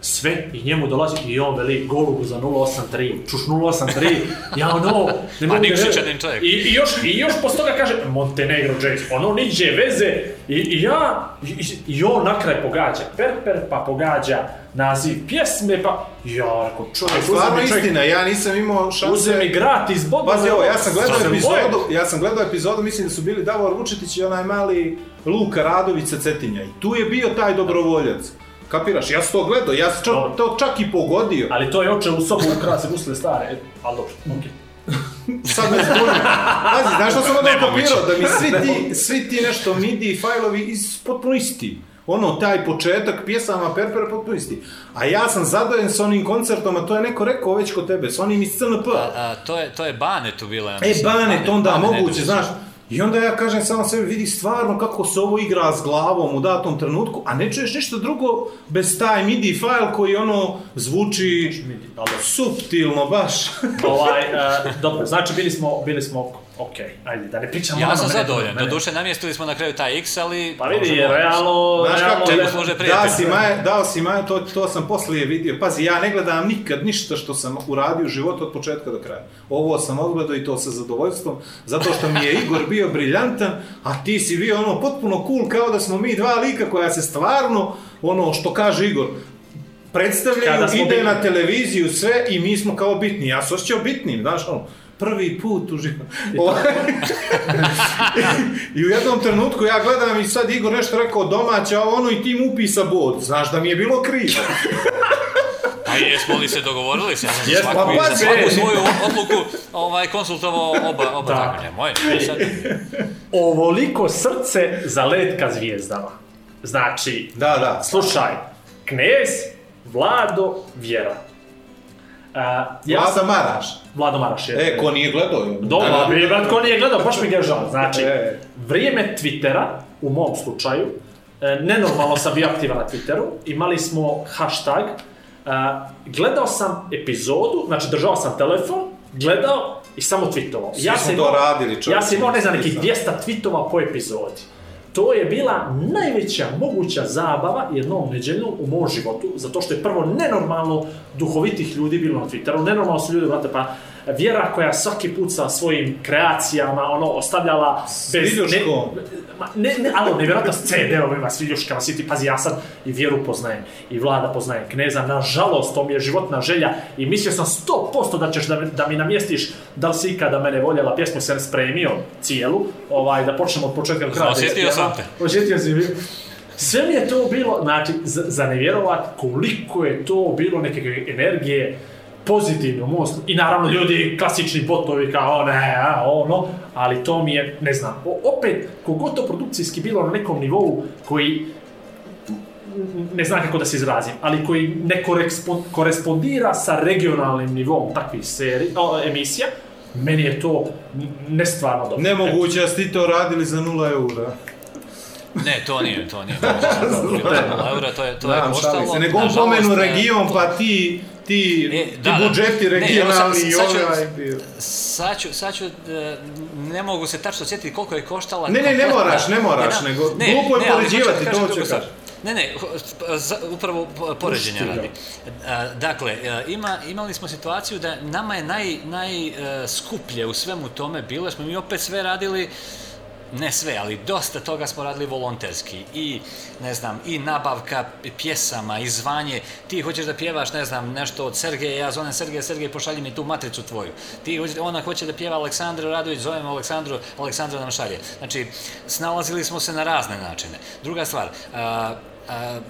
sve i njemu dolazi i on veli golubu za 083, čuš 083, ja ono, ne mogu da Nikšićanin vjerujem. čovjek. I, i, još, I još posto toga kaže Montenegro Jazz, ono niđe veze i, i ja, i, i on na kraj pogađa Perper, pa pogađa naziv pjesme, pa ja rekao čovjek, Ali stvarno čovjek- istina, ja nisam imao šanse... Uzemi gratis bodove. Pazi ovo, ja sam gledao epizodu, ja sam gledao epizodu, mislim da su bili Davor Vučetić i onaj mali Luka Radović sa Cetinja. I tu je bio taj dobrovoljac. Kapiraš, ja sam to gledao, ja sam čak, Dobro. to čak i pogodio. Ali to je oče u sobu ukrasi gusle stare, e, ali dobro, okej. Sad me zbunio. Pazi, znaš što sam onda kapirao? Da mi svi ti, svi ti nešto MIDI fajlovi iz, potpuno isti. Ono, taj početak pjesama Perpera potpuno isti. A ja sam zadojen s onim koncertom, a to je neko rekao već kod tebe, s onim iz CNP. A, to, je, to je Bane tu bila, ja E. Banet, onda Bane moguće, znaš. I onda ja kažem samo sebi, vidi stvarno kako se ovo igra s glavom u datom trenutku, a ne čuješ ništa drugo bez taj MIDI file koji ono zvuči suptilno baš. Ovaj, e, dobro, znači bili smo, bili smo, ok, ajde, da ne pričamo Ja ono sam zadovoljan, mene. doduše namjestili smo na kraju taj X, ali... Pa vidi, možemo- realno, Znaš kako, čemu služe prijatelj? si Maje, dao si Maje, to, to sam poslije vidio. Pazi, ja ne gledam nikad ništa što sam uradio u životu od početka do kraja. Ovo sam odgledao i to sa zadovoljstvom, zato što mi je Igor bio briljantan, a ti si bio ono potpuno cool, kao da smo mi dva lika koja se stvarno, ono što kaže Igor, predstavljaju, ide bitni. na televiziju sve i mi smo kao bitni. Ja se osjećao bitnim, znaš, ono, prvi put u životu. I u jednom trenutku ja gledam i sad Igor nešto rekao domaća, a ono i tim upisa bod. Znaš da mi je bilo krivo. A jesmo li se dogovorili? Ja sam Jesmo, svaku, pa za svaku svoju odluku ovaj, konsultovao oba, oba Da. takmičenja. Moje. Sad, Ovoliko srce za let ka zvijezdama. Znači, Da, da. slušaj, Knez, Vlado, Vjera. Ja Vlada sam, Maraš. Vlado Maraš je. E, ko nije gledao? je. Dobro, bi, brat, ko nije gledao, baš mi ga je žao. Znači, E. vrijeme Twittera, u mom slučaju, e, nenormalno sam bio aktivan na Twitteru, imali smo hashtag, e, gledao sam epizodu, znači držao sam telefon, gledao i samo tweetovao. Svi smo sam to radili, čovječe. Ja sam imao, ne znam, nekih Nisam. 200 tweetova po epizodi. To je bila najveća moguća zabava jednom neđeljnom u mom životu, zato što je prvo nenormalno duhovitih ljudi bilo na Twitteru, nenormalno su ljudi, brate, pa Vjera koja svaki put sa svojim kreacijama ono ostavljala bez ne, ma, ne, ne, alo, nevjerojatno s CD-ovima, s viljuškama, svi ti, pazi, ja sad i Vjeru poznajem, i Vlada poznajem, Kneza, nažalost, to mi je životna želja i mislio sam 100% da ćeš da, mi- da mi namjestiš da li si ikada mene voljela, pjesmu sam spremio cijelu, ovaj, da počnemo od početka do kraja. Osjetio sam te. Osjetio si mi. Sve mi je to bilo, znači, za, za nevjerovat koliko je to bilo nekakve energije, pozitivno most i naravno ljudi klasični botovi kao ne, a, ono, ali to mi je, ne znam, o- opet, kogod to produkcijski bilo na nekom nivou koji ne znam kako da se izrazim, ali koji ne korespon- korespondira sa regionalnim nivom takvih seri, o, emisija, meni je to nestvarno dobro. Nemoguće, da ste to radili za 0 eura. ne, to nije, to nije. Nula eura, to je, to je Znam, šalim koštalo. se. Nego pomenu region, pa ti, ti, E, ti da, da. budžeti Ne, sad- regionalni i sad ću- ovaj bio. Sad ću, sad ću, e, ne mogu se tačno sjetiti koliko je koštala... Ne, ne, ne moraš, ne moraš, jedna- nego glupo je ali poređivati, da to hoću kažem. Ne, ne, za- upravo po- poređenja radi. A, Dakle, e, ima, imali smo situaciju da nama je naj, najskuplje u svemu tome bilo, smo mi opet sve radili ne sve, ali dosta toga smo radili volonterski i, ne znam, i nabavka pjesama, i zvanje, ti hoćeš da pjevaš, ne znam, nešto od Sergeja, ja zovem Sergeja, Sergej, pošalji mi tu matricu tvoju. Ti, hoće- ona hoće da pjeva Aleksandru Radović, zovemo Aleksandru, Aleksandra nam šalje. Znači, snalazili smo se na razne načine. Druga stvar, a, a,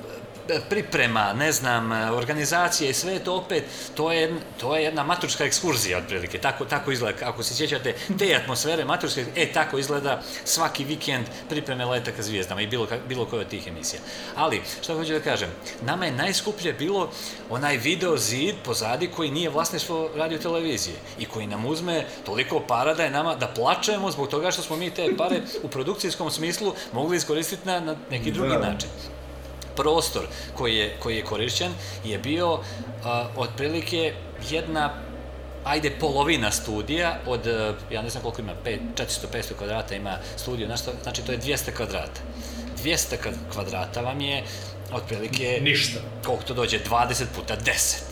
priprema, ne znam, organizacije i sve to opet, to je, to je jedna maturska ekskurzija otprilike, tako, tako izgleda, ako se sjećate te atmosfere maturske, e tako izgleda svaki vikend pripreme leta ka zvijezdama i bilo, bilo koje od tih emisija. Ali, što hoću da kažem, nama je najskuplje bilo onaj video zid pozadi koji nije vlasništvo radio televizije i koji nam uzme toliko para da je nama, da plačemo zbog toga što smo mi te pare u produkcijskom smislu mogli iskoristiti na, na neki drugi Da. način prostor koji je, koji je korišćen je bio a, otprilike jedna ajde polovina studija od, e, ja ne znam koliko ima, 400-500 kvadrata ima što- znači to je 200 kvadrata. 200 kad- kvadrata vam je otprilike... Ništa. Koliko to dođe? 20 puta 10.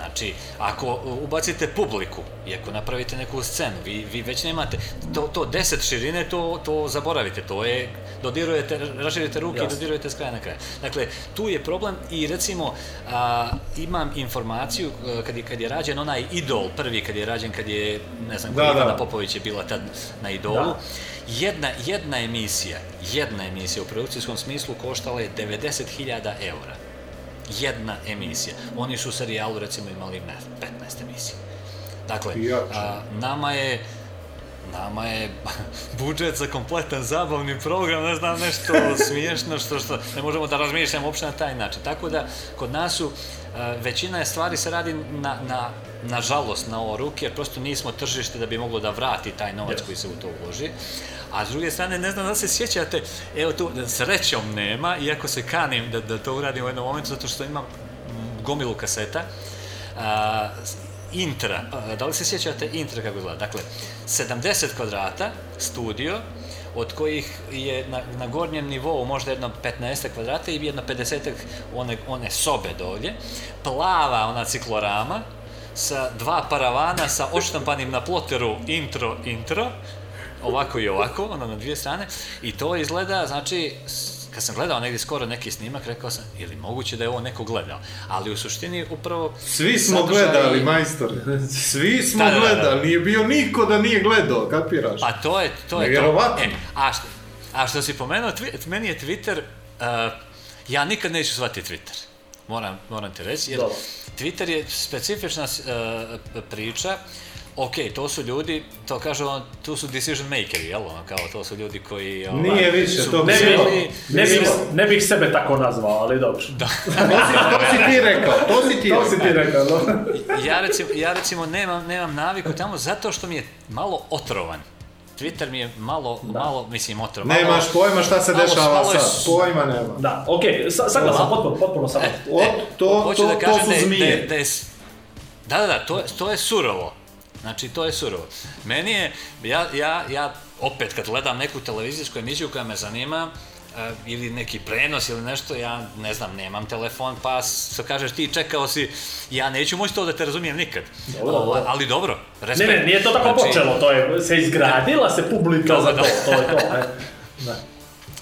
Znači, ako ubacite publiku i ako napravite neku scenu, vi, vi već nemate, to, to 10 širine, to, to zaboravite, to je, dodirujete, raširite ruke i Jasno. dodirujete s kraja na kraj. Dakle, tu je problem i recimo, a, imam informaciju e, kad je, kad je rađen onaj idol, prvi kad je rađen, kad je, ne znam, da, Ivana da. Popović je bila tad na idolu, Da. jedna, jedna emisija, jedna emisija u produkcijskom smislu koštala je 90.000 eura jedna emisija. Oni su u serijalu recimo imali ne, 15 emisija. Dakle, a, nama je nama je budžet za kompletan zabavni program, ne znam, nešto smiješno, što, što ne možemo da razmišljamo uopšte na taj način. Tako da, kod nas su, većina je stvari se radi na, na, na žalost na ovo ruke, jer prosto nismo tržište da bi moglo da vrati taj novac Yes. koji se u to uloži. A s druge strane, ne znam da se sjećate, evo tu, srećom nema, iako se kanim da, da to uradim u jednom momentu, zato što imam gomilu kaseta, a, intra, a, da li se sjećate intra kako izgleda? Dakle, 70 kvadrata, studio, od kojih je na, na gornjem nivou možda jedno 15 kvadrata i jedno 50 one, one sobe dolje, plava ona ciklorama, sa dva paravana sa odštampanim na ploteru intro, intro, ovako i ovako, ono na dvije strane, i to izgleda, znači, kad sam gledao negdje skoro neki snimak, rekao sam, ili moguće da je ovo neko gledao, ali u suštini upravo... Svi smo sadržaj- gledali, majstor. Svi smo Da, da, da, da. gledali, nije bio niko da nije gledao, kapiraš? Pa to je to. Je to. E, a, što, a što si pomenuo, twi- meni je Twitter, uh, ja nikad neću shvatiti Twitter. Moram, moram ti reći, jer Dobro. Twitter je specifična uh, priča, ok, to su ljudi, to kažu, on, tu su decision makeri, jel, ono, kao, to su ljudi koji... ovaj, Nije više, su to Ne, bili- ne, bih, ne bih sebe tako nazvao, ali dobro. Da. To si ti rekao, to si ti To si ti rekao. rekao, no? ja recimo, ja recimo nemam, nemam naviku tamo zato što mi je malo otrovan. Twitter mi je malo, malo, mislim, otrovan. Nemaš pojma šta se malo- dešava malo sad, s- pojma nema. Da, okej, sa, saglasan, potpuno, potpuno sam. E, to, Hoću to, da to su da da, zmije. je, da da, da, da, to, to je surovo. Znači, to je surovo. Meni je, ja, ja, ja opet kad gledam neku televizijsku emisiju koja me zanima, e, ili neki prenos ili nešto, ja ne znam, nemam telefon, pa što kažeš ti čekao si, ja neću moći to da te razumijem nikad. Dobro, Ovo, dobro. ali dobro, Ne, respekt. ne, nije to tako Znači, počelo, to je, se izgradila se publika za to, to je to. e. Da.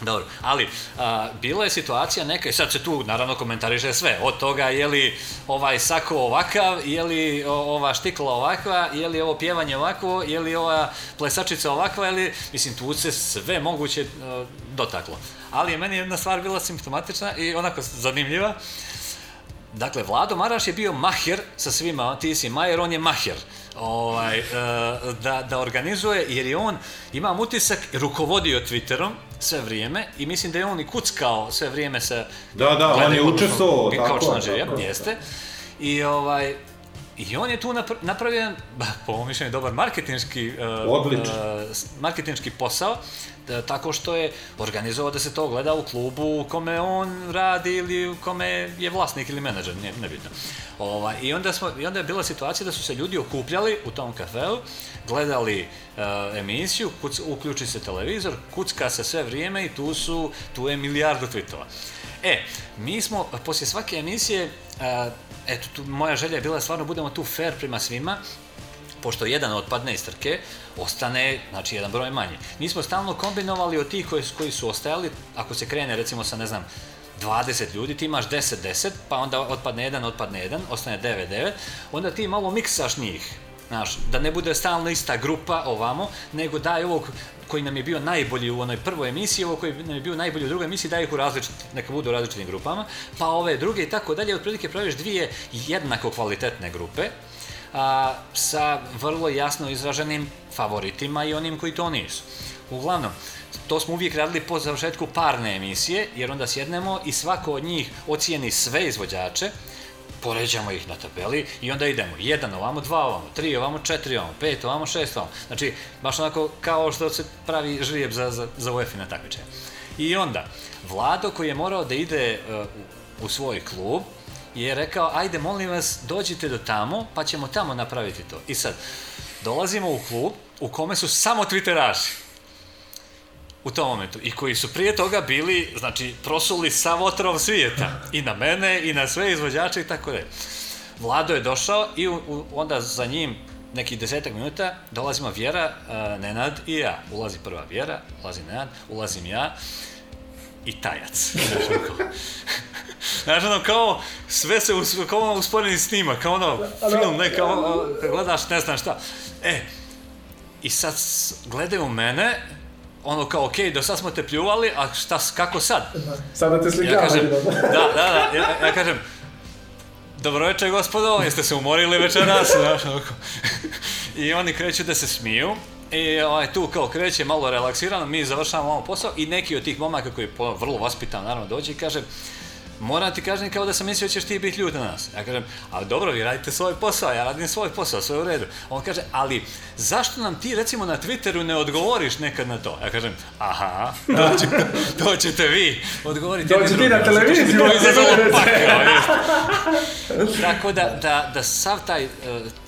Dobro, ali a, bila je situacija neka i sad se tu naravno komentariše sve, od toga je li ovaj sako ovakav, je li ova štikla ovakva, je li ovo pjevanje ovakvo, je li ova plesačica ovakva, je li, mislim tu se sve moguće a, dotaklo. Ali je meni jedna stvar bila simptomatična i onako zanimljiva. Dakle, Vlado Maraš je bio maher sa svima, ti si majer, on je maher. Ovaj, e, da, da organizuje, jer je on, imam utisak, rukovodio Twitterom sve vrijeme i mislim da je on i kuckao sve vrijeme sa... Da, da, on je učestvovao, tako tako je. jeste. I ovaj, i on je tu napr- napravio jedan, po mom mišljenju, dobar marketinški, s- marketinški posao, da, tako što je organizovao da se to gleda u klubu u kome on radi ili u kome je vlasnik ili menadžer, nije nebitno. Ovaj, i, onda smo, I onda je bila situacija da su se ljudi okupljali u tom kafeu, gledali e, emisiju, kuc, uključi se televizor, kucka se sve vrijeme i tu su, tu je milijardu tweetova. E, mi smo poslije svake emisije, e, eto, tu, moja želja je bila stvarno budemo tu fair prema svima, pošto jedan otpadne iz trke, ostane znači, jedan broj manje. Mi smo stalno kombinovali od tih koji, koji su ostajali, ako se krene recimo sa, ne znam, 20 ljudi, ti imaš 10-10, pa onda otpadne jedan, otpadne jedan, ostane 9-9, onda ti malo miksaš njih. Znaš, da ne bude stalno ista grupa ovamo, nego daj ovog koji nam je bio najbolji u onoj prvoj emisiji, ovo koji nam je bio najbolji u drugoj emisiji, daj ih u različit, neka budu u različitim grupama, pa ove druge i tako dalje, otprilike praviš dvije jednako kvalitetne grupe, a, sa vrlo jasno izraženim favoritima i onim koji to nisu. Uglavnom, to smo uvijek radili po završetku parne emisije, jer onda sjednemo i svako od njih ocijeni sve izvođače, poređamo ih na tabeli i onda idemo jedan ovamo, dva ovamo, tri ovamo, četiri ovamo, pet ovamo, šest ovamo. Znači, baš onako kao što se pravi žrijeb za, za, za UEFA na takmičenje. I onda, Vlado koji je morao da ide uh, u, u svoj klub, je rekao, ajde molim vas, dođite do tamo, pa ćemo tamo napraviti to. I sad, dolazimo u klub u kome su samo twitteraši u tom momentu i koji su prije toga bili, znači, prosuli sav otrov svijeta i na mene i na sve izvođače i tako dalje. Vlado je došao i u, u, onda za njim nekih desetak minuta dolazimo Vjera, uh, Nenad i ja. Ulazi prva Vjera, ulazi Nenad, ulazim ja i tajac. Znaš, ono, kao, sve se, us, kao ono usporeni snima, kao ono, film, ne, kao, gledaš, ne znam šta. E, i sad gledaju mene, ono kao, okej, do sad smo te pljuvali, a šta, kako sad? Sada te Ja slikavaju. kažem, da, da, da, ja, ja kažem, dobro večer gospodo, jeste se umorili večeras, znaš, onako. I oni kreću da se smiju, i ovaj, tu kao kreće malo relaksirano, mi završavamo ovo posao i neki od tih momaka koji je vrlo vaspitan naravno dođe i kaže moram ti kažem kao da sam mislio da ćeš ti biti ljut na nas. Ja kažem, ali dobro, vi radite svoj posao, ja radim svoj posao, sve u redu. On kaže, ali zašto nam ti recimo na Twitteru ne odgovoriš nekad na to? Ja kažem, aha, to, će, to ćete vi odgovoriti. Dođi jedni ti na televiziju, To izazvalo recite. pakao. Tako da, da, da sav taj uh,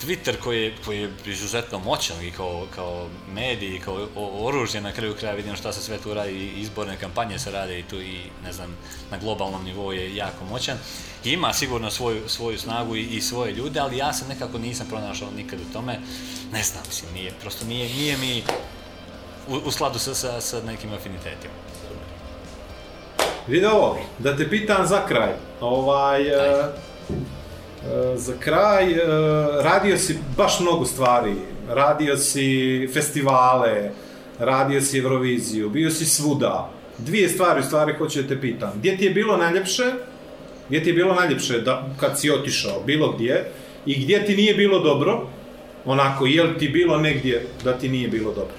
Twitter koji je, koji je izuzetno moćan i kao, kao medij, i kao oružje na kraju kraja vidimo šta se sve tu radi, izborne kampanje se rade i tu i ne znam, na globalnom nivou je jako moćan. Ima sigurno svoju, svoju snagu i, i svoje ljude, ali ja se nekako nisam pronašao nikad u tome. Ne znam, mislim, nije, prosto nije, nije mi u, u skladu sa, sa, sa nekim afinitetima. Vidi ovo, da te pitam za kraj. Ovaj, e, e, za kraj, e, radio si baš mnogo stvari. Radio si festivale, radio si Euroviziju, bio si svuda. Dvije stvari u stvari hoću da te pitam. Gdje ti je bilo najljepše? Gdje ti je bilo najljepše da, kad si otišao, bilo gdje? I gdje ti nije bilo dobro? Onako, je li ti bilo negdje da ti nije bilo dobro?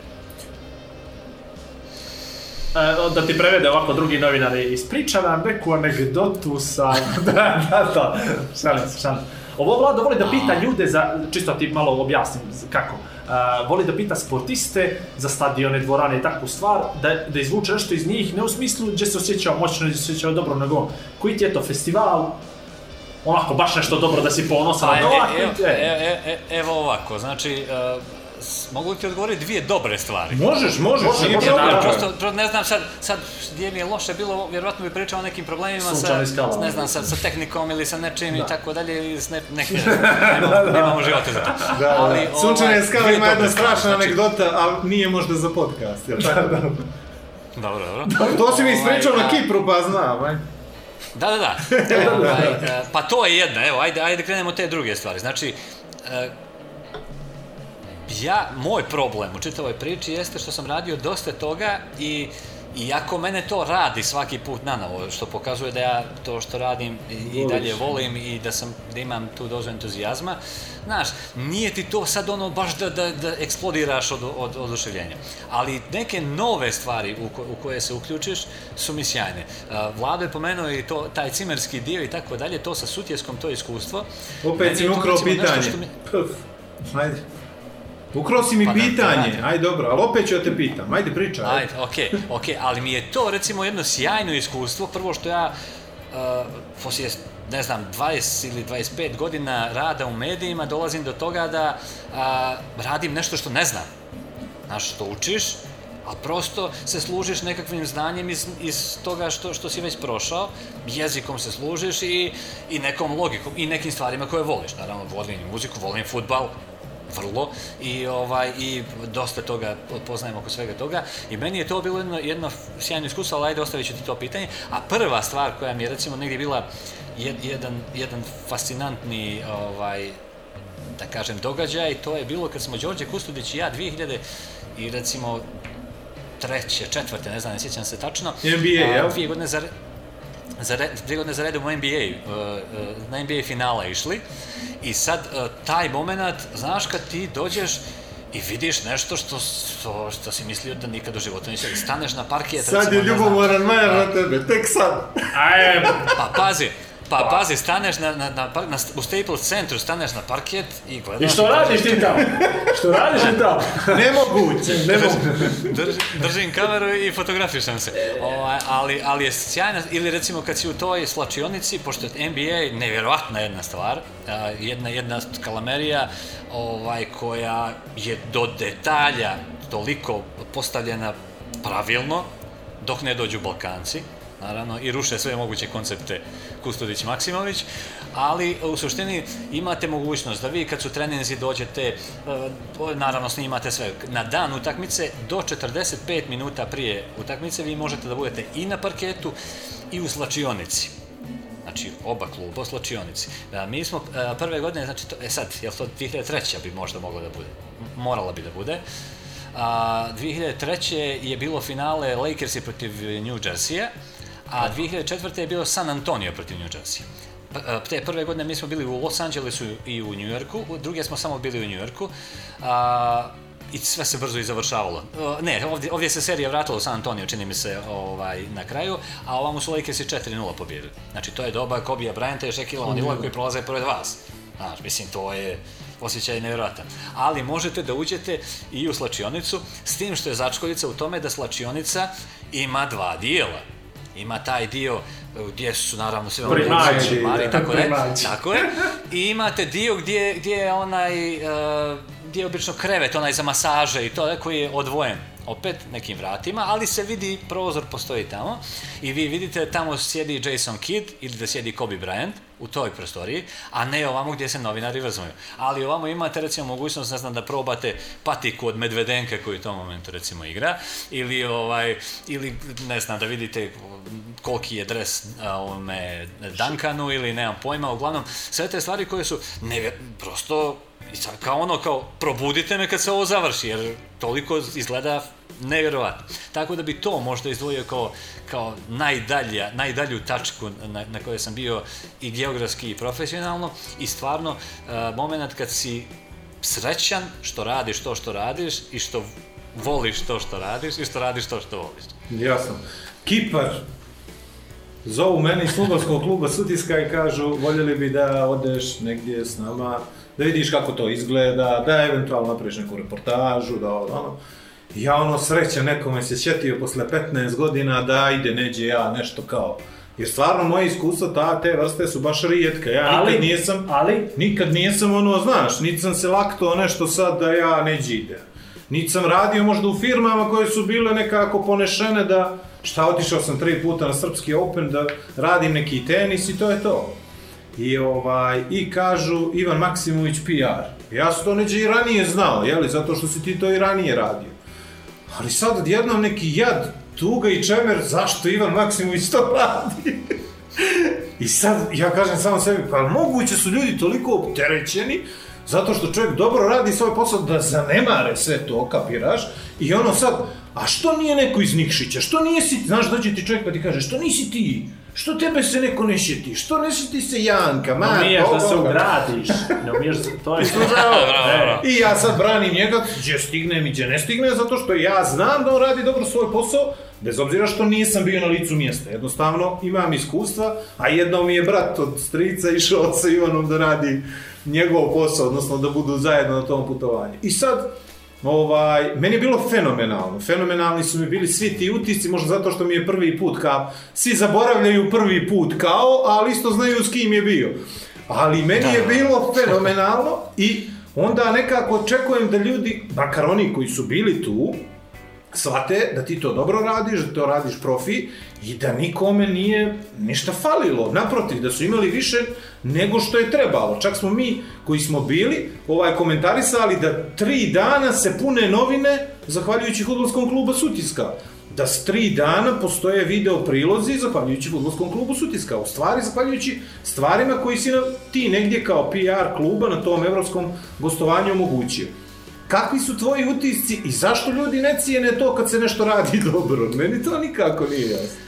E, da ti prevede ovako drugi novinari, ispriča nam neku anegdotu sa... da, da, da, šalim se, šalim. Ovo Vlado voli da pita ljude za, čisto ti malo objasnim kako, uh, voli da pita sportiste za stadione, dvorane i takvu stvar, da, da izvuče nešto iz njih, ne u smislu gdje se osjećao moćno, gdje se osjećao dobro, nego koji ti je to festival, onako baš nešto dobro da si ponosan Pa, e, evo, ti- e. e, e, evo ovako, znači, uh, mogu li ti odgovoriti dvije dobre stvari? Možeš, možeš, Može, nije može, problem. naravno. Prosto, pro, ne znam sad, sad gdje mi je loše bilo, vjerovatno bi pričao o nekim problemima sa, skala. ne znam, sa, sa tehnikom ili sa nečim i tako dalje, ili s ne, nekim, nemamo, nemamo života za to. Da, Ali, da. Sunčane ovaj, skale dvije ima jedna strašna znači- anegdota, ali nije možda za podcast, jel tako? Dobro, dobro. To si mi Ovaj, ispričao na a- Kipru, pa znam, aj. Da, da, da. ovaj, e, pa to je jedna, evo, ajde, ajde krenemo te druge stvari. Znači, e, ja, moj problem u čitavoj priči jeste što sam radio dosta toga i iako mene to radi svaki put na novo, što pokazuje da ja to što radim i, i dalje volim i da sam da imam tu dozu entuzijazma, znaš, nije ti to sad ono baš da, da, da eksplodiraš od, od oduševljenja. Ali neke nove stvari u, ko, u koje se uključiš su mi sjajne. Uh, Vlado je pomenuo i to, taj cimerski dio i tako dalje, to sa sutjeskom, to iskustvo. Opet si je ukrao pitanje. mi- Ajde. Ukrao si mi Pa da, pitanje, da. aj dobro, ali opet ću da te pitam, ajde pričaj. ajde. Okej, okej, ali mi je to recimo jedno sjajno iskustvo, prvo što ja uh, poslije, ne znam, 20 ili 25 godina rada u medijima dolazim do toga da uh, radim nešto što ne znam. Znaš, što učiš, a prosto se služiš nekakvim znanjem iz, iz toga što, što si već prošao, jezikom se služiš i, i nekom logikom i nekim stvarima koje voliš. Naravno, volim muziku, volim futbal, vrlo i ovaj i dosta toga poznajemo oko svega toga i meni je to bilo jedno, jedno sjajno iskustvo, ali ajde ostavit ću ti to pitanje. A prva stvar koja mi je recimo negdje bila jed, jedan, jedan fascinantni ovaj, da kažem događaj, to je bilo kad smo Đorđe Kustudić i ja 2000 i recimo treće, četvrte, ne znam, ne sjećam se tačno. NBA, a, jel? Dvije godine za, za re, dvije godine za redom u NBA, uh, uh, na NBA finala išli. I sad uh, taj moment, znaš kad ti dođeš i vidiš nešto što, što, što si mislio da nikad u životu nisi staneš na parkijet, Sad je recimo, znam, ljubomoran majer na tebe, tek sad. Aj, pa pazi, pa pazi, staneš na, na, na, na, u Staples centru, staneš na parket i gledaš... I što radiš ti tamo? Što radiš ti tamo? Nemoguće, nemoguće. Drž, držim kameru i fotografišem se. Ovaj, ali, ali je sjajna, ili recimo kad si u toj slačionici, pošto je NBA nevjerovatna jedna stvar, jedna, jedna kalamerija ovaj, koja je do detalja toliko postavljena pravilno, dok ne dođu Balkanci, naravno, i ruše sve moguće koncepte Kustudić Maksimović, ali u suštini imate mogućnost da vi kad su treninzi dođete, e, naravno snimate sve, na dan utakmice do 45 minuta prije utakmice vi možete da budete i na parketu i u slačionici. Znači, oba kluba u slačionici. E, Mi smo e, prve godine, znači, to, e sad, je to 2003. bi možda mogla da bude? Morala bi da bude. A, 2003. je bilo finale Lakersi protiv New Jersey-a, a 2004. je bilo San Antonio protiv New Jersey. E, Te prve godine mi smo bili u Los Angelesu i u New Yorku, druge smo samo bili u New Yorku. A, i sve se brzo i završavalo. E, Ne, ovdje, ovdje se serija vratila u San Antonio, čini mi se, ovaj, na kraju, a ovamo su Lakersi 4-0 pobjedili. Znači, to je doba Kobija Bryanta i Shaquille O'Neala koji prolaze pored vas. Znaš, mislim, to je osjećaj nevjerojatan. Ali možete da uđete i u slačionicu, s tim što je začkoljica u tome da slačionica ima dva dijela. Ima taj dio e, gdje su naravno sve Primači, čimari, da, tako je, primači. tako je. I imate dio gdje, gdje je onaj, e, gdje je obično krevet, onaj za masaže i to koji je odvojen opet nekim vratima, ali se vidi, prozor postoji tamo i vi vidite tamo sjedi Jason Kidd ili da sjedi Kobe Bryant u toj prostoriji, a ne ovamo gdje se novinari vrzmuju. Ali ovamo imate recimo mogućnost, ne znam, da probate patiku od Medvedenka koji u tom momentu recimo igra, ili ovaj, ili ne znam, da vidite koliki je dres ovome Duncanu ili nemam pojma, uglavnom sve te stvari koje su nevjer... prosto i sad kao ono, kao, probudite me kad se ovo završi, jer toliko izgleda nevjerovatno. Tako da bi to možda izdvojio kao, kao najdalja, najdalju tačku na, na kojoj sam bio i geografski i profesionalno i stvarno uh, moment kad si srećan što radiš to što radiš i što voliš to što radiš i što radiš to što voliš. Jasno. Kipar. Zovu mene iz futbolskog kluba Sutiska i kažu voljeli bi da odeš negdje s nama, da vidiš kako to izgleda, da eventualno napraviš neku reportažu, da ovo, ono. Ja ono sreća nekome se sjetio posle 15 godina da ide neđe ja nešto kao. Jer stvarno moje iskustva ta, te vrste su baš rijetke. Ja Ali- nikad nisam, ali- nikad nisam ono, znaš, niti sam se laktao nešto sad da ja neđe idem. Niti sam radio možda u firmama koje su bile nekako ponešene da, šta otišao sam tri puta na Srpski Open da radim neki tenis i to je to. I ovaj i kažu Ivan Maksimović PR. Ja sam to neđe i ranije znao, je li, zato što si ti to i ranije radio. Ali sad odjednom neki jad, tuga i čemer, zašto Ivan Maksimović to radi? I sad ja kažem samo sebi, pa moguće su ljudi toliko opterećeni zato što čovjek dobro radi svoj posao da zanemare sve to, kapiraš? I ono sad, a što nije neko iz Nikšića? Što nisi, znaš, dođe ti čovjek pa ti kaže, što nisi ti? Što tebe se neko ne sjeti? Što ne sjeti se Janka, Ne Marko, umiješ da se ugradiš. Ne umiješ, to je... E, I ja sad branim njega, gdje stignem i gdje ne stignem, zato što ja znam da on radi dobro svoj posao, bez obzira što nisam bio na licu mjesta. Jednostavno, imam iskustva, a jednom mi je brat od strica išao sa Ivanom da radi njegov posao, odnosno da budu zajedno na tom putovanju. I sad, ovaj, meni je bilo fenomenalno. Fenomenalni su mi bili svi ti utisci, možda zato što mi je prvi put kao, svi zaboravljaju prvi put kao, ali isto znaju s kim je bio. Ali meni je bilo fenomenalno i onda nekako očekujem da ljudi, makar oni koji su bili tu, shvate da ti to dobro radiš, da to radiš profi i da nikome nije ništa falilo. Naprotiv, da su imali više nego što je trebalo. Čak smo mi koji smo bili ovaj komentarisali da tri dana se pune novine zahvaljujući futbolskom klubu Sutiska da s tri dana postoje video prilozi zahvaljujući futbolskom klubu Sutiska. U stvari, zahvaljujući stvarima koji si na, ti negdje kao PR kluba na tom evropskom gostovanju omogućio. Kakvi su tvoji utisci i zašto ljudi ne cijene to kad se nešto radi dobro? Meni to nikako nije jasno.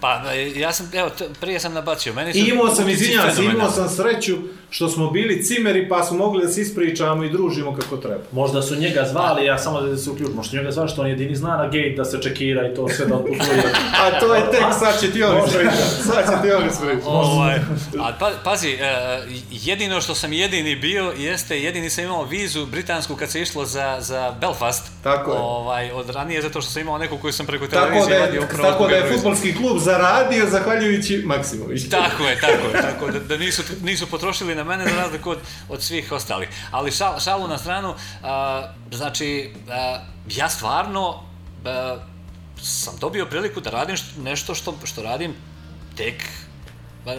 Pa, ja sam, evo, prije sam nabacio, meni su imao sam, izvinjavam se, imao sam sreću što smo bili cimeri pa smo mogli da se ispričamo i družimo kako treba. Možda su njega zvali, ja samo da se uključim, možda su njega zvali što on jedini zna na gate da se čekira i to sve da otputuje. A to je tek, sad će ti on ispričati. Sad će ti on ispričati. Ovaj, a pa, pazi, e, jedino što sam jedini bio jeste, jedini sam imao vizu britansku kad se išlo za, za Belfast. Tako je. Ovaj, od ranije zato što sam imao neku koju sam preko Tako televizije da vadio je, upravo tako da je futbolski klub zaradio zahvaljujući Maksimoviću. Tako je, tako je, tako da, da nisu, nisu potrošili na mene za razliku od, od svih ostalih. Ali šal, šalu na stranu, a, znači, a, ja stvarno a, sam dobio priliku da radim št- nešto što, što radim tek a,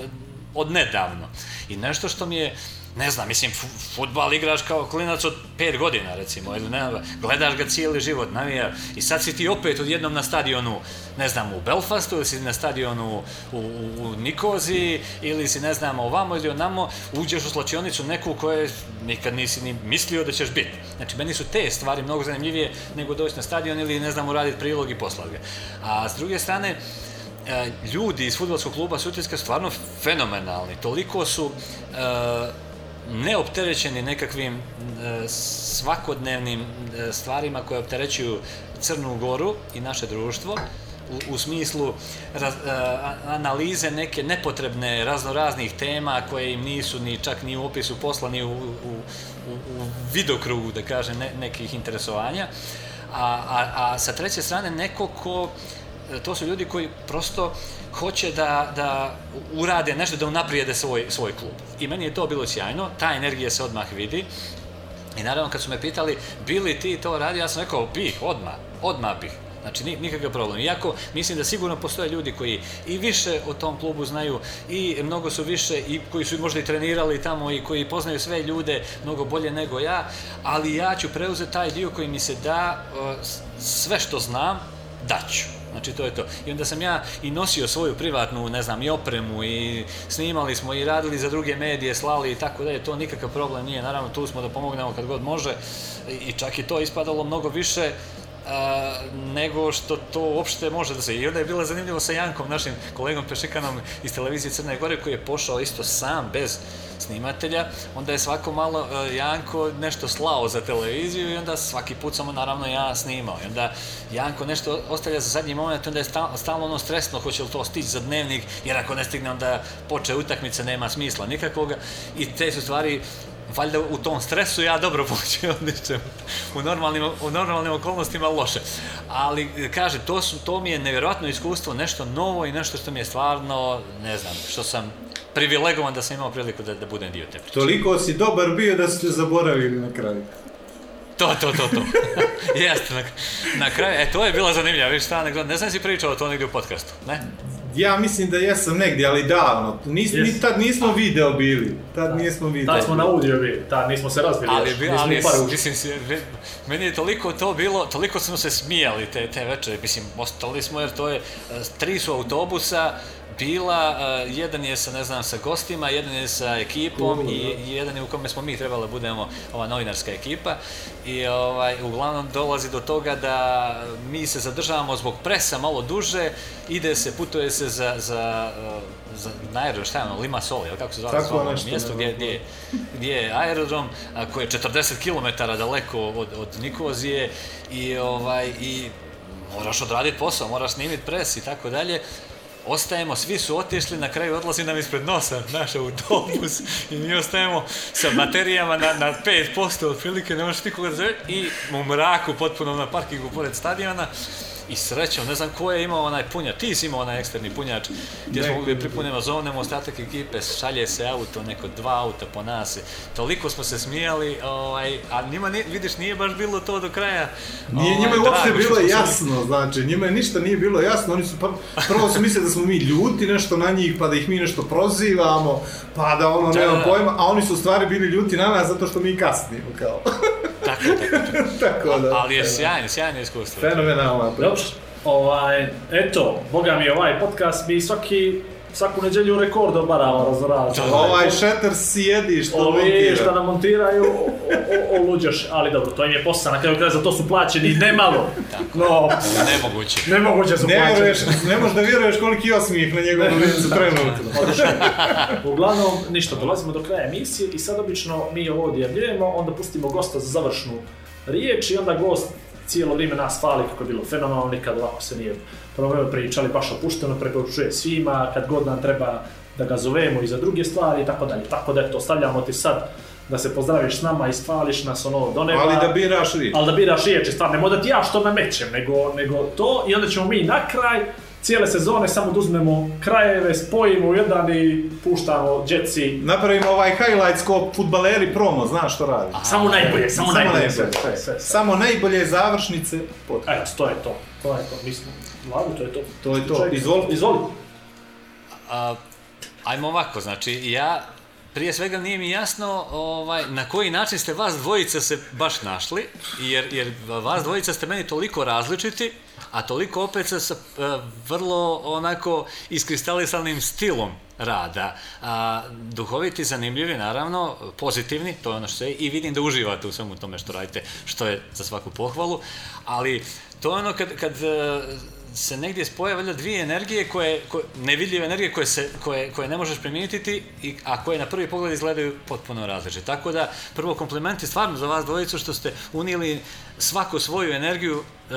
od nedavno. I nešto što mi je, ne znam, mislim, fu- futbal igraš kao klinac od 5 godina, recimo, ili ne, gledaš ga cijeli život, navija, i sad si ti opet odjednom na stadionu, ne znam, u Belfastu, ili si na stadionu u, u, u Nikoziji, ili si, ne znam, ovamo ili onamo, uđeš u slačionicu neku koje nikad nisi ni mislio da ćeš biti. Znači, meni su te stvari mnogo zanimljivije nego doći na stadion ili, ne znam, uraditi prilog i poslati ga. A s druge strane, e, ljudi iz futbolskog kluba Sutjeska su stvarno fenomenalni. Toliko su e, neopterećeni nekakvim e, svakodnevnim e, stvarima koje opterećuju Crnu Goru i naše društvo u, u smislu raz, e, analize neke nepotrebne raznoraznih tema koje im nisu ni čak ni u opisu posla ni u, u, u, u vidokrugu da kažem ne, nekih interesovanja. A, a, a sa treće strane neko ko to su ljudi koji prosto hoće da, da urade nešto, da unaprijede svoj, svoj klub. I meni je to bilo sjajno, ta energija se odmah vidi. I naravno kad su me pitali, bi li ti to radio, ja sam rekao, bih, odmah, odmah bih. Znači, ni- nikakav problem. Iako mislim da sigurno postoje ljudi koji i više o tom klubu znaju i mnogo su više i koji su možda i trenirali tamo i koji poznaju sve ljude mnogo bolje nego ja, ali ja ću preuzeti taj dio koji mi se da, e, sve što znam, daću. Znači to je to. I onda sam ja i nosio svoju privatnu, ne znam, i opremu i snimali smo i radili za druge medije, slali i tako dalje. To nikakav problem nije. Naravno tu smo da pomognemo kad god može i čak i to ispadalo mnogo više a, nego što to uopšte može da se... I onda je bilo zanimljivo sa Jankom, našim kolegom Pešikanom iz televizije Crne Gore, koji je pošao isto sam, bez snimatelja. Onda je svako malo e, Janko nešto slao za televiziju i onda svaki put samo naravno ja snimao. I onda Janko nešto ostavlja za zadnji moment, onda je sta- stalno ono stresno, hoće li to stići za dnevnik, jer ako ne stigne onda poče utakmice, nema smisla nikakvoga. I te su stvari valjda u tom stresu ja dobro počeo odličem. U normalnim, u normalnim okolnostima loše. Ali, kaže, to, su, to mi je nevjerojatno iskustvo, nešto novo i nešto što mi je stvarno, ne znam, što sam privilegovan da sam imao priliku da, da budem dio te priče. Toliko si dobar bio da ste zaboravili na kraju. To, to, to, to. Jeste, na, na kraju, e, to je bila zanimljiva, viš ta anegdota, ne znam si pričao to negdje u podcastu, ne? Ja mislim da jesam negdje, ali davno. Nis, Jes. ni, tad nismo video bili. Tad nismo video Taj smo na audio bili, ta, nismo se razbili Ali, još, ali ni par mislim, meni je toliko to bilo, toliko smo se smijali te, te večere, mislim, ostali smo jer to je, e, tri su autobusa, bila, e, jedan je sa, ne znam, sa gostima, jedan je sa ekipom i, i jedan je u kome smo mi trebali da budemo ova novinarska ekipa i ovaj, uglavnom dolazi do toga da mi se zadržavamo zbog presa malo duže, ide se, putuje se za, za, e, za na aerodrom, šta je ono, Lima Sol, jel kako se zove, Tako ono mjesto gdje, gdje, gdje je aerodrom a, koji je 40 km daleko od, od Nikozije i, ovaj, i moraš odraditi posao, moraš snimiti pres i tako dalje. Ostajemo, svi su otišli, na kraju odlazi nam ispred nosa naš autobus i mi ostajemo sa baterijama na, na 5% otprilike, ne možeš nikoga da i u mraku potpuno na parkingu pored stadiona i srećom, ne znam ko je imao onaj punjač, ti si imao onaj eksterni punjač gdje smo mogli pripunemo, zovnemo ostatak ekipe, šalje se auto, neko dva auta po nas, toliko smo se smijali, ovaj, a njima, nije, vidiš, nije baš bilo to do kraja. Nije ovaj, njima je uopšte bilo jasno, znači njima je ništa nije bilo jasno, oni su pr- prvo su mislili da smo mi ljuti nešto na njih, pa da ih mi nešto prozivamo, pa da ono, Da, nemam da. pojma, a oni su u stvari bili ljuti na nas zato što mi kasnimo, kao. Tako, tako. Tako da. Ali je sjajno, sjajno iskustvo. Fenomenalna priča. Dobro, ovaj, eto, boga mi ovaj podcast, mi svaki, svaku neđelju rekord obaramo razraz. Ovaj šeter sjedi što Ovi montira. što nam montiraju, o, o, o, luđeš, ali dobro, to im je posao, na kraju kraja za to su plaćeni nemalo. No, Nemoguće. nemoguće su Ne plaćeni. vjeruješ, ne možeš da vjeruješ koliki je osmijeh na njegovom licu trenutno. Uglavnom, ništa, dolazimo do kraja emisije i sad obično mi ovo odjavljujemo, onda pustimo gosta za završnu riječ i onda gost cijelo vrijeme nas hvali kako je bilo fenomenalno, nikad ovako se nije proveo pričali, baš opušteno, preporučuje svima, kad god nam treba da ga zovemo i za druge stvari i tako dalje. Tako da eto, stavljamo ti sad da se pozdraviš s nama i hvališ nas ono do neba. Ali da biraš riječ. Ali da biraš riječi, stvarno, nemoj da ti ja što namećem, nego, nego to i onda ćemo mi na kraj cijele sezone samo da uzmemo krajeve, spojimo u jedan i puštamo djeci. Napravimo ovaj highlights ko futbaleri promo, znaš što radi. Samo najbolje, samo najbolje. Sve, sve, sve. Samo najbolje završnice podcasta. Eto, to je to. To je to, mislim. Vladu, to je to. To je to. Izvoli. Izvoli. A, ajmo ovako, znači ja prije svega nije mi jasno ovaj, na koji način ste vas dvojica se baš našli, jer, jer vas dvojica ste meni toliko različiti, a toliko opet sa, sa e, vrlo onako iskristalisanim stilom rada. A, duhoviti, zanimljivi, naravno, pozitivni, to je ono što je, i vidim da uživate u svemu tome što radite, što je za svaku pohvalu, ali to je ono kad, kad e, se negdje spoje valjda dvije energije koje, koje nevidljive energije koje, se, koje, koje ne možeš primijetiti, i, a koje na prvi pogled izgledaju potpuno različite. Tako da, prvo komplimenti stvarno za vas dvojicu što ste unijeli svaku svoju energiju e,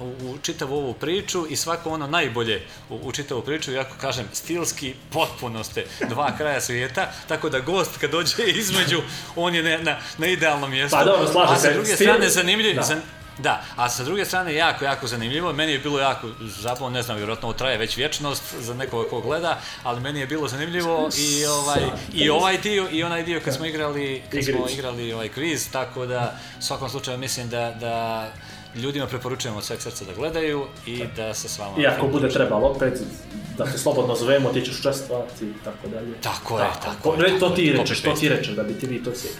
u, u čitavu ovu priču i svako ono najbolje u, u čitavu priču, iako kažem, stilski potpuno ste dva kraja svijeta, tako da gost kad dođe između, on je na, na, na idealnom mjestu. Pa dobro, slažem a sa se. druge Stil- strane zanimljiv, Da. zan- da, a sa druge strane jako, jako zanimljivo. Meni je bilo jako zabavno, ne znam, vjerojatno ovo traje već vječnost za nekoga ko gleda, ali meni je bilo zanimljivo i ovaj, i ovaj dio i onaj dio kad smo igrali, kad smo igrali ovaj kviz, tako da u svakom slučaju mislim da, da ljudima preporučujemo od sveg srca da gledaju i da se s vama... I ako bude trebalo opet, da te slobodno zovemo, ti ćeš učestvovati i tako dalje. Tako je, tako Ne, je, to tako ti je, rečeš, to ti rečeš, da bi ti vi to cijeli.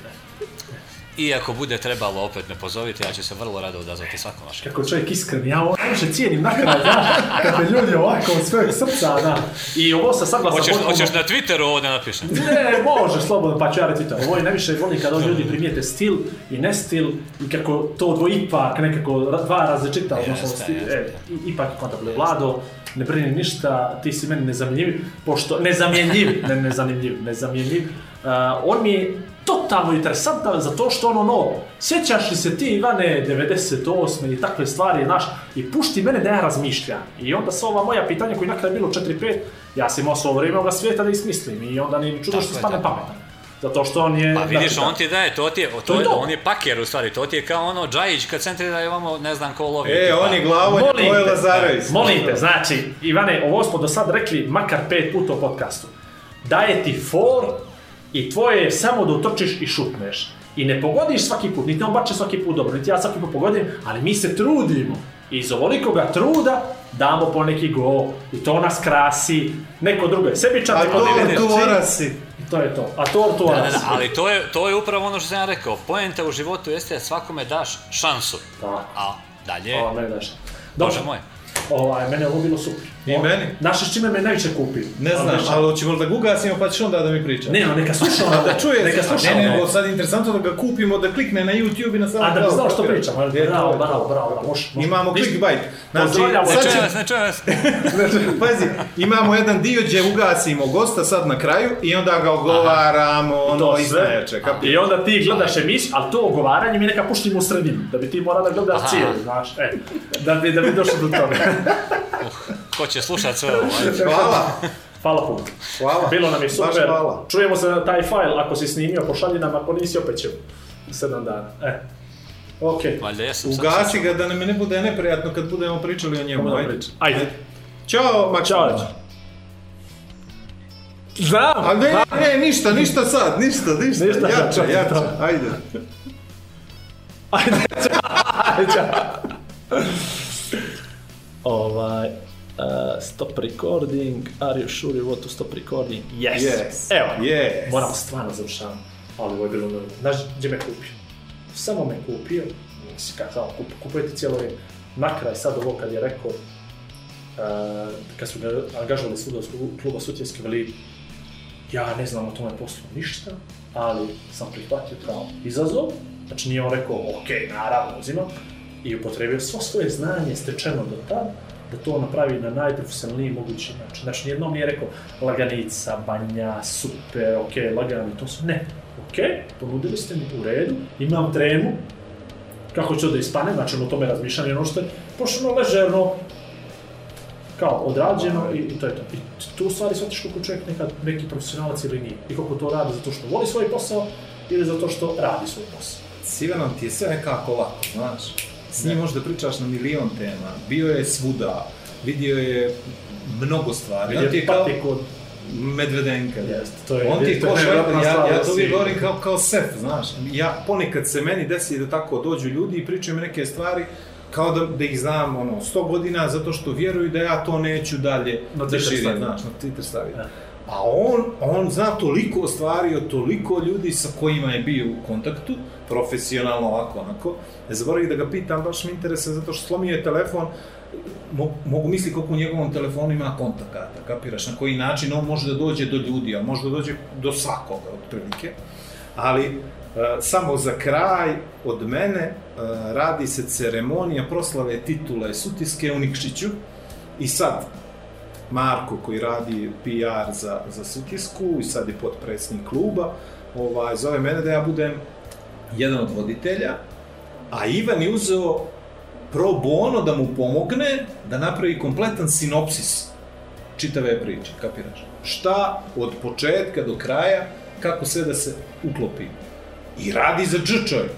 I ako bude trebalo opet me pozovite, ja ću se vrlo rado odazvati svakom vašem. Kako je čovjek iskren, ja ovo najviše cijenim na kraju, znaš, kad te ljudi ovako od svojeg srca, da. I ovo sa saglasan Hoćeš, potpuno- hoćeš na Twitteru ovo da napišem? Ne, može, slobodno, pa ću ja to. Ovo je najviše volim kada ljudi primijete stil i ne stil i kako to dvo ipak nekako dva različita, odnosno Jeste, stil, jeste. e, ipak kontakble. Vlado, ne brini ništa, ti si meni nezamjenjiv, pošto, nezamjenjiv, ne nezamjenjiv, nezamjenjiv. Uh, on mi totalno interesantan zato što ono no, sjećaš li se ti Ivane 98. i takve stvari, znaš, i pušti mene da ja razmišljam. I onda su ova moja pitanja koji na kraju bilo 4-5, ja sam imao svo vrijeme ovoga svijeta da ih smislim i onda nije ni čudo što je, stane je. pametan. Zato što on je... Pa vidiš, da, on ti daje, to ti je, to To je je, to. on je paker u stvari, to ti je kao ono Džajić kad centrira i ovamo ne znam ko lovi. E, tipa. on je Molim to je Lazarević. Molim te, znači, Ivane, ovo smo do sad rekli makar pet puta u podcastu. Daje ti for i tvoje je samo da utrčiš i šutneš. I ne pogodiš svaki put, niti on bače svaki put dobro, niti ja svaki put pogodim, ali mi se trudimo. I iz ovolikoga truda damo po neki gol. I to nas krasi. Neko drugo je sebičan, neko to tu cilj. orasi. To je to. A tortu Da, da, orasi. da, ali to je, to je upravo ono što sam ja rekao. Poenta u životu jeste da svakome daš šansu. Da. A dalje, Ovo mene daš. Bože Dobro, moj. ovaj, mene je ovo bilo super. I meni. Znaš s čime me najviše kupio? Ne znam, ali hoćemo da ga ugasimo pa ćeš onda da mi priča? Ne, no, neka sluša A ovo. da čuje Neka sluša Ne, nego sad je interesantno da ga kupimo, da klikne na YouTube i na samom A da bi znao što pričam, ali E, bravo, bravo, bravo, bravo, može. može. Imamo clickbait. Znači, Pozdravljamo. Ne sad čuje će- vas, ne čuje vas. Pazi, imamo jedan dio gdje ugasimo gosta sad na kraju i onda ga ogovaramo, ono, sve. iznajače, kapi. I onda ti gledaš emisiju, ali to ogovaranje mi neka puštimo u sredinu, da bi ti morao da gledaš Aha. cijeli, znaš, e, da bi, da bi došao do toga. Ko će slušat sve ovo? ajde. Hvala, Hvala puno. hvala. Bilo nam je Baš super. hvala. Čujemo se na taj fajl, ako si snimio, pošalji nam, ako nisi, opet ćemo. Sedam dana. E. Ok. Valjda jesam sad Ugasi sad- ga da nam ne bude neprijatno kad budemo pričali o njemu. Budemo Ajde. Ajde. Ćao, Maksimović. Ćao. Znam! A ne, ne, ništa, ništa sad, ništa, ništa. Ništa sad, jače, čao, jače, čao. ajde. Ajde, čao. ovaj, uh, stop recording, are you sure you want to stop recording? Yes. Yes. Evo, Yes. moramo stvarno završavati. Ali ovo je bilo dobro. Znaš gdje me kupio? Samo me kupio, nisi kad samo kup, kupujete cijelo vrijeme. Na kraj sad ovo kad je rekao, uh, kad su ga angažali s fudbalskog kluba Sutjeske veli, ja ne znam o tome poslu ništa, ali sam prihvatio kao izazov, znači nije on rekao, ok, naravno, uzimam, i upotrebio svo svoje znanje stečeno do tad, da to napravi na najprofesionalniji mogući način. Znači, nijednom nije rekao laganica, banja, super, ok, lagani, to su, ne, ok, ponudili ste mi u redu, imam tremu, kako to da ispane, znači o tome razmišljanje, ono što je pošteno ležerno, kao odrađeno i, i to je to. I tu u stvari shvatiš koliko čovjek nekad neki profesionalac ili nije. I koliko to radi zato što voli svoj posao ili zato što radi svoj posao. S Ivanom ti je sve nekako lako, znaš. S njim možda pričaš na milion tema. Bio je svuda, vidio je mnogo stvari. Vidio je kao patik od- Medvedenka. Jest, to je- On ti je kao nevjerojatna ja, ja da to uvijek govorim kao, kao sef, znaš. Ja ponekad se meni desi da tako dođu ljudi i pričaju mi neke stvari kao da, da ih znam ono, 100 godina zato što vjeruju da ja to neću dalje Na da širim, znaš, na Twitter staviti. Da. A on, on zna toliko stvari od toliko ljudi sa kojima je bio u kontaktu, profesionalno ovako, onako. Ne zaboravim da ga pitam, baš me interese, zato što slomio je telefon, mo, mogu misliti koliko u njegovom telefonu ima kontakata, kapiraš, na koji način on može da dođe do ljudi, a može da dođe do svakoga, otprilike. Ali, e, samo za kraj, od mene, e, radi se ceremonija proslave titule Sutiske u Nikšiću, i sad, Marko koji radi PR za, za Sutisku i sad je potpredsjednik kluba, ovaj, zove mene da ja budem jedan od voditelja, a Ivan je uzeo pro bono da mu pomogne da napravi kompletan sinopsis čitave priče, kapiraš? Šta od početka do kraja, kako sve da se uklopi. I radi za dž čovjek.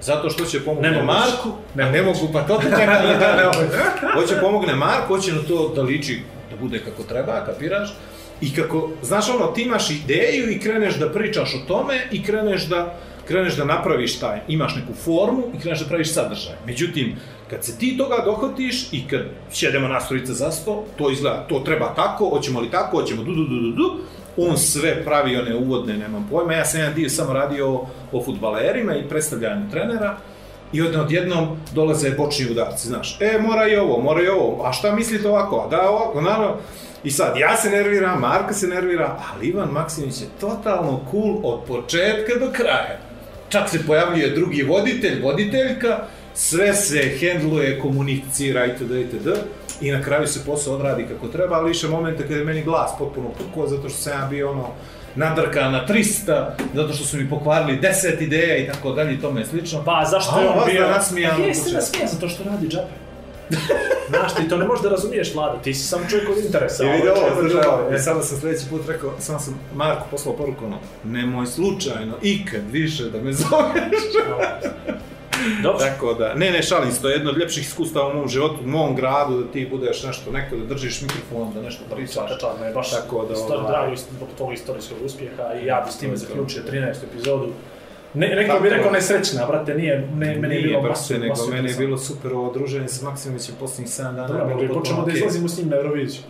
Zato što će pomogne Nemoguće. Marku, ne, ne mogu, pa to te čekam da ne mogu. Hoće pomogne Marku, hoće na to da liči, da bude kako treba, kapiraš? I kako, znaš ono, ti imaš ideju i kreneš da pričaš o tome i kreneš da kreneš da napraviš taj, imaš neku formu i kreneš da praviš sadržaj. Međutim, kad se ti toga dohvatiš i kad sjedemo nas trojica za sto, to izgleda, to treba tako, hoćemo li tako, hoćemo du, du, du, du, du, on sve pravi one uvodne, nemam pojma, ja sam jedan dio samo radio o, o futbalerima i predstavljanju trenera, i od, odjednom dolaze bočni udarci, znaš, e, mora i ovo, mora i ovo, a šta mislite ovako, a da ovako, naravno, i sad, ja se nerviram, Marka se nervira, ali Ivan Maksimović je totalno cool od početka do kraja. Čak se pojavljuje drugi voditelj, voditeljka, sve se hendluje, komunicira itd. itd. I na kraju se posao odradi kako treba, ali više momente kada je meni glas potpuno pukao, zato što sam ja bio ono, nadrka na 300, zato što su mi pokvarili 10 ideja i tako dalje i tome slično. Pa zašto A je on bio? da nasmijan Pa početka. nasmijan zato što radi džabe. Znaš, ti to ne možeš da razumiješ, Vlada, ti si sam čovjek od interesa. I a vidi ovaj ovo, ovo, i sada sam sljedeći put rekao, samo sam Marku poslao poruku, ono, nemoj slučajno, ikad više da me zoveš. Dobro. Tako da, ne, ne, šalim se, to je jedno od ljepših iskustava u mom životu, u mom gradu, da ti budeš nešto, neko da držiš mikrofon, da nešto pričaš. Svaka čast, me je baš Tako da, isto, ovaj- drago zbog tog istorijskog uspjeha i ja bi s time zaključio 13. epizodu. Ne, neko bi rekao nesrećna, brate, nije, ne, meni je bilo brate, masu, nego masu meni je bilo super ovo druženje sa Maksimovićem posljednjih 7 dana. Bilo mogli počnemo da izlazimo s njim na Euroviziju.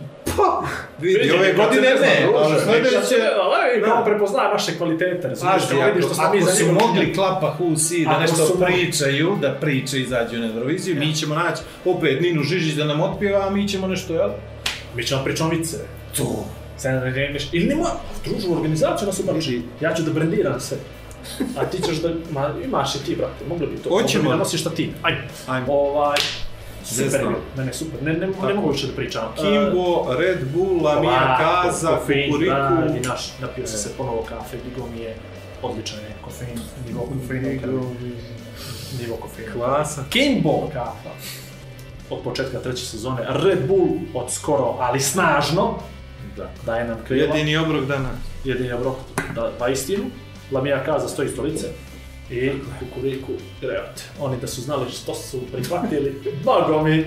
Vidi, ove godine ne, ali sljedeće... Ali kao Da. prepoznaje naše kvalitete, razumiješ, kao vidiš što ako, smo mi ako za su njim mogli klapa Husi da Ako nešto su pričaju, da priče izađu na Euroviziju, mi ćemo naći opet Ninu Žižić da nam otpjeva, a mi ćemo nešto, jel? Mi ćemo pričamo vice. To. Sad ne reniš. Ili nema, družu organizaciju nas ubači. Ja ću da brendiram se. A ti ćeš da, ma, imaš i ti, brate, mogli bi to. Hoćemo. Mogli bi da nosiš šta ti. Ajde. Ajmo. Ovaj, super. Ne, ne, super. Ne, ne, ne Tako. mogu više da pričam. Kimbo, Red Bull, Lamija Kaza, Kukuriku. pravi naš, napio sam se ponovo kafe, digo mi je odličan je kofein, nivo kofeina, nivo kofeina. Klasa. Kimbo kafa. Od početka treće sezone, Red Bull od skoro, ali snažno, Da. daje nam krila. Jedini obrok dana. jedini obrok da, pa istinu. Lamija Kaza stoji stolice. I kukuriku greot. Oni da su znali što su prihvatili, bogo mi,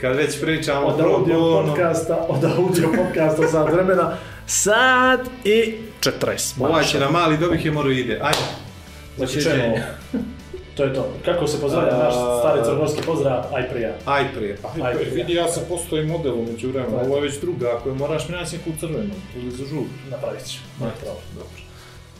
Kad već pričamo od pro audio bono, podcasta, od audio podcasta za vremena, sad i 40. ovaj će na mali dobih hemoroide. Ajde. Znači, čemu? To je to. Kako se pozdravlja naš stari crnogorski pozdrav, aj prija. Aj prije. Aj prije. Vidi, ja sam postoji model umeđu vremena. Ovo je već druga, ako je moraš mi naći neku crvenu ili za žur. Napravit ću. Problem. Dobro.